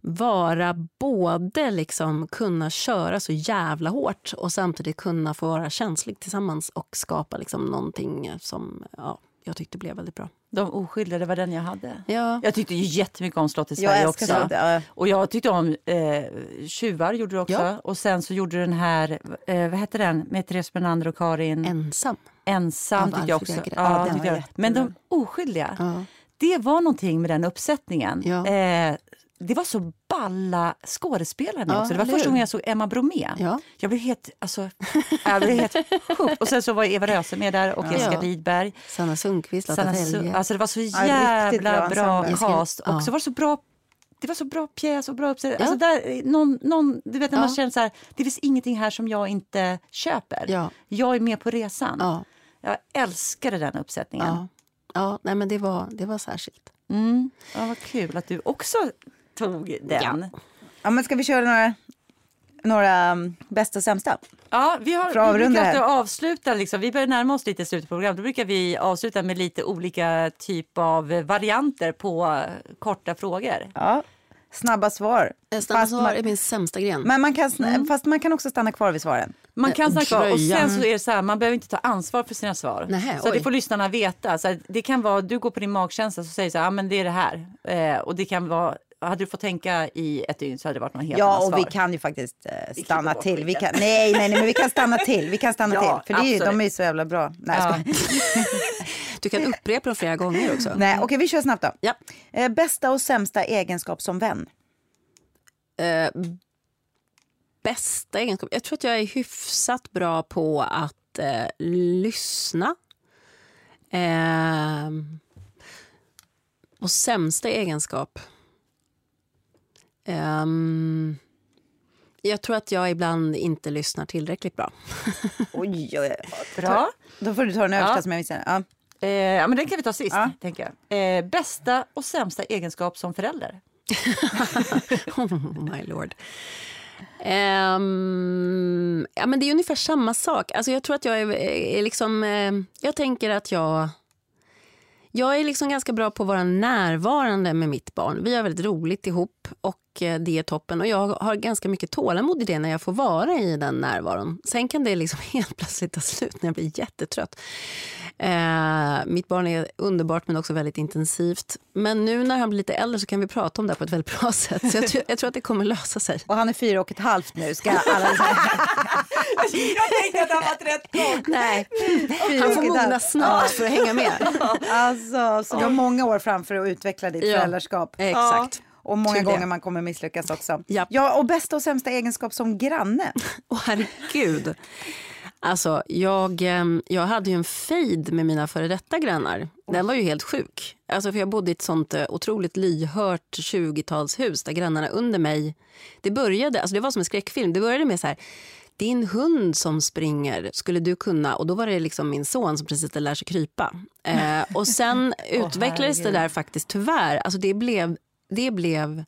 vara både liksom kunna köra så jävla hårt och samtidigt kunna få vara känslig tillsammans och skapa liksom någonting som ja, jag tyckte blev väldigt bra. De oskyldiga, det var den jag hade. Ja. Jag tyckte ju jättemycket om Slott i Sverige jag också. Det. Och jag tyckte om eh, Tjuvar gjorde du också. Ja. Och sen så gjorde du den här, eh, vad hette den, med Therese Bernander och Karin? Ensam. Ensam tyckte jag också. Ja, tyckte jag. Men de oskyldiga, ja. det var någonting med den uppsättningen. Ja. Eh, det var så balla skådespelare ja, också. Det var första gången jag såg Emma Bromé. Ja. Jag blev helt, alltså, jag blev helt sjukt. Och sen så var Eva Röse med där och ja. Jessica Lidberg. Sanna Sundqvist, Lotta Telge. Alltså det var så jävla ja, bra, bra cast. Och så var det så bra det var så bra pjäs och bra uppsättning. Alltså där, någon, någon, du vet när man känner så här, det finns ingenting här som jag inte köper. Jag är med på resan. Jag älskade den uppsättningen. Ja, ja nej, men det var, det var särskilt. Mm. Ja, vad kul att du också tog den. Ja. ja men ska vi köra några, några um, bästa och sämsta? Ja, vi, har, vi brukar avsluta, liksom, vi börjar närma oss lite slutet på programmet. Då brukar vi avsluta med lite olika typ av varianter på korta frågor. Ja. Snabba svar. Snabba fast svar man, är min sämsta gren. Men man kan, mm. Fast man kan också stanna kvar vid svaren. Man kan stanna kvar och sen så är det så här, man behöver inte ta ansvar för sina svar. Nähe, så det får lyssnarna veta. Så det kan vara, du går på din magkänsla och säger så här, ah, men det är det här. Eh, och det kan vara hade du fått tänka i ett dygn så hade det varit något helt Ja, och vi kan ju faktiskt eh, stanna till. Vi kan, nej, nej, nej, men vi kan stanna till. Vi kan stanna [LAUGHS] ja, till. För det är, de är ju så jävla bra. Nej, ja. [LAUGHS] Du kan upprepa dem flera gånger också. Nej, okej, okay, vi kör snabbt då. Ja. Eh, bästa och sämsta egenskap som vän? Eh, bästa egenskap? Jag tror att jag är hyfsat bra på att eh, lyssna. Eh, och sämsta egenskap? Um, jag tror att jag ibland inte lyssnar tillräckligt bra. [LAUGHS] oj, oj, bra. Då får du ta den översta ja. som jag visste. Ja. Eh, ja, men den kan vi ta sist. Ja. Tänker jag. Eh, bästa och sämsta egenskap som förälder? [LAUGHS] [LAUGHS] oh my lord. Um, ja, men det är ungefär samma sak. Alltså, jag tror att jag är, är liksom... Eh, jag tänker att jag jag är liksom ganska bra på att vara närvarande med mitt barn. Vi har väldigt roligt ihop och eh, det är toppen. Och jag har ganska mycket tålamod i det när jag får vara i den närvaron. Sen kan det liksom [LAUGHS] helt plötsligt ta slut när jag blir jättetrött. Eh, mitt barn är underbart men också väldigt intensivt. Men nu när han blir lite äldre så kan vi prata om det på ett väldigt bra sätt. Så jag, tror, jag tror att det kommer lösa sig. Och han är fyra och ett halvt nu. Ska alla jag tänkte att han var 13. Nej, han får mogna snart för att hänga med. Alltså, så du har många år framför att utveckla ditt ja, föräldraskap. Exakt. Och många gånger man kommer misslyckas också. Ja. ja, och bästa och sämsta egenskap som granne. [LAUGHS] Åh oh, herregud. Alltså, jag, ehm, jag hade ju en fejd med mina före detta grannar. Den var ju helt sjuk. Alltså, för jag bodde i ett sånt eh, otroligt lyhört 20-talshus där grannarna under mig... Det började, alltså det var som en skräckfilm. Det började med så här din hund som springer, skulle du kunna? Och då var det liksom min son som precis lär sig krypa. Eh, och sen [LAUGHS] utvecklades det där faktiskt tyvärr. Alltså det blev, det blev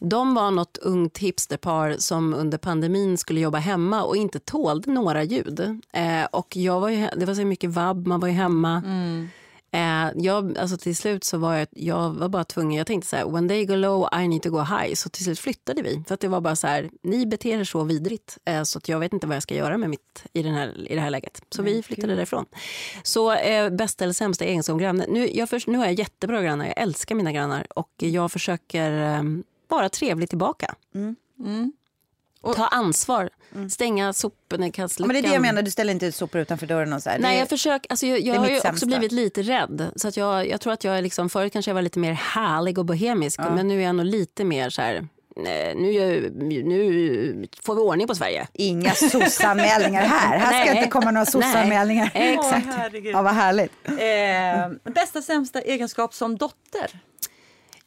de var något ungt hipsterpar som under pandemin skulle jobba hemma och inte tålde några ljud. Eh, och jag var ju, det var så mycket vabb, man var ju hemma. Mm. Eh, jag, alltså till slut så var jag, jag var bara tvungen, jag tänkte så här, when they go low I need to go high. Så till slut flyttade vi. För att det var bara så här, ni beter er så vidrigt eh, så att jag vet inte vad jag ska göra med mitt i, den här, i det här läget. Så Nej, vi flyttade gud. därifrån. Så eh, bästa eller sämsta egenskap som granne. Nu, jag nu har jag jättebra grannar, jag älskar mina grannar och jag försöker eh, vara trevlig tillbaka. Mm. Mm. Ta ansvar. Stänga sopnedkastluckan. Men det är det jag menar, du ställer inte ut sopor utanför dörren och så här. Nej, Det- jag försöker. Alltså jag jag är har ju också blivit lite rädd. Så att jag, jag tror att jag är liksom, förut kanske jag var lite mer härlig och bohemisk. Men nu är jag nog lite mer så här... Nu, nu får vi ordning på Sverige. Inga sossanmälningar här. Här ska Nej. inte komma några sossanmälningar. Nej, exakt. Åh. Ja, vad härligt. Eh, bästa sämsta egenskap som dotter?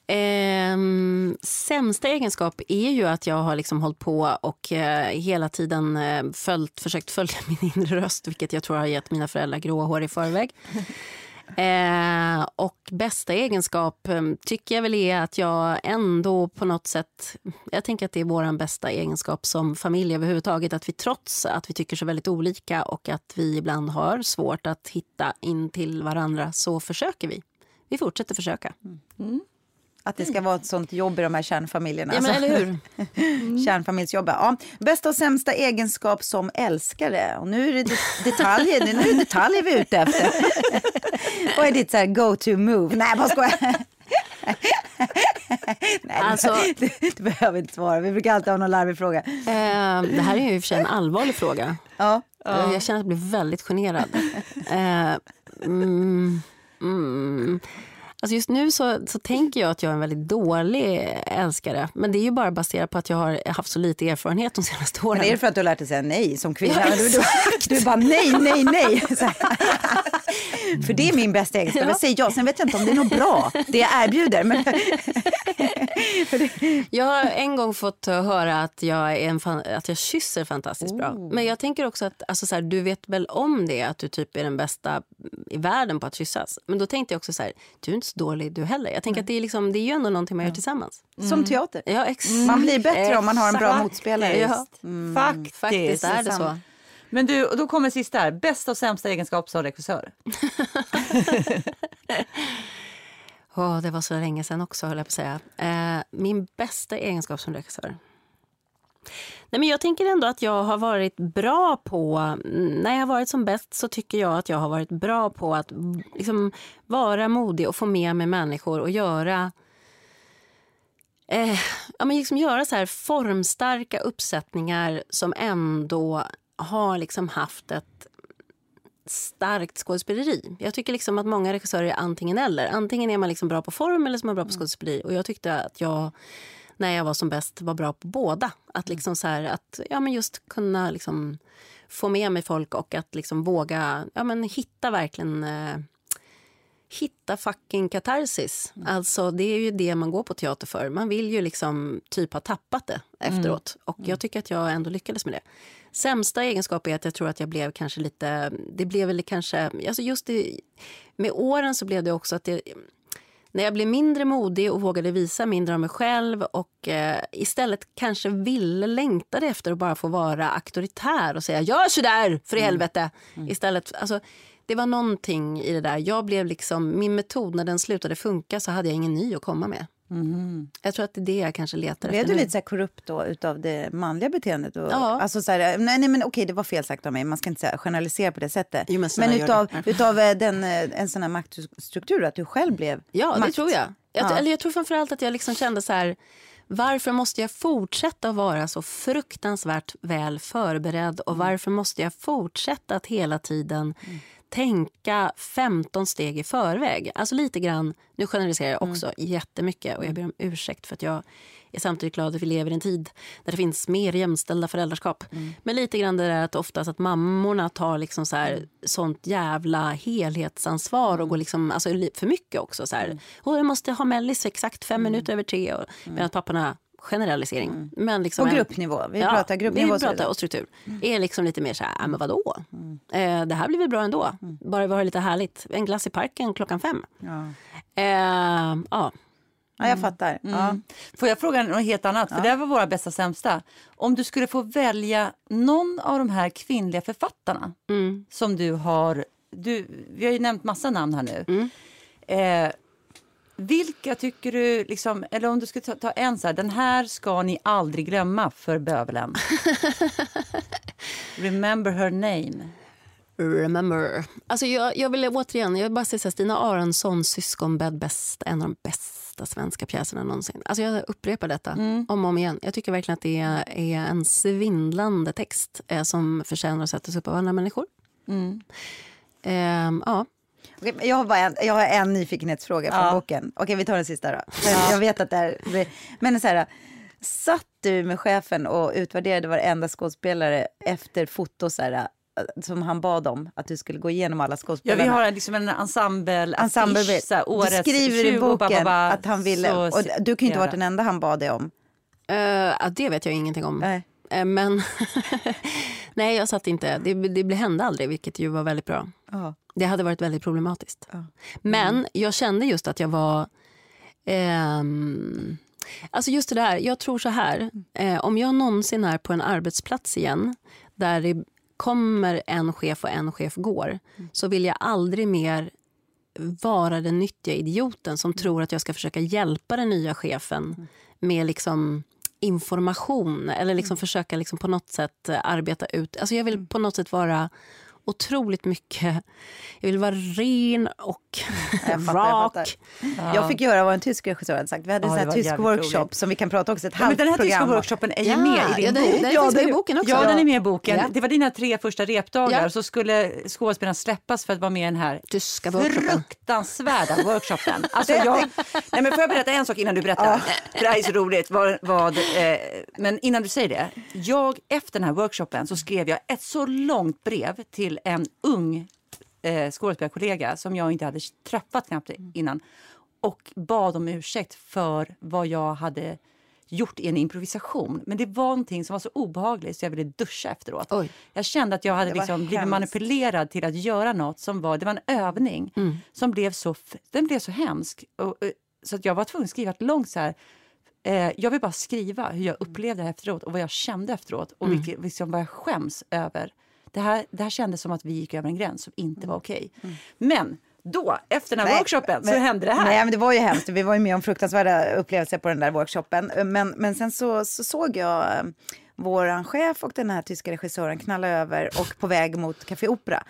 Ehm, sämsta egenskap är ju att jag har liksom hållit på och eh, hela tiden eh, följt, försökt följa [LAUGHS] min inre röst vilket jag tror har gett mina föräldrar gråa hår i förväg. [LAUGHS] Eh, och bästa egenskap eh, tycker jag väl är att jag ändå på något sätt... Jag tänker att det är vår bästa egenskap som familj överhuvudtaget. Att vi trots att vi tycker så väldigt olika och att vi ibland har svårt att hitta in till varandra så försöker vi. Vi fortsätter försöka. Att det ska vara ett sånt jobb i de här kärnfamiljerna. Ja, men Alltså, eller hur? [LAUGHS] Kärnfamiljsjobb. Ja. Bästa och sämsta egenskap som älskare. Och nu är det det- detaljer, nu är det detaljer vi är ute efter. [LAUGHS] Vad är ditt så här go-to move? Nej, bara skojar. [LAUGHS] Nej, Alltså- du, du behöver inte svara. Vi brukar alltid ha någon larvig fråga. Eh, det här är ju i och för sig en allvarlig fråga. Ja. Eh, Jag känner att jag blir väldigt generad. Eh, mm, mm. Alltså just nu så, så tänker jag att jag är en väldigt dålig älskare. Men det är ju bara baserat på att jag har haft så lite erfarenhet de senaste åren. Men är det för att du har lärt dig säga nej som kvinna? Ja, du, du, du bara nej, nej, nej. [LAUGHS] För det är min bästa egenskap. Jag säger ja, sen vet jag inte om det är något bra, det jag erbjuder. Men, [LAUGHS] Jag har en gång fått höra att jag, är en fan, att jag kysser fantastiskt bra. Oh. Men jag tänker också att alltså så här, du vet väl om det att du typ är den bästa i världen på att kyssas. Men då tänkte jag också så här, du är inte dålig du heller. Jag tänker att det är, liksom, det är ju ändå någonting man gör tillsammans. Som teater. Ja, ex- Man blir bättre om man har en bra Exakt. motspelare. Ja. Faktiskt. Faktiskt är det så. Men du, och då kommer sista här. Bästa och sämsta egenskap som regissör? [LAUGHS] Åh, det var så länge sedan också, höll jag på att säga. Eh, min bästa egenskap som regissör? Nej, men jag tänker ändå att jag har varit bra på... När jag har varit som bäst så tycker jag att jag har varit bra på att liksom, vara modig och få med mig människor och göra... Eh, ja, men liksom göra så här formstarka uppsättningar som ändå har liksom haft ett starkt skådespeleri. Jag tycker liksom att många regissörer är antingen eller. Antingen är man liksom bra på form eller så är man bra på skådespeleri. Och jag tyckte att jag, när jag var som bäst, var bra på båda. Att liksom så här, att ja, men just kunna liksom få med mig folk och att liksom våga ja, men hitta verkligen eh, hitta fucking katarsis. Alltså det är ju det man går på teater för. Man vill ju liksom typ ha tappat det efteråt. Och jag tycker att jag ändå lyckades med det. Sämsta egenskap är att jag tror att jag blev kanske lite, det blev väl kanske, alltså just det, med åren så blev det också att det, när jag blev mindre modig och vågade visa mindre av mig själv och eh, istället kanske ville, längtade efter att bara få vara auktoritär och säga gör så där för i helvete. Istället, alltså, det var någonting i det där. Jag blev liksom, min metod, när den slutade funka så hade jag ingen ny att komma med. Jag tror att det är det jag kanske letar Blev efter du nu. lite så här korrupt då utav det manliga beteendet? Och, Ja. Alltså så här, nej, nej men okej det var fel sagt av mig, man ska inte säga, generalisera på det sättet. Jo, men gör utav, det. utav eh, den, eh, en sån här maktstruktur, att du själv blev Ja, det makt. tror jag. Jag, Ja. eller jag tror framförallt att jag liksom kände så här... Varför måste jag fortsätta vara så fruktansvärt väl förberedd? Och varför måste jag fortsätta att hela tiden tänka 15 steg i förväg? Alltså lite grann, nu generaliserar jag också jättemycket och jag ber om ursäkt för att jag är samtidigt glad att vi lever i en tid där det finns mer jämställda föräldraskap. Men lite grann det där att oftast att mammorna tar liksom så här, sånt jävla helhetsansvar och går liksom, alltså för mycket också. Så här. Och jag måste ha mellis exakt fem minuter över tre. Och, Medan papporna, generalisering. Men liksom en- gruppnivå, vi pratar gruppnivå. Vi och pratar och struktur. Är liksom lite mer så här, "Ah, men vadå? Eh, det här blir väl bra ändå. Bara vi har lite härligt. En glass i parken klockan fem. Ja. Eh, ja. ja, jag fattar. Ja. Får jag fråga något helt annat? För det var våra bästa sämsta. Om du skulle få välja någon av de här kvinnliga författarna Mm. som du har... Du, vi har ju nämnt massa namn här nu. Mm. Eh, vilka tycker du, liksom, eller om du skulle ta, ta en så här, den här ska ni aldrig glömma för bövelen. [LAUGHS] Remember her name. remember. Alltså jag, jag vill återigen, jag vill bara säga så här, Stina Aronsson, Syskonbädd bäst, en av de bästa svenska pjäserna någonsin. Alltså jag upprepar detta om och om igen. Jag tycker verkligen att det är, är en svindlande text eh, som förtjänar att sättas upp av andra människor. Ehm, ja. Jag, har bara en, jag har en nyfikenhetsfråga från Ja. boken. Okej, vi tar den sista då. Jag vet att det här... Men så här, satt du med chefen och utvärderade varenda skådespelare efter foto så här, som han bad om? Att du skulle gå igenom alla Ja, skådespelarna? vi har liksom en ensemble, Ensemble, affisch, så här, du årets skriver i 20, boken ba, ba, ba, att han ville... så Och du kan ju inte göra. den enda han bad dig om. Eh, ja, det vet jag ingenting om. Nej. Eh, men [LAUGHS] nej, jag satt inte. Det, det hände aldrig, vilket ju var väldigt bra. Ja. Det hade varit väldigt problematiskt. Ja. Men jag kände just att jag var... ehm, alltså just det där, jag tror så här. Eh, om jag någonsin är på en arbetsplats igen där det kommer en chef och en chef går så vill jag aldrig mer vara den nyttiga idioten som tror att jag ska försöka hjälpa den nya chefen med liksom information eller liksom försöka liksom på något sätt eh, arbeta ut. Alltså jag vill på något sätt vara otroligt mycket... Jag vill vara ren och Jag fattar, jag rak. fattar. Jag fick höra vad en tysk regissör hade sagt. Vi hade Ja, en tysk workshop roligt. som vi kan prata också ett Ja, men halvt den här tyska program workshopen är ju Ja, med i ja, din den- bok. den Ja, finns med i den- boken också. Ja, den är med i boken. Ja. Det var dina tre första repdagar Ja. så skulle skådespelarna släppas för att vara med i den här Tyska workshopen. fruktansvärda [LAUGHS] workshopen. [LAUGHS] Alltså jag, nej men får jag berätta en sak innan du berättar? För det här är så roligt. Vad, vad, eh, men innan du säger det. Jag, efter den här workshopen så skrev jag ett så långt brev till en ung eh, skådespelarkollega som jag inte hade träffat knappt innan och bad om ursäkt för vad jag hade gjort i en improvisation. Men det var någonting som var så obehagligt så jag ville duscha efteråt. Oj. Jag kände att jag hade liksom blivit hemskt. manipulerad till att göra något som var, det var en övning Mm. som blev så, den blev så hemsk. Och, eh, så att jag var tvungen att skriva ett långt så här, eh, jag vill bara skriva hur jag upplevde det efteråt och vad jag kände efteråt och Mm. vilket, liksom vad jag skäms över. Det här, det här kändes som att vi gick över en gräns som inte var okej. Men då, efter den här Nej, workshopen, så men- hände det här. Nej, men det var ju hemskt. Vi var ju med om fruktansvärda upplevelser på den där workshopen. Men, men sen så, så såg jag eh, vår chef och den här tyska regissören knalla över och på väg mot Café Opera.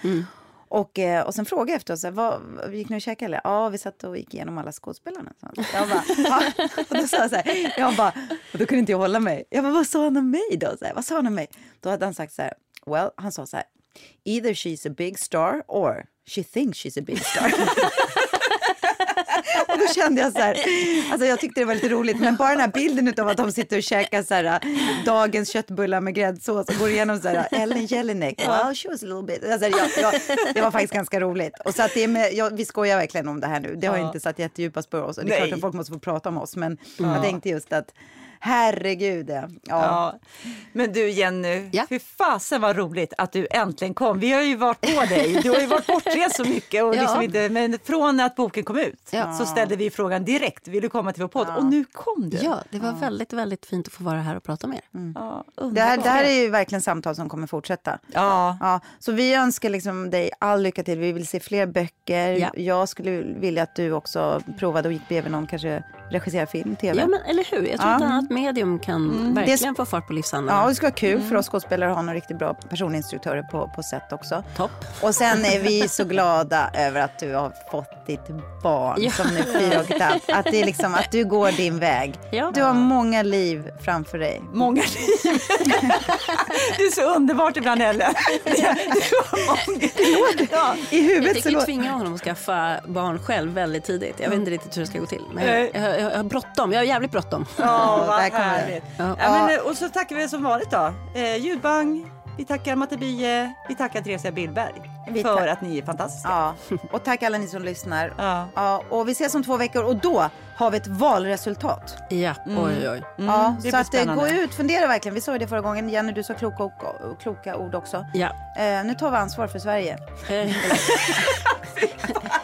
Och, eh, och sen frågade jag efter oss, vad, gick ni och käkade eller? Ja, vi satt och gick igenom alla skådespelarna. Så. Jag bara, "Ja." och då sa jag så här, jag bara, och då kunde inte jag hålla mig. Jag bara, vad sa han om mig då? Så här, vad sa han om mig? Då hade han sagt så här, well, han sa så här, either she's a big star or she thinks she's a big star. [LAUGHS] Då kände jag så här, alltså jag tyckte det var lite roligt, men bara den här bilden av att de sitter och käkar så här, dagens köttbullar med gräddsås och går igenom så här, Ellen Jelinek, well she was a little bit, alltså, jag, jag, det var faktiskt ganska roligt. Och så att det är med, jag, vi skojar verkligen om det här nu, det har Ja. inte satt jättedjupa spår oss och det är klart Nej. att folk måste få prata om oss, men jag tänkte just att herregud, ja. ja. Men du Jenny, Ja. fy fasen vad roligt att du äntligen kom. Vi har ju varit på [LAUGHS] dig. Du har ju varit bortrest så mycket. Och Ja. liksom inte, men från att boken kom ut Ja. så ställde vi frågan direkt. Vill du komma till vår podd? Och nu kom du. Ja, det var väldigt, väldigt fint att få vara här och prata med er. Ja, Det här, det här är ju verkligen samtal som kommer fortsätta. Ja. Ja, så vi önskar liksom dig all lycka till. Vi vill se fler böcker. Ja. Jag skulle vilja att du också provade och gick bredvid någon kanske regisserad film, tv. Ja, men eller hur? Jag tror Ja. att ett annat medium kan verkligen få fart på livshandeln. Ja, och det skulle vara kul för oss skådespelare att ha några riktigt bra personinstruktörer på, på set också. Topp. Och sen är vi [LAUGHS] så glada över att du har fått ditt barn Ja. som nu är fyra och ett halvt. [LAUGHS] Att, det är liksom, att du går din väg. Ja. Du har många liv framför dig. Många liv. [LAUGHS] det är så underbart ibland Ellen. Ja. I Jag huvudet så tänker låter... tvinga honom att skaffa barn själv väldigt tidigt. Jag vet inte riktigt hur det ska gå till. Men Nej. jag, jag, jag har bråttom. Jag har jävligt bråttom. Ja, vad där härligt. Ja. Ja. men, eh, och så tackar vi som vanligt då. Eh, Ljudbang, vi tackar Matte Bie, vi tackar Theresia Billberg Vi för att ni är fantastiska. Ja, och tack alla ni som lyssnar. Ja. Ja, och vi ses om två veckor och då har vi ett valresultat. Ja, oj, oj. ja, det så att eh, gå spännande. ut, fundera verkligen. Vi sa ju det förra gången. Jenny, du sa kloka, och, och, kloka ord också. Ja. Eh, nu tar vi ansvar för Sverige. [LAUGHS] [LAUGHS]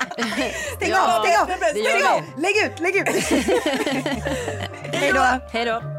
Stäng av, stäng av, stäng av! Lägg ut, lägg ut! [LAUGHS] Hej då! Hej då.